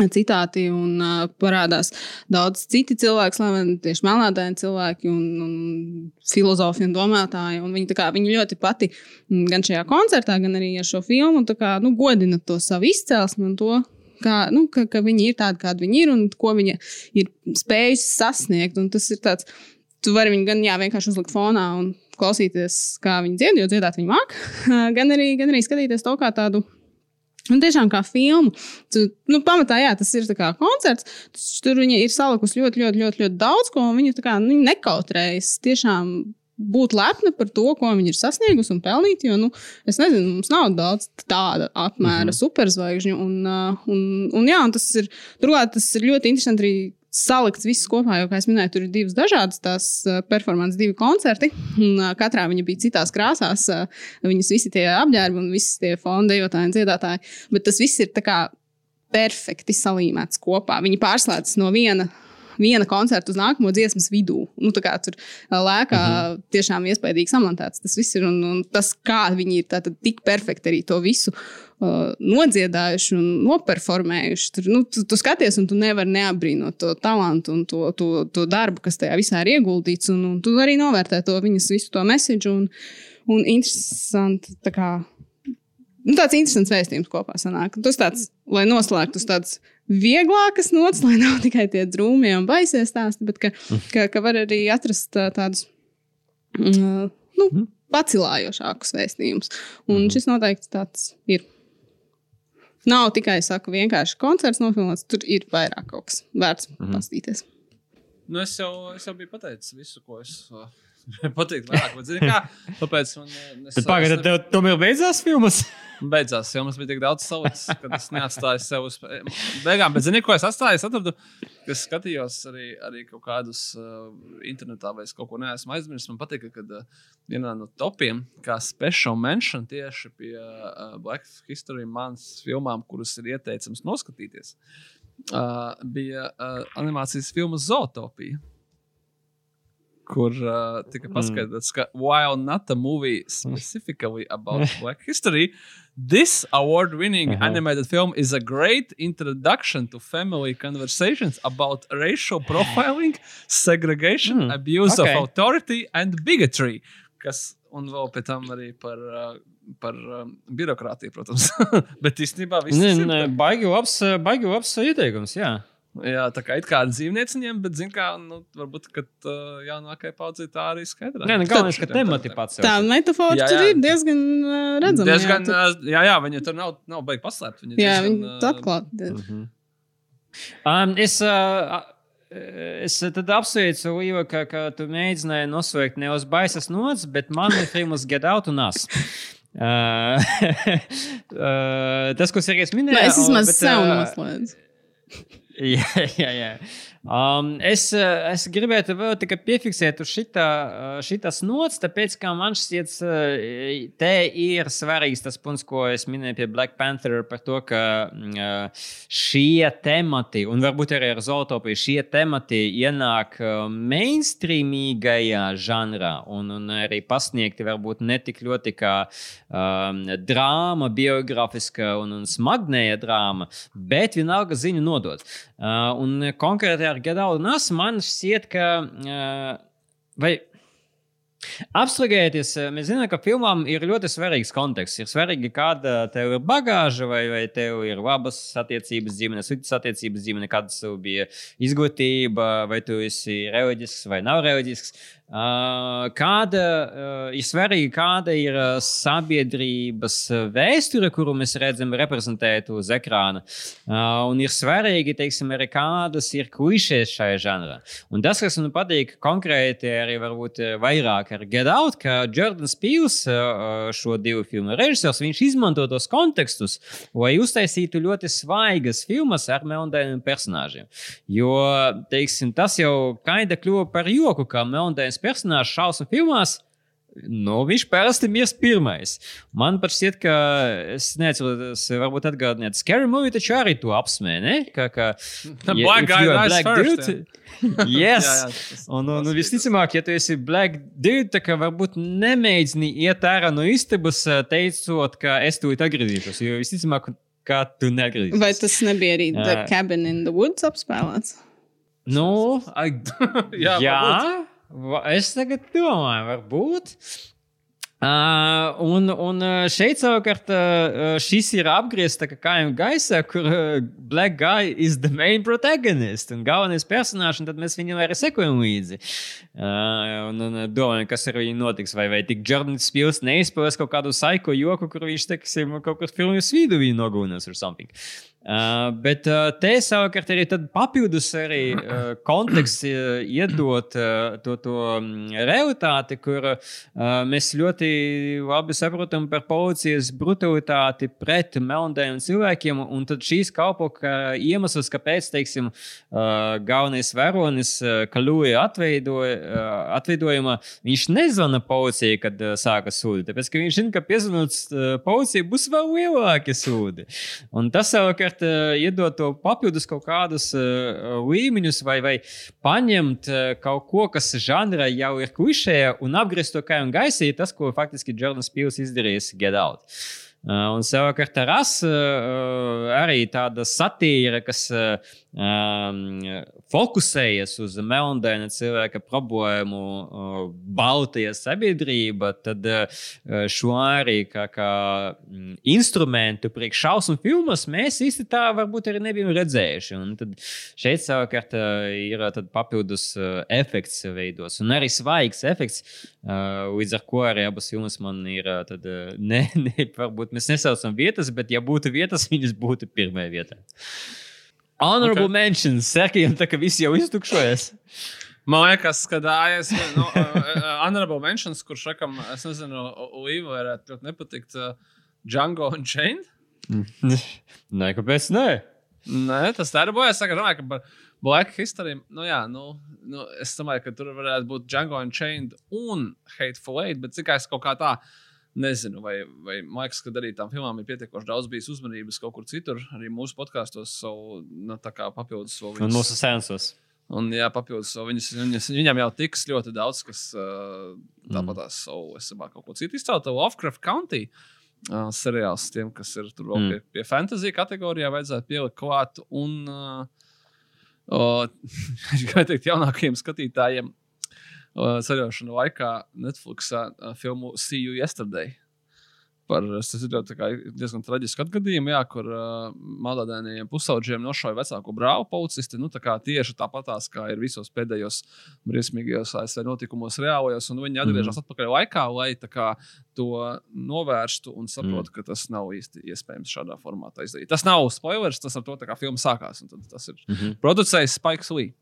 citāti un uh, parādās daudz citi cilvēki, slaveni tieši melnādaini cilvēki un, un filozofi un domātāji. Un viņi, kā, viņi ļoti pati gan šajā koncertā, gan arī ar šo filmu kā, nu, godina to savu izcelsmi un to. Kā, nu, ka, ka viņi ir tādi, kādi viņi ir, un ko viņi ir spējuši sasniegt. Un tas ir tāds tu vari viņu gan jā, vienkārši uzlikt fonā un klausīties, kā viņi dzied, jo dziedāt viņi māk, [LAUGHS] gan arī, gan arī skatīties to kā tādu. Un tiešām kā filmu. Tu, nu, pamatā, jā, tas ir kā koncerts. Tur viņi ir salikusi ļoti, ļoti, ļoti, ļoti daudz ko. Viņi, kā, nu, nekautrējas tiešām būt lepni par to, ko viņi ir sasniegusi un pelnīti. Jo, nu, es nezinu, mums nav daudz tāda apmēra mm -hmm. superzvaigžņu. Un, un, un, jā, un tas ir, turklāt, tas ir ļoti interesanti arī salikts viss kopā, jo, kā jau minēju, tur ir divas dažādas tās performances, divi koncerti. Un, uh, katrā viņa bija citās krāsās. Uh, viņas visi tie apģērbi un visi tie fonda dejotāji un dziedātāji. Bet tas viss ir perfekti salīmēts kopā. Viņi pārslēdzas no viena viena koncerta uz nākamo dziesmas vidū. Nu, tur lēkā mm -hmm. tiešām iespaidīgi samontēts tas viss ir. Un, un tas, kā viņi ir tātad, tik perfekti arī to visu uh, nodziedājuši un noperformējuši. Tur, nu, tu, tu skaties, un tu nevari neapbrīnot to talantu un to, to, to darbu, kas tajā visā ir ieguldīts. Un, un tu arī novērtē to viņas visu to message. Un, un interesanti, tā kā nu, tāds interesants vēstījums kopā sanāk. Tas tāds, lai noslēgtu uz tādas vieglākas nots, lai nav [LAUGHS] tikai tie drūmie un baisie stāsti, bet ka, ka, ka var arī atrast tādus uh, nu, mhm. pacilājošākus vēstījumus. Un mhm. šis noteikti tāds ir. Nav tikai saku, vienkārši koncerts nofilmēts, tur ir vairāk kaut kas vērts mm -hmm. pastīties. Nu, es, jau, es jau biju pateicis visu, ko es uh, [LAUGHS] patīk vairāk. Bet, zini, kā, tāpēc man. eh, es- Tad pagaidi, es- tev tomēr beidzās filmas. [LAUGHS] Beidzās, mums bija tik daudz saules, ka es neatstāju sev uz beigām. Bet, zini, ko es atstāju? Es atradu, ka skatījos arī, arī kaut kādus uh, internetā, vai es kaut ko neesmu aizmirsis. Man patīk, ka uh, vienā no topiem, kā special mention tieši pie uh, Black History Months filmām, kuras ir ieteicams noskatīties, uh, bija uh, animācijas filma Zootopija. Kur uh, tika paskaidrots, ka, while not a movie specifically about [LAUGHS] Black history, This award winning Uh-huh. animated film is a great introduction to family conversations about racial [LAUGHS] profiling, segregation, Mm, abuse okay. of authority, and bigotry. Kas, un vēl pēc tam arī par, uh, par um, birokrātiju, protams. [LAUGHS] Bet īstenībā viss ir. baigi labs, baigi labs ieteikums. Jā. Jā, tā kā it kā ar dzīvnieciņiem, bet, zin kā, nu, varbūt, ka uh, jaunākajai paudzei tā arī skaidrāk. Nē, nu, galvenais, ka temati pats Tā metafora Jā, tur jā. ir diezgan uh, redzama. Diezgan, jā, uh, jā, jā, viņi tur nav, nav baigi paslēpt. Tur- jā diezgan, viņi uh, atklāti. Mhm. Um, es, uh, es tad apsveicu Līvu, ka, ka tu mēģināji nosaukt ne uz baisas nots, bet man ir filmas Get Out un Us. Uh, [LAUGHS] uh, tas, ko Sergejs minēja, Nē, es vismaz bet, sev uh, [LAUGHS] noslēdzu. Jā, jā, jā. Um, es, uh, es gribētu vēl tikai piefiksēt uz šitā, uh, šitas nots, tāpēc, ka man šķiet, uh, te ir svarīgs tas punkts, ko es minēju pie Black Panther par to, ka mm, šie temati, un varbūt arī ar zootopiju, šie temati ienāk mainstreamīgajā žanrā un, un arī pasniegti varbūt ne tik ļoti kā um, drāma, biogrāfiska un, un smagnēja drāma, bet vienalga ziņu nodot. Uh, un konkrēti ar Gedaudu Nasu man šķiet, ka. Uh, vai Apstrādājieties, mēs zinām, ka filmām ir ļoti svarīgs konteksts. Ir svarīgi, kāda tev ir bagāža, vai, vai tev ir labas attiecības ģimene, sliktas attiecības ģimene, kāda tev bija izglītība, vai tu esi reliģisks vai nav reliģisks. Uh, kāda uh, ir svarīga, kāda ir uh, sabiedrības vēsture, kuru mēs redzam reprezentētu uz ekrāna. Un ir svarīgi, teiksim, arī kādas ir klišejas šajā žanrā. Un tas, kas man patīk konkrēti, arī varbūt eh, vairāk ar Get Out, ka Jordans Pīls, šo divu filmu režisors, viņš izmanto tos kontekstus, lai uztaisītu ļoti svaigas filmas ar melndainiem personāžiem. Jo, teiksim, tas jau kaida kļuva par joku, ka melndains personāžs šausmu filmās. Nu, viņš parasti mirst pirmais. Man pat šķiet, ka es neatceros, varbūt atgādināt, Scary Movie taču arī to apsmēja. ne? Ka, ka, [LAUGHS] The ja- black guy dies black first, dude- [LAUGHS] yes. Jā, jā, tas- Un, un, un visticamāk, ja tu esi black dude, tad varbūt nemēģini iet ārā no istabas, eh, teicot, ka es tūlīt atgriezīšos. Jo visticamāk, ka tu neatgriezīsies. Vai tas nebija arī The Jā. Cabin in the Woods apspēlēts? Nu, [LAUGHS] jā, jā, varbūt. Es tagad domāju, varbūt. Uh, un, un šeit savukārt uh, šis ir apgriezts kājām gaisā, kur uh, Black Guy is the main protagonist un galvenais personāžs, un tad mēs viņam arī sekojam līdzi. Uh, un, un domājam, kas ar viņu notiks. Vai, vai tik Jordans Spils neizpildīs kaut kādu saiko joku, kur viņš, teiksim, kaut kur filmas vidū viņu nogūnās or something. Uh, bet uh, te savukārt arī papildus arī uh, [CLEARS THROAT] konteksts uh, iedot uh, to, to mm, realitāti, kur uh, mēs ļoti labi saprotam par policijas brutalitāti pret melnādiem cilvēkiem. Un tad šīs kalpo kā iemesls, kāpēc, teiksim, uh, galvenais varonis uh, Kalūja atveidoja, uh, atveidojumā, viņš nezvana policijai, kad uh, sākas sūdi. Tāpēc, ka viņš zina, ka piezvanot uh, policijai būs vēl lielāki sūdi. Un tas savukārt uh, iedod to papildus kaut kādus uh, līmeņus, vai, vai paņemt uh, kaut ko, kas žanrā jau ir klišē, un apgriezt to kā un gaisā, ir tas, ko faktiski Jordans Pils izdarījis Get Out. Uh, un savukārt ar as uh, arī tāda satīra, kas uh, um, fokusējas uz melndaina cilvēka problēmu, uh, baltajā sabiedrība, tad uh, šo arī kā, kā instrumentu priekš šausmu filmas mēs īsti tā varbūt arī nebijām redzējuši. Un tad šeit savukārt uh, ir tad papildus uh, efekts veidos, un arī svaigs efekts, uh, līdz ar ko arī abas filmas man ir uh, tad, uh, ne, [LAUGHS] ne, varbūt mēs nesaucam vietas, bet ja būtu vietas, viņas būtu pirmajā vietā. Honorable okay. mentions, sekajam, tā ka visi jau iztukšojas. Man liekas, ka ASV, nu, honorable mentions, kurš rakam, es nezinu, Līva varētu ļoti nepatikt. Uh, Django un Chain. [LAUGHS] Nē, kāpēc? Nē, Nē, tas darbojas. Es domāju, ka par Black History. Nu, jā, nu, nu, es domāju, ka tur varētu būt Django un Chain un Hateful Eight, bet es kaut kā tā. Nezinu, vai, vai Maiks, kad arī tām filmām ir pietiekoši daudz bijis uzmanības kaut kur citur, arī mūsu podkāstos, savu, nu, tā papildus savu un mūsu sensos. Un, jā, papildus viņas, viņas, viņam jau tiks ļoti daudz, kas uh, tāpat tās savu, es domāju, kaut ko citu izcelt. Lovecraft County uh, seriāls tiem, kas ir tur vēl Mm. pie, pie fantasy kategorijā, vajadzētu pielikt klāt. Un, uh, [LAUGHS] uh, kā teikt, jaunākajiem skatītājiem uh, ceļošanu laikā Netflix uh, filmu See You Yesterday. Par, tas ir diezgan traģisks atgadījums, jā, kur uh, malādēniem pusaudžiem nošauja vecāko brāli policisti. Nu, tā kā tieši tāpatās, kā ir visos pēdējos briesmīgajos ASV notikumos, reālajos, un viņi atgriežas mm. atpakaļ laikā, lai kā, to novērstu un saprotu, mm. ka tas nav īsti iespējams šādā formātā izdarīt. Tas nav spoilers, tas ar to kā filma sākās. un tad Tas ir mm. -hmm. producējis Spikes Lee.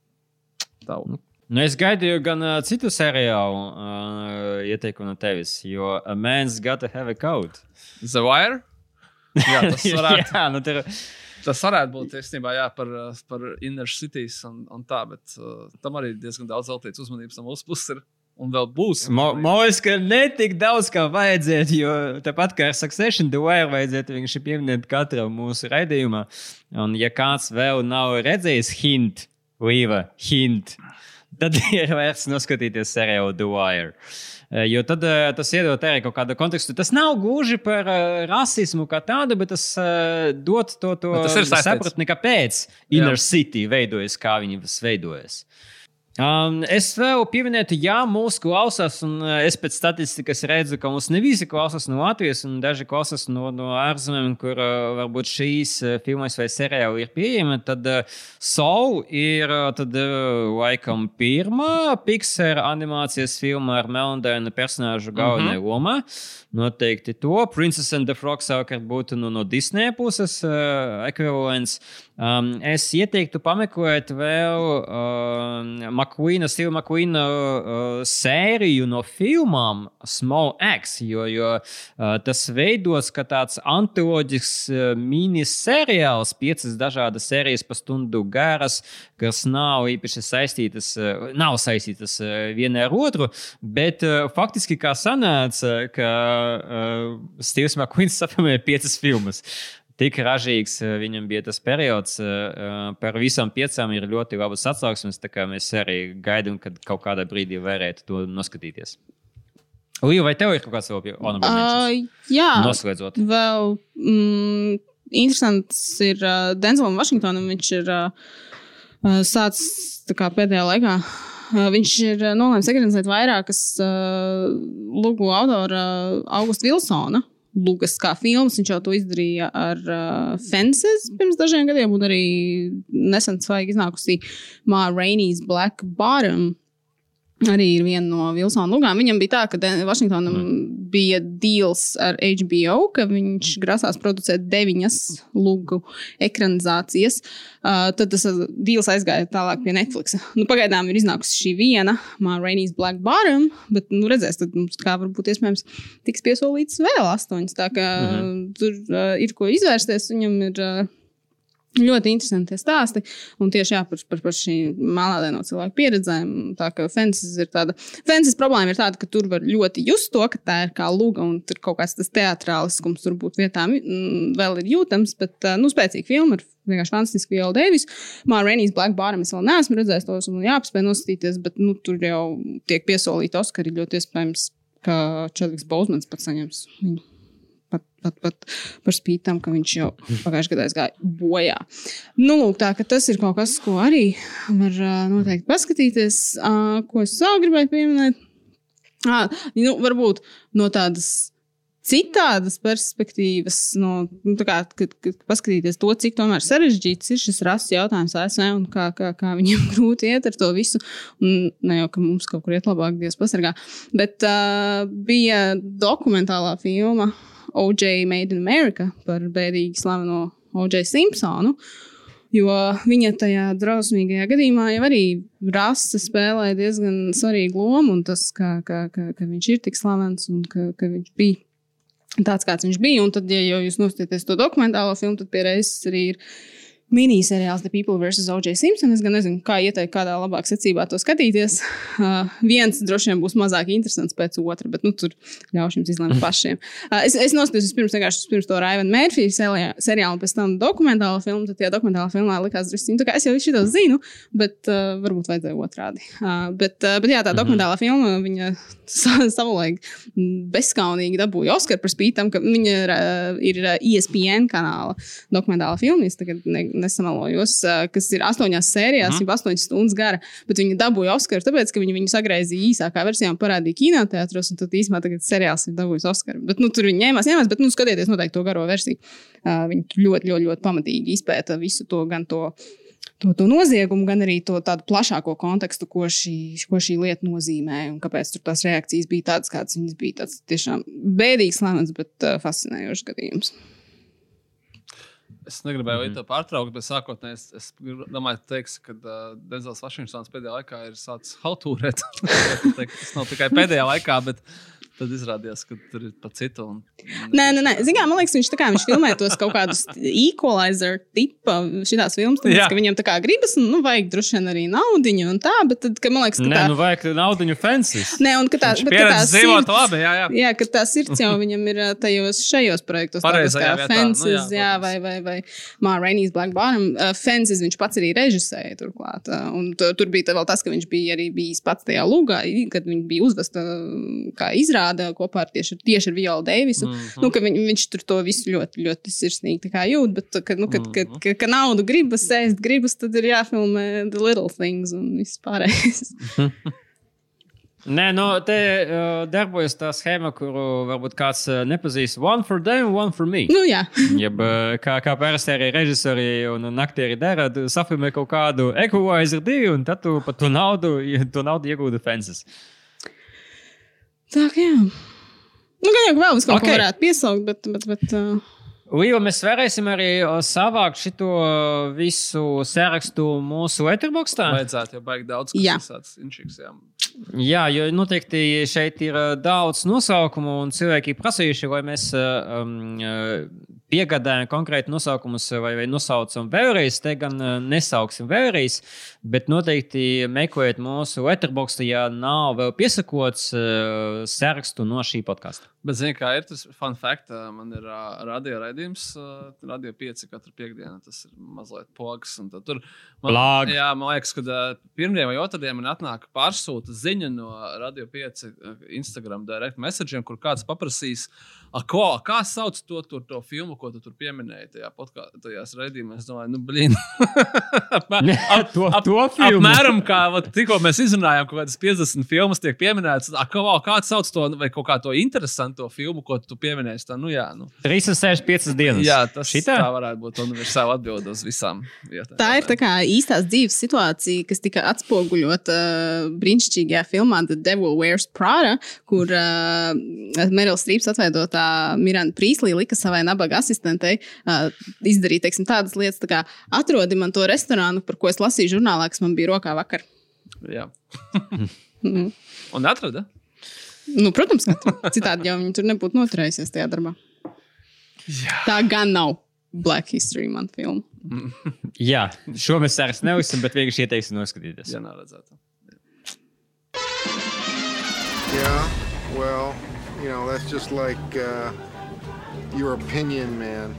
Tavu. Nu, es gaidīju gan uh, citu seriālu uh, ieteikumu no tevis, jo A Man's Gotta Have a Code. The Wire? Jā, [LAUGHS] tas varētu, jā, nu, tur, tas varētu būt īstenībā jā, par, uh, par Inner Cities un, un tā, bet uh, tam arī diezgan daudz veltīts uzmanības no mūsu puses. Ir. Un vēl būs. Mojas, ka ne tik daudz kā vajadzētu, jo tāpat kā ar Succession, The Wire vajadzētu vienkārši pieminēt katram mūsu raidījumā. Un, ja kāds vēl nav redzējis hint, Līva, hint, tad [LAUGHS] ir vērts noskatīties seriālu The Wire. Eh, Jo tad eh, tas iedod arī kaut kādu kontekstu. Tas nav gluži par uh, rasismu kā tādu, bet tas uh, dod to, to sapratni, kāpēc Inner City veidojas, kā viņi veidojas. Um, es vēl pieminētu, ja mūsu klausās, un es pēc statistikas redzu, ka mums ne visi klausās no Latvijas, un daži klausās no, no ārzemēm, kur uh, varbūt šīs uh, filmas vai seriāli ir pieejami. Tad uh, Soul ir uh, tad, uh, laikam pirmā Pixar animācijas filma ar melndainu personāžu galvenajā mm -hmm. lomā. Noteikti to. Princess and the Frog savukārt būtu no, no Disneja puses uh, ekvivalents. Um, es ieteiktu pameklēt vēl uh, Makvīna, Stila Makvīna uh, sēriju no filmām Small X, jo, jo uh, tas veidos kā tāds antoloģisks uh, miniseriāls, piecas dažādas sērijas pa stundu garas, kas nav īpaši saistītas, uh, nav saistītas uh, viena ar otru, bet uh, faktiski kā sanāca, ka uh, Stīvs Makvīns [LAUGHS] sapamēja piecas filmas tik ražīgs eh, viņam bija tas periods. eh, Par visām piecām ir ļoti labas atsauksmes. tā kā Mēs arī gaidām, kad kaut kādā brīdī varētu to noskatīties. Līja, vai tev ir kaut kāds vēl pie Uh, jā, Noslēdzot. vēl mm, interesants ir uh, Denzelam Vašingtonam. Viņš ir uh, uh, sācis kā pēdējā laikā. Uh, viņš ir uh, nolēmis ekranizēt vairākas uh, lūgu autora uh, Augusta Vilsona. Lūgas kā filmas, viņš jau to izdarīja ar uh, Fences pirms dažiem gadiem, un arī nesen svaigi iznākusi Māra Rainey's Black Bottom. Arī ir viena no Vilsona lūgām. Viņam bija tā, ka Den- Vašingtonam mm. bija deals ar HBO, ka viņš grasās producēt deviņas lūgu ekranizācijas. Uh, tad tas uh, deals aizgāja tālāk pie Netflix. Nu, pagaidām ir iznākusi šī viena, Rainey's Black Bottom, bet nu, redzēs, tad mums kā varbūt iespējams tiks piesolīts vēl astoņas. Tā kā mm -hmm. tur uh, ir ko izvērsties. Viņam ir. Uh, Ļoti interesanti stāsti. Un tieši jā, par, par, par šīm melnādaino cilvēku pieredzēm. Tā kā Fences ir tāda. Fences problēma ir tāda, ka tur var ļoti just to, ka tā ir kā lūga un tur kaut kāds tas teātrāliskums turbūt vietām mm, vēl ir jūtams. Bet, nu, spēcīga filma ir vienkārši fantastiski Viola Deivis. Mārēnijas Black Bottom es vēl neesmu redzējis tos un jāapspēj noskatīties, bet nu, tur jau tiek piesolīti Oskari ļoti iespējams, ka Čelīks Bausmans pats saņems viņu pat, pat, pat par spīti tam, ka viņš jau pagājušajā gadā gāja bojā. Nu, lūk, tā, tas ir kaut kas, ko arī var noteikti paskatīties. Ko es vēl gribēju pieminēt? Ah, nu, varbūt no tādas. Citādas perspektīvas, no, nu, kā, kad, kad paskatīties to, cik sarežģīts ir šis rases jautājums ASV un kā, kā, kā viņiem [LAUGHS] grūti iet ar to visu. Un ne jau, ka mums kaut kur iet labāk, Dievs pasargā. Bet uh, bija dokumentālā filma OJ Made in America par bēdīgi slaveno OJ Simpsonu. Jo viņa tajā drausmīgajā gadījumā jau arī rasa spēlē diezgan svarīgu lomu, tas, ka, ka, ka, ka viņš ir tik slavens un ka, ka viņš bija tāds, kāds viņš bija. Un tad, ja jūs nostieties to dokumentālo filmu, tad pie reizes arī ir miniseriāls The People vs. O.J. Simpson. Es gan nezinu, kā ieteikt, kādā labāk secībā to skatīties. Uh, [LAUGHS] viens droši vien būs mazāk interesants pēc otra, bet nu, tur ļaušu jums izlemt [LAUGHS] pašiem. Uh, es es nostājos pirms pirms to Raivana Mērfija seriālu, pēc tam dokumentālo filmu. Tad tajā dokumentālā filmā likās tā kā es jau visu to zinu, bet uh, varbūt vajadzēja otrādi. Uh, bet, uh, bet jā, tā dokumentālā filma, viņa sa- [LAUGHS] savulaik bezskaunīgi dabūja Oskaru par spīti tam, ka viņa uh, ir ESPN kanāla dokumentāla filma. Es tagad ne, nesamalojos, kas ir astoņās sērijās, jau astoņas stundas gara. Bet viņi dabūja Oskaru, tāpēc, ka viņi viņu sagraizīja īsākā versijā un parādīja kinoteātros. Un tad īstenībā tagad seriāls ir dabūjis Oskaru. Bet nu, tur viņi ņēmās, ņēmās, bet nu, skatieties noteikti to garo versiju. Viņi tur ļoti, ļoti, ļoti pamatīgi izpēta visu to, gan to to, to noziegumu, gan arī to tādu plašāko kontekstu, ko šī, ko šī lieta nozīmē un kāpēc tur tās reakcijas bija tādas, kādas viņas bija. Tas tiešām bēdīgs, lemns, bet uh, fascinējošs gadījums. Es negribēju mm -hmm. to pārtraukt, bet sākotnēji es, es domāju, teiks, ka uh, Denzels Vašingtons pēdējā laikā ir sācis hautūrēt. [LAUGHS] Tas nav tikai pēdējā laikā, bet tad izrādījās, ka tur ir pa citu. Un, Nē, nē, nē. Zin, kā, man liekas, viņš, tā kā, viņš filmē tos kaut kādus equalizer tipa šitās filmas, tāpēc, ka viņam tā kā gribas, nu, vajag droši vien arī naudiņu un tā, bet tad, ka, man liekas, ka Nē, tā. nu vajag naudu fences. Nē, un ka tā, bet, ka tā sirds- labi, jā, jā. Jā, ka tā sirds jau viņam ir tajos šajos projektos, Pareizajā kā vietā, Fences, nu jā, jā, vai, vai, vai Mārēnijas Black Bottom. Uh, Fences viņš pats arī režisēja turklāt. Uh, un tu, tur bija tā vēl tas, ka viņš bija arī bijis pats tajā lūgā, kad viņa bija uzvesta kā izrāda kopā ar tieši, tieši ar Viola Deivisu. Mm Mhm. -hmm. nu, viņ, viņš tur to visu ļoti, ļoti sirsnīgi jūt, bet, ka, nu, kad, kad, Mhm. kad, kad naudu gribas, ēst gribas, tad ir jāfilmē The Little Things un viss pārējais. [LAUGHS] [LAUGHS] Nē, nu, te uh, darbojas tā schēma, kuru varbūt kāds uh, nepazīst. One for them, one for me. nu, jā. [LAUGHS] Jeb, uh, kā, kā parasti arī režisori un, un aktieri dara, safilmē kaut kādu equalizer divu, un tad tu par to naudu, to naudu iegūti fences. Tā kā jā. Nu, gan jau ka vēl uz kaut okay. Ok. ko varētu piesaukt, bet. bet, bet uh... Līva, mēs varēsim arī savākt šo visu sarakstu mūsu letterboxdā. Vajadzētu jau baigt daudz, kas tāds inčiks. Jā. Jā, jo noteikti šeit ir daudz nosaukumu, un cilvēki ir prasījuši, lai mēs um, piegādājam konkrēti nosaukumus, vai, vai nosaucam vēlreiz. Te gan nesauksim vēlreiz, bet noteikti meklējiet mūsu letterboxdā, ja nav vēl piesakots uh, sarakstu no šī podkāsta. Bet, zini, kā ir tas fun fact, ā, man ir uh, radio raidījums, uh, radio 5 katru piekdienu. Tas ir mazliet pogas. Tur man, Plug. jā, man liekas, ka uh, pirmdien vai otrdien man atnāk pārsūta ziņa no radio 5 uh, Instagram direct message'iem, kur kāds paprasīs, a, ko, a, kā sauc to, to, to filmu, ko tu tur pieminēji tajā podkāstā, tajās raidījumās. Es domāju, nu, blīn. [LAUGHS] [LAUGHS] to, to filmu. Apmēram kā vat, tikko mēs izrunājām, ka kaut kādas 50 filmas tiek pieminētas. A, kā, kāds sauc to, vai kaut kā to interesantu filmu, ko tu pieminēji? Tā, nu, jā, nu. 365 dienas. jā tas Šitā? tā varētu būt universāla atbilde uz visām vietām. Tā ir tā kā īstās dzīves situācija, kas tika atspoguļota uh, brīnišķīgajā filmā The Devil Wears Prada, kur uh, Merils Strīps atveidotā Miranda Prīslī lika savai nabaga asistentei uh, izdarīt teiksim, tādas lietas, tā kā atrodi man to restorānu, par ko es lasīju žurnālā, kas man bija rokā vakar. Jā. Mhm. Un atrada? Nu, protams, ka citādi jau viņi tur nebūtu noturējusies tajā darbā. Jā. Tā gan nav Black History man filma. Jā, šo mēs vairs neuzsim, bet vienkārši ieteiksim noskatīties. Jā, nav redzēta. Yeah, well, you know, that's just like uh, your opinion, man.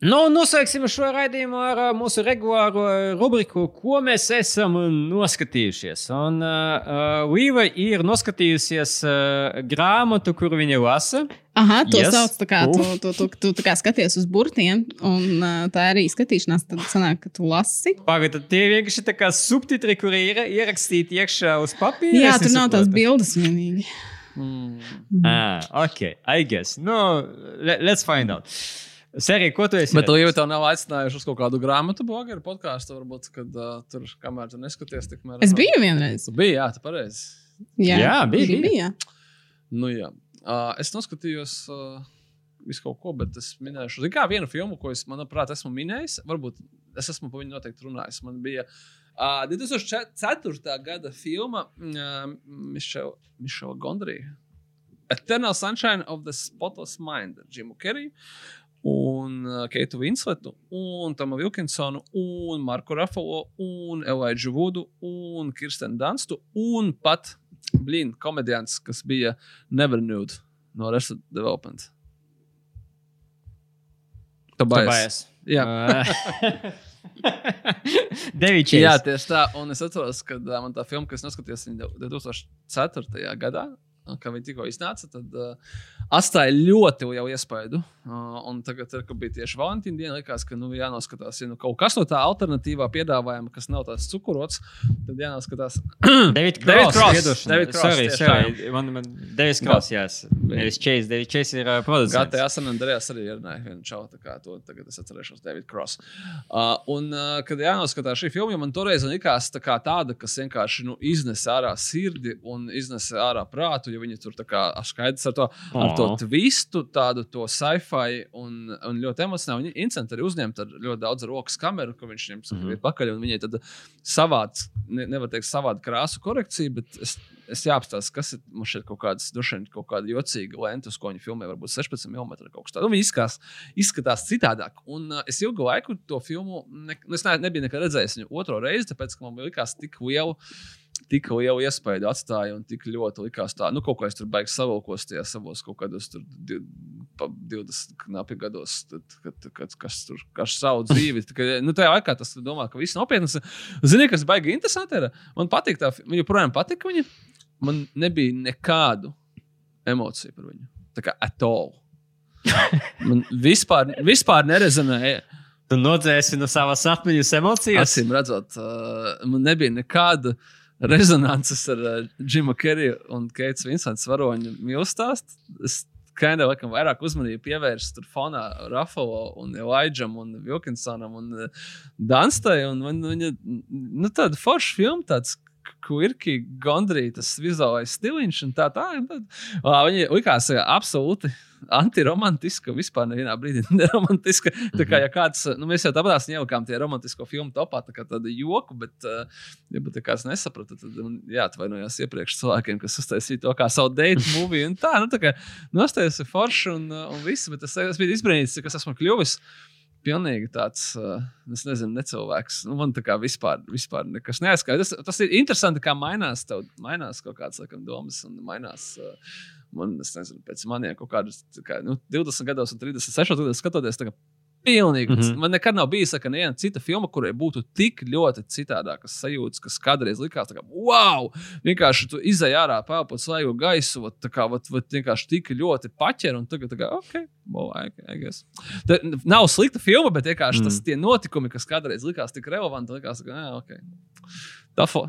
Nu, noslēgsim šo raidījumu ar mūsu regulāro rubriku, ko mēs esam noskatījušies. Un uh, Līva ir noskatījusies uh, grāmatu, kuru viņa lasa. Aha, to Yes. sauc tādu, Uf. tu, tu, tu, tu tā kā skaties uz burtiem, un uh, tā arī skatīšanās, tad sanāk, ka tu lasi. Pagaidiet, tie vienkārši tā kā subtitri, kuri ir ierakstīti iekšā uz papīra. Jā, tur nav tās bildes vienīgi. Ah, ok, I guess. Nu, le- let's find out. Serija, ko tu esi? Bet? Līja tev nav aicinājuši uz kaut kādu grāmatu blogeru podkāstu, varbūt, kad uh, tur, kamēr tu neskaties, tikmēr. Es biju vienreiz. Tu biji, jā, tu pareizi. Jā, Jā, bija, bija. bija. Nu, jā. Uh, es noskatījos uh, visu kaut ko, bet es minēšu, kā vienu filmu, ko es, manuprāt, esmu minējis. Varbūt es esmu par viņu noteikti runājis. Man bija uh, 2004. gada filma uh, Mišela Mišel Gondrija. Eternal Sunshine of the Spotless Mind ar Jimu Keriju. Un uh, Keitu Winsletu, un Tomu Vilkinsonu, un Marku Rafalo, un Elijah Vudu, un Kirstenu Dunstu, un pat Blīna komediants, kas bija Never Nude no Arrested Development. Tobias. Tobias. Jā. Devičs. Jā, tieši tā. Un es atceros, ka uh, man tā filma, kas noskatījās viņu 2004. gadā, un kad viņi tikko iznāca, tad uh, atstāja ļoti lielu iespaidu. Uh, un tagad, kad bija tieši Valentīna diena, likās, ka nu, jānoskatās, ja nu, kaut kas no tā alternatīvā piedāvājuma, kas nav tāds cukurots, tad jānoskatās. [COUGHS] David David. David sorry. Man, man Davis Cross, jā. Nevis Chase. David Chase ir uh, producents. GTA San Andreas arī ir viena čau, tā kā to tagad es atcerēšos David Cross. Uh, un, uh, kad jānoskatās šī filma, man toreiz likās tā kā tāda, kas vienkārši nu, iznes ārā sirdi un iznes ārā prātu, jo viņi tur skaidrs ar to, ar to Oh. twistu, tādu to sci-fi un, un ļoti emocionāli. Viņi incidenti arī uzņemt ar ļoti daudz rokas kameru, ko viņš Mhm. mm. pakaļ, un viņai tad savāds, ne, nevar teikt, savāda krāsu korekcija, bet es, es jāapstāsta, kas ir mums šeit kaut kādas, vien kaut kāda jocīga lenta, uz ko viņi filmē, varbūt 16 mm kaut kas tāds. Un viņi izskatās, izskatās citādāk. Un uh, es ilgu laiku to filmu, ne, nu, es ne, nebiju nekad redzējis viņu otro reizi, tāpēc, ka man likās tik liela. Tik lielu iespēju atstāja un tik ļoti likās tā, nu, kaut ko es tur baigi savilkos tajā savos kaut kādos tur di- pa 20 knapi gados, tad, kad, kad, kas tur kas savu dzīvi. Tā, ka, nu, tajā laikā tas domā, ka viss nopietnas. Zini, kas baigi interesanti ir? Man patīk tā, man joprojām patīk viņa. Man nebija nekādu emociju par viņu. Tā kā at all. Man vispār, vispār nerezonēja. Tu nodzēsi no savas atmiņas emocijas. Acīm redzot, uh, man nebija nekāda rezonances ar uh, Džimu Keriju un Keits Vinsants varoņu mīlestību. Es Kainā laikam vairāk uzmanību pievērstu tur fonā Rafalo un Elijam un Vilkinsonam un uh, Danstai. Un, un, viņa, nu, tāda forša filma, tāds quirky, gondrī, tas vizuālais stiliņš un tā tā. Tad, uh, viņa likās absolūti antiromantiska, vispār nevienā brīdī [LAUGHS] neromantiska. Tā kā ja kāds, nu, mēs jau tāpatās ielikām tie romantisko filmu topā, tā kā tādu joku, bet, uh, ja bet kāds nesaprata, tad man jāatvainojas iepriekš cilvēkiem, kas uztaisīja to kā savu date movie. Un tā, nu, tā kā nostājas ir forši un, uh, un viss, bet es, es biju izbrīnīts, kas esmu kļuvis. Pilnīgi tāds, uh, es nezinu, necilvēks. Nu, man tā kā vispār, vispār nekas neaizskatās. Tas, tas ir interesanti, kā mainās, tev, mainās kaut kādas laikam, domas un mainās. Uh, man, es nezinu, pēc maniem kaut kādus kā, nu, 20 gados un 36 gados skatoties. kā Pilnīgi. Mm Mhm. -hmm. Man nekad nav bijis ka neviena cita filma, kurai būtu tik ļoti citādākas sajūtas, kas kādreiz likās, kā, wow! Vienkārši tu izai ārā, pelpot svaigu gaisu, vat, tā kā vat, vat, vienkārši tik ļoti paķer, un tagad, tā kā, ok, well, I, I guess. Tā nav slikta filma, bet vienkārši mm. tas tie notikumi, kas kādreiz likās tik relevanti, likās, ka, jā, ok. Tafo.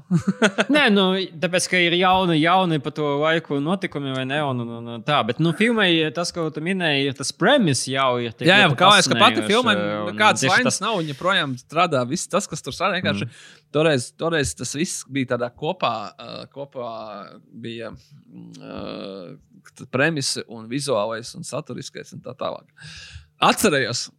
Nē, nu, tāpēc, ka ir jauni, jauni pa to laiku notikumi, vai ne? Un, un, un tā, bet, nu, filmai tas, ko tu minēji, tas premis jau ir. Jā, jā kā jau ka pati un nekādas vainas nav. Viņa projām strādā. Viss tas, kas tur strādā, vienkārši mm. toreiz, toreiz tas viss bija tādā kopā. Uh, kopā bija uh, premisa un vizuālais un saturiskais un tā tālāk. Atcerējos,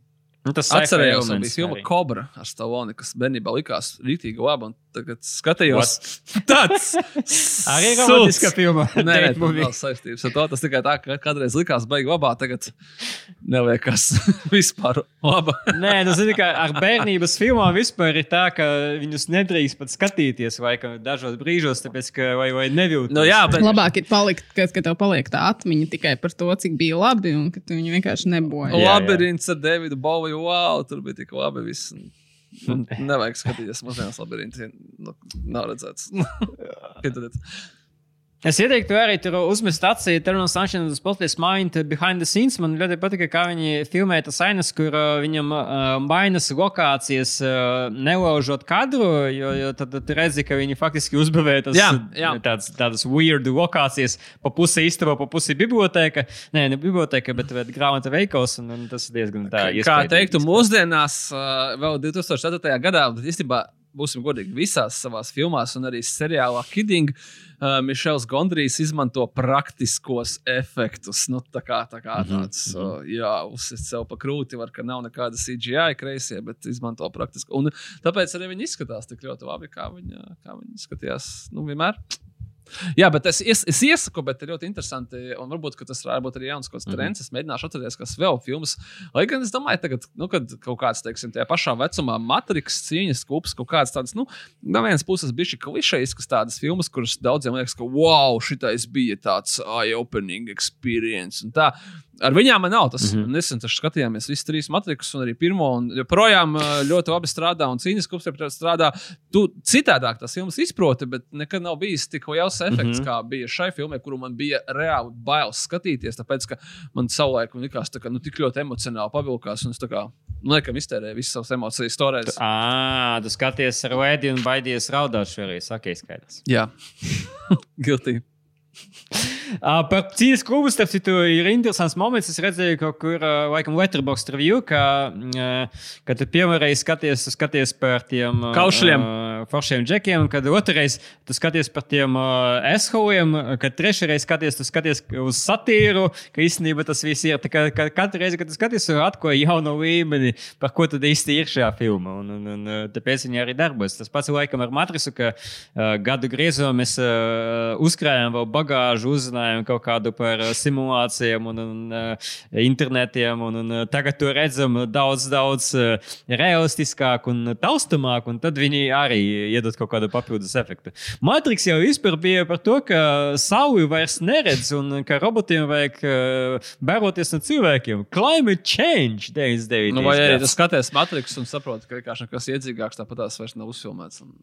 Nu, tas atcerējos, ka bija filma arī. Cobra ar Staloni, kas bērnībā likās rītīgi laba. un Tagad skatījos, [LAUGHS] tāds [LAUGHS] Arī sults. romantiska filma. Nē, nē, tas nav saistības ar to. Tas tikai tā, ka kādreiz likās baigi labā, tagad neliekas [LAUGHS] vispār laba. Nē, nu, zini, ka ar bērnības filmām vispār ir tā, ka viņus nedrīkst pat skatīties, vai ka dažos brīžos, tāpēc, ka vai, vai nevjūt. Nu, jā, bet Labāk ir palikt, kad, kad tev paliek tā atmiņa tikai par to, cik bija labi, un ka tu viņu vienkārši jā. labirints ar Davidu Boviju. Wow, tur bija tik labi. Viss. [LAUGHS] Nu, nevajag skatīties mazliet labirintu. Nu, nav redzēts. [LAUGHS] Es ieteiktu arī tur uzmest acī Terminal Sunshine uz Spotless Mind behind the scenes. Man ļoti patika, kā viņi filmē tas ainas, kur uh, viņam uh, mainas lokācijas, uh, nelaužot kadru, jo, jo tad tu redzi, ka viņi faktiski uzbūvē tas, Jā, jā. Tāds, tādas weird lokācijas, pa pusi istaba, pa pusi biblioteka. Nē, ne biblioteka, bet, bet grāmata veikals, un, un tas ir diezgan tā. Kā teiktu, mūsdienās, uh, vēl 2004. gadā, bet īstenībā būsim godīgi, visās savās filmās un arī seriālā Kidding. Uh, Mišels Gondrijs izmanto praktiskos efektus. Nu, tā kā, tā kā tāds, uh, jā, uzsist sev pa krūti, var, ka nav nekāda CGI kreisie, bet izmanto praktisko. Un tāpēc arī viņi izskatās tik ļoti labi, kā viņi, kā viņi izskatījās. Nu, vienmēr Jā, bet es, es, es iesaku, bet ir ļoti interesanti. Un varbūt tas varētu būt arī jauns kaut kāds mm -hmm. trends. Es mēģināšu atcerēties, kas vēl filmas. Lai gan es domāju, tagad, nu, kad kaut kāds, teiksim, tajā pašā vecumā, matriks, cīņas kūps, kaut kāds tāds, nu, no vienas puses bija šī klišejiskas tādas filmas, kuras daudziem liekas, ka wow, šitais bija tāds eye-opening experience. Un tā, Ar viņām man nav tas. Mm -hmm. Nesen tas skatījāmies visas trīs matrikus, un arī pirmo. Un joprojām ļoti labi strādā, un cīņas klubs strādā. Tu citādāk tās filmas izproti, bet nekad nav bijis tik liels efekts, mm -hmm. kā bija šai filmai, kuru man bija reāli bailes skatīties. Tāpēc, ka man savulaik man likās, ka nu, tik ļoti emocionāli pavilkās, un es tā kā nu, laikam iztērēju visas savas emocijas. Toreiz. Ā, tu skaties ar vēdi un baidies raudāt šoreiz, saki, skaidrs. Jā, [LAUGHS] guilty. Par cīņas klubu starp citu ir interesants moments. Es redzēju, kaut kur, laikam, Letterboxd review, ka, kad tu pirmoreiz skaties, skaties par tiem Kaušļiem. uh, foršiem džekiem, kad otrreiz tu skaties par tiem uh, esholiem, kad trešreiz skaties, tu skaties uz satīru, ka īstenībā tas viss ir. Kā, ka katru reizi, kad tu skaties, atklāji jaunu līmeni, par ko tad īsti ir šajā filmā. Un, un, un, tāpēc viņi arī darbojas. Tas pats laikam ar matrisu, ka uh, gadu griezumā mēs uh, uzkrājām vēl bagāžu, uzzinājām kaut kādu par simulācijām un, un internetiem. Un, un, tagad to redzam daudz, daudz realistiskāk un taustamāk, un tad viņi arī iedod kaut kādu papildus efektu. Matrix jau vispār bija par to, ka sauli vairs neredz un ka robotiem vajag bēroties no cilvēkiem. Climate change 99. Nu, vai arī tu skaties matriks un saproti, ka vienkārši kas iedzīgāks, tāpat tās vairs nav uzfilmēts. Un...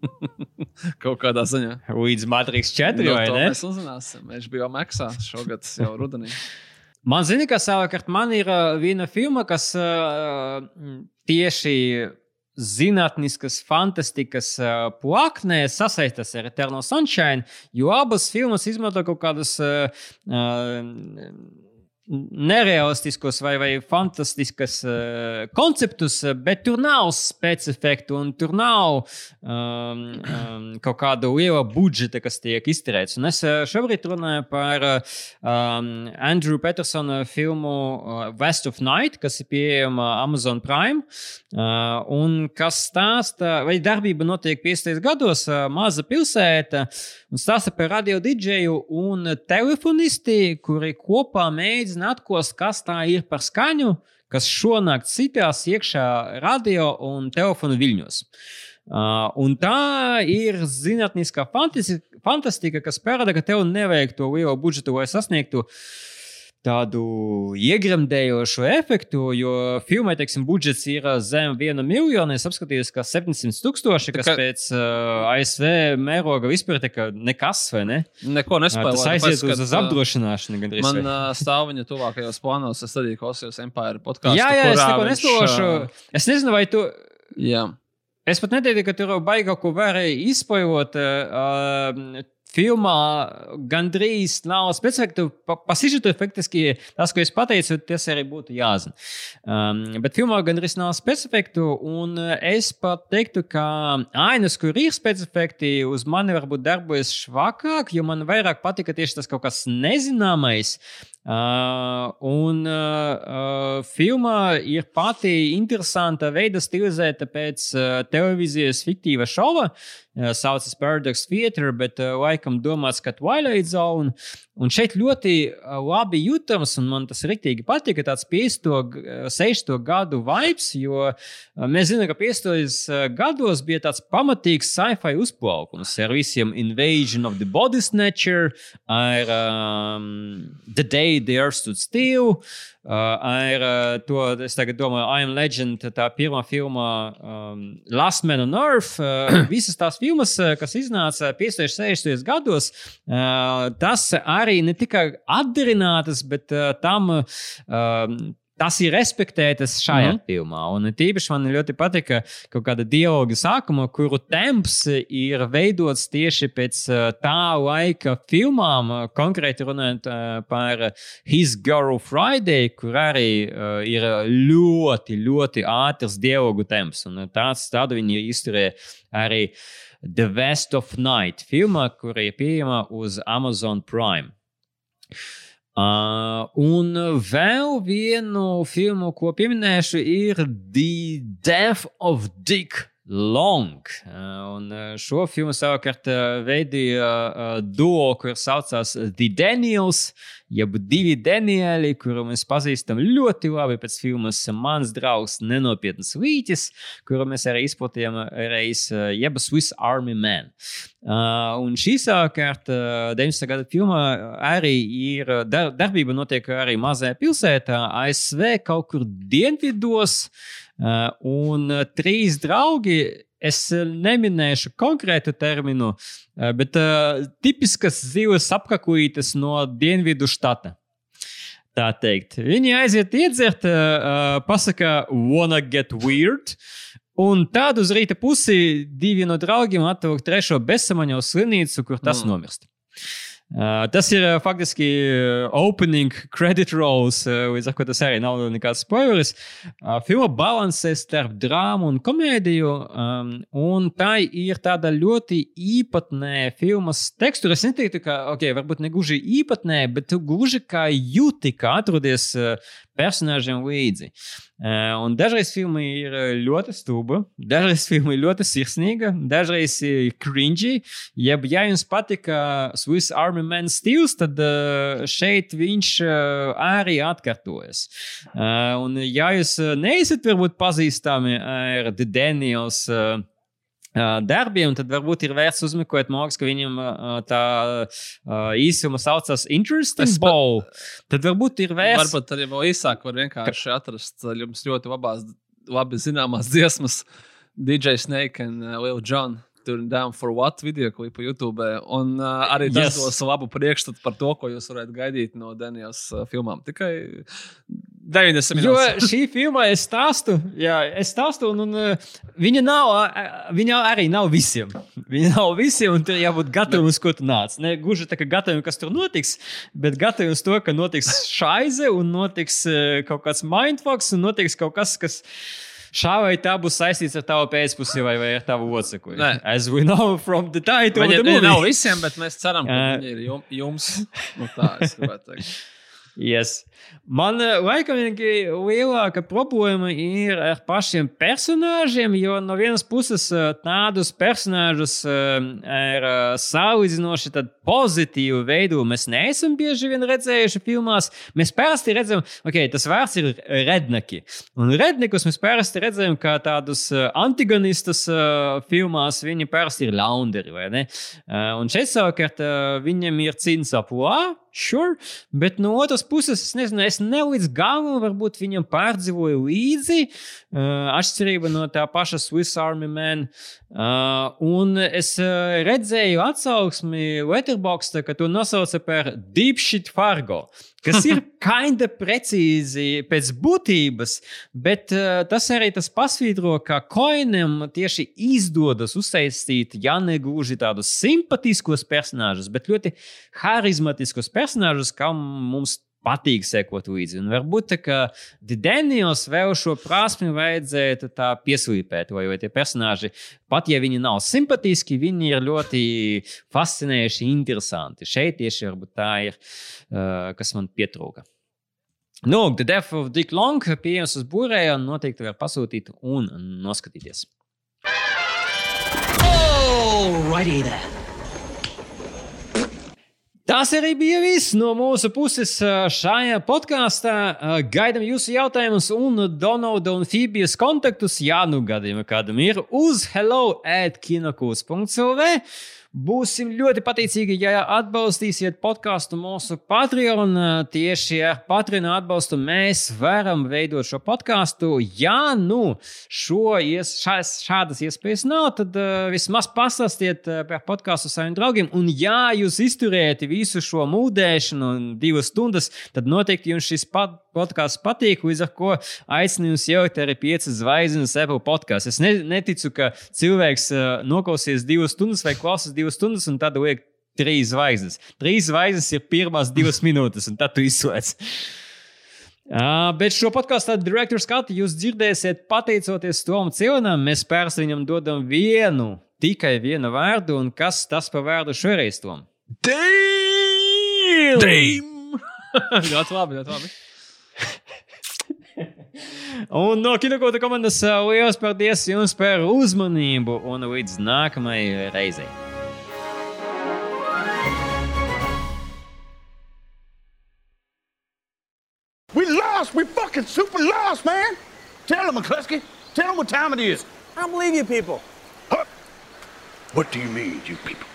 [LAUGHS] [LAUGHS] Kaut kādā ziņā. Līdz Matrix 4 Nu, vai ne? mēs uzzināsim. Viņš bija jau maksā šogad, jau rudenī. [LAUGHS] Man zina, ka savukārt man ir viena filma, kas uh, tieši zinātniskas fantastikas uh, plaknē sasaistās ar Eternal Sunshine, jo abas filmas izmanto kaut kādus uh, uh, nereālistiskus vai, vai fantastiskus uh, konceptus, bet tur nav specifiktu un tur nav um, um, kaut kāda liela budžeta, kas tiek izterēts. Un es uh, šobrīd runāju par uh, um, Andrew Petersona filmu uh, West of Night, kas ir pieejama Amazon Prime. Uh, un kas stāsta, vai darbība notiek 50. gados, uh, maza pilsēta, un stāsta par radio didžeju un telefonisti, kuri kopā mēģina atkost, kas tā ir par skaņu, kas šonakt citās iekšā radio un telefonu viļņos. Uh, un tā ir zinātniskā fantasi- fantastika, kas parāda, ka tev nevajag to lielu budžetu, lai sasniegtu tādu iegremdējošu efektu, jo filmai, teiksim, budžets ir uh, zem viena miljona. Es apskatījos, ka 700 tūkstoši, kas kā- pēc uh, ASV mēroga vispār ir nekas, vai ne? Neko Uh, nespēju. tas aiziet uz, uz apdrošināšanu. gandrīz, Man uh, stāv viņa tuvākajos plānos. Es arī klausījos Empire podkāstu. Jā, jā, es neko nestološu. ā, Es nezinu, vai tu. Jā. Es pat neteiktu, ka tur baigi kaut ko varēja izspējot. Uh, filmā gandrīz nav specifika. Pa, Pasižetu faktiski tas, ko es pateicu, tas arī būtu jāzina. Um, bet filmā gandrīz nav specifika. Un es pat teiktu, ka ainas, kur ir specifika, uz mani varbūt darbojas švakāk, jo man vairāk patika tieši tas kaut kas nezināmais. Uh, un uh, filma ir pati interesanta veida stilizēta pēc uh, televīzijas fiktīva šova. Saucas Paradox Theatre, bet laikam domāts, ka Twilight Zone. Un šeit ļoti labi jūtams, un man tas rīktīgi patika, tāds 50, g- 60 gadu vibes, jo mēs zinām, ka 50 gados bija tāds pamatīgs sci-fi uzplaukums ar visiem Invasion of the Body Snatcher, ar um, The Day the Earth Stood Still, uh, ar uh, to, es domāju, I Am Legend, tā pirmā filma um, Last Man on Earth, uh, [CLEARS THROAT] visas tās filmas, uh, kas iznāca 50, 60 gados, uh, tas arī ne tikai atdarinātas, bet uh, tam uh, tas ir respektētas šajā mm. -hmm. filmā. Un tīpaši man ļoti patika kaut kāda dialoga sākuma, kuru temps ir veidots tieši pēc uh, tā laika filmām, konkrēti runājot uh, par His Girl Friday, kur arī uh, ir ļoti, ļoti ātrs dialogu temps. Un tāds, tādu viņi izturēja arī The West of Night filmā, kur ir pieejama uz Amazon Prime. Uh, un vēl vienu filmu, ko pieminēšu, ir The Death of Dick Long. Uh, un uh, šo filmu savukārt uh, veidīja duo, kurš saucās The Daniels, jeb divi Danieli, kuru mēs pazīstam ļoti labi pēc filmas Mans draugs Nenopietnas Vīķis, kuru mēs arī izplatījām reiz, jeb Swiss Army Man. Un šī savukārt, uh, 90. gada filmā arī ir dar, darbība notiek arī mazajā pilsētā, ASV kaut kur dienvidos, uh, un uh, trīs draugi. Es uh, neminēšu konkrētu terminu, bet uh, tipiskas zivs apkakuītes no dienvidu štata. Tā teikt, viņi aiziet iedzert, uh, pasakā, wanna get weird. Un tādu uz rīta pusi divi no draugiem atver trešo bezsamaņo slimnīcu, kur tas mm. nomirst. Uh, tas ir uh, faktiski uh, opening credit rolls, uh, līdz ar to tas arī nav nekāds spoilers. Uh, filma balansē starp drāmu un komēdiju, um, un tā ir tāda ļoti īpatnē filmas tekstura. Es neteiktu, ka, ok, varbūt ne gluži īpatnē, bet gluži kā jūti, ka atrodies uh, personāžiem līdzi. Uh, un dažreiz filma ir uh, ļoti stūba, dažreiz filma ir ļoti sirsnīga, dažreiz ir cringy. Jeb, ja jums patika Swiss Army Man stils, tad uh, šeit viņš arī atkārtojas. Un, ja jūs neesat varbūt pazīstami ar The Daniels. Darbiem, tad varbūt ir vērts uzmeklēt Morgs, ka viņam tā īsuma saucas Interesting Es pa- Ball. Tad varbūt ir vērts. Varbūt arī vēl īsāk var vienkārši atrast uh, jums ļoti labās, labi zināmās [LAUGHS] dziesmas DJ Snake un Lil Jon. Turn down for what video klipu YouTube. Un uh, arī tas Yes. dos labu priekšstatu par to, ko jūs varētu gaidīt no Daniels uh, filmām. Tikai 90 Jo minūtes. šī filma es stāstu, jā, es stāstu, un, un uh, viņa, nav, viņa arī nav visiem. Viņa nav visiem, un tur jābūt gataviem, uz ko tu nāc. Ne gluži tā, ka gataviem, kas tur notiks, bet gataviem uz to, ka notiks šaize, un notiks uh, kaut kāds mindfucks, un notiks kaut kas, kas. Šā vai tā būs saistīts ar tavu pēcpusi vai, vai ar tavu otru. Nē. As we know from the title, of Viņa, the nav visiem, bet mēs ceram, ka Uh, viņi ir jum, jums. Nu, tā es gribētu teikt. Yes. Man eh, laikam lielāka problēma ir ar pašiem personāžiem, jo no vienas puses eh, tādus personāžus eh, ar salīdzinoši pozitīvu veidu mēs neesam bieži vien redzējuši filmās. Mēs parasti redzam, ok, tas vārds ir redneki. Un rednekus mēs parasti redzam kā tādus antagonistus filmās, viņi parasti ir launderi, vai ne? Un šeit savukārt viņam ir cīņas aplā. Sure, bet no otras puses, es nezinu, es ne līdz galam varbūt viņam pārdzīvoju līdzi. Uh, atšķirība no tā paša Swiss Army Man. Uh, un es uh, redzēju atsauksmi Letterboxd, ka to nosauca par Deep Shit Fargo. Kas [LAUGHS] ir kinda precīzi pēc būtības, bet uh, tas arī tas pasvītro, ka Koinam tieši izdodas uztaisīt, ja ne gluži tādus simpatiskus personāžus, bet ļoti harizmatiskus personāžus, kam mums patīk sekot līdzi. Un varbūt tā, ka Daniels vēl šo prasmi vajadzētu tā pieslīpēt, vai, vai tie personāži, pat ja viņi nav simpatiski, viņi ir ļoti fascinējuši, interesanti. Šeit tieši varbūt tā ir, uh, kas man pietrūka. Nu, The Death of Dick Long pieejams uz būrēja un noteikti var pasūtīt un noskatīties. Alrighty then. Tas arī bija viss no mūsu puses šajā podkāstā. Gaidām jūsu jautājumus un Donalda un Fībijas kontaktus. Jā, nu gadījumā kādam ir uz hello at kinokūs.cl. Būsim ļoti pateicīgi, ja atbalstīsiet podkāstu mūsu Patreon. Tieši ar Patreon atbalstu mēs varam veidot šo podkāstu. Ja nu šo šās, šādas iespējas nav, tad uh, vismaz pastāstiet uh, par podkāstu saviem draugiem. Un ja jūs izturējat visu šo mūdēšanu divas stundas, tad noteikti jums šis pat- podkāsts patīk. Līdz ar to aicinu jūs ielikt arī piecas zvaigznes Apple podkāstā. Es ne, neticu, ka cilvēks uh, noklausīs divas stundas vai klausās divas stundas un tad liek trīs zvaigznes. Trīs zvaigznes ir pirmās divas [LAUGHS] minūtes, un tad tu izslēdz. Uh, bet šo podkāstu direktoru skatu jūs dzirdēsiet pateicoties Tomam Cilnam. Mēs pērsti viņam dodam vienu, tikai vienu vārdu, un kas tas par vārdu šoreiz Tom? Damn! [LAUGHS] ļoti labi, ļoti labi. [LAUGHS] Un no kinokota komandas liels paldies jums par uzmanību un līdz nākamajai reizei. Lost. We fucking super lost, man. Tell them, McCluskey. Tell them what time it is. I don't believe you people. Huh? What do you mean, you people?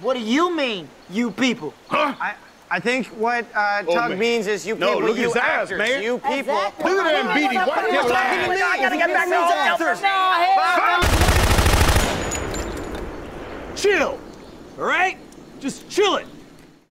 What do you mean, you people? Huh? I, I think what uh, Oh, Tug man. means is you people, No, people, look at you his eyes, actors, man. you people. Look at them beady white You're devil talking to me. I gotta get back to these actors. Chill. All right? Just chill it.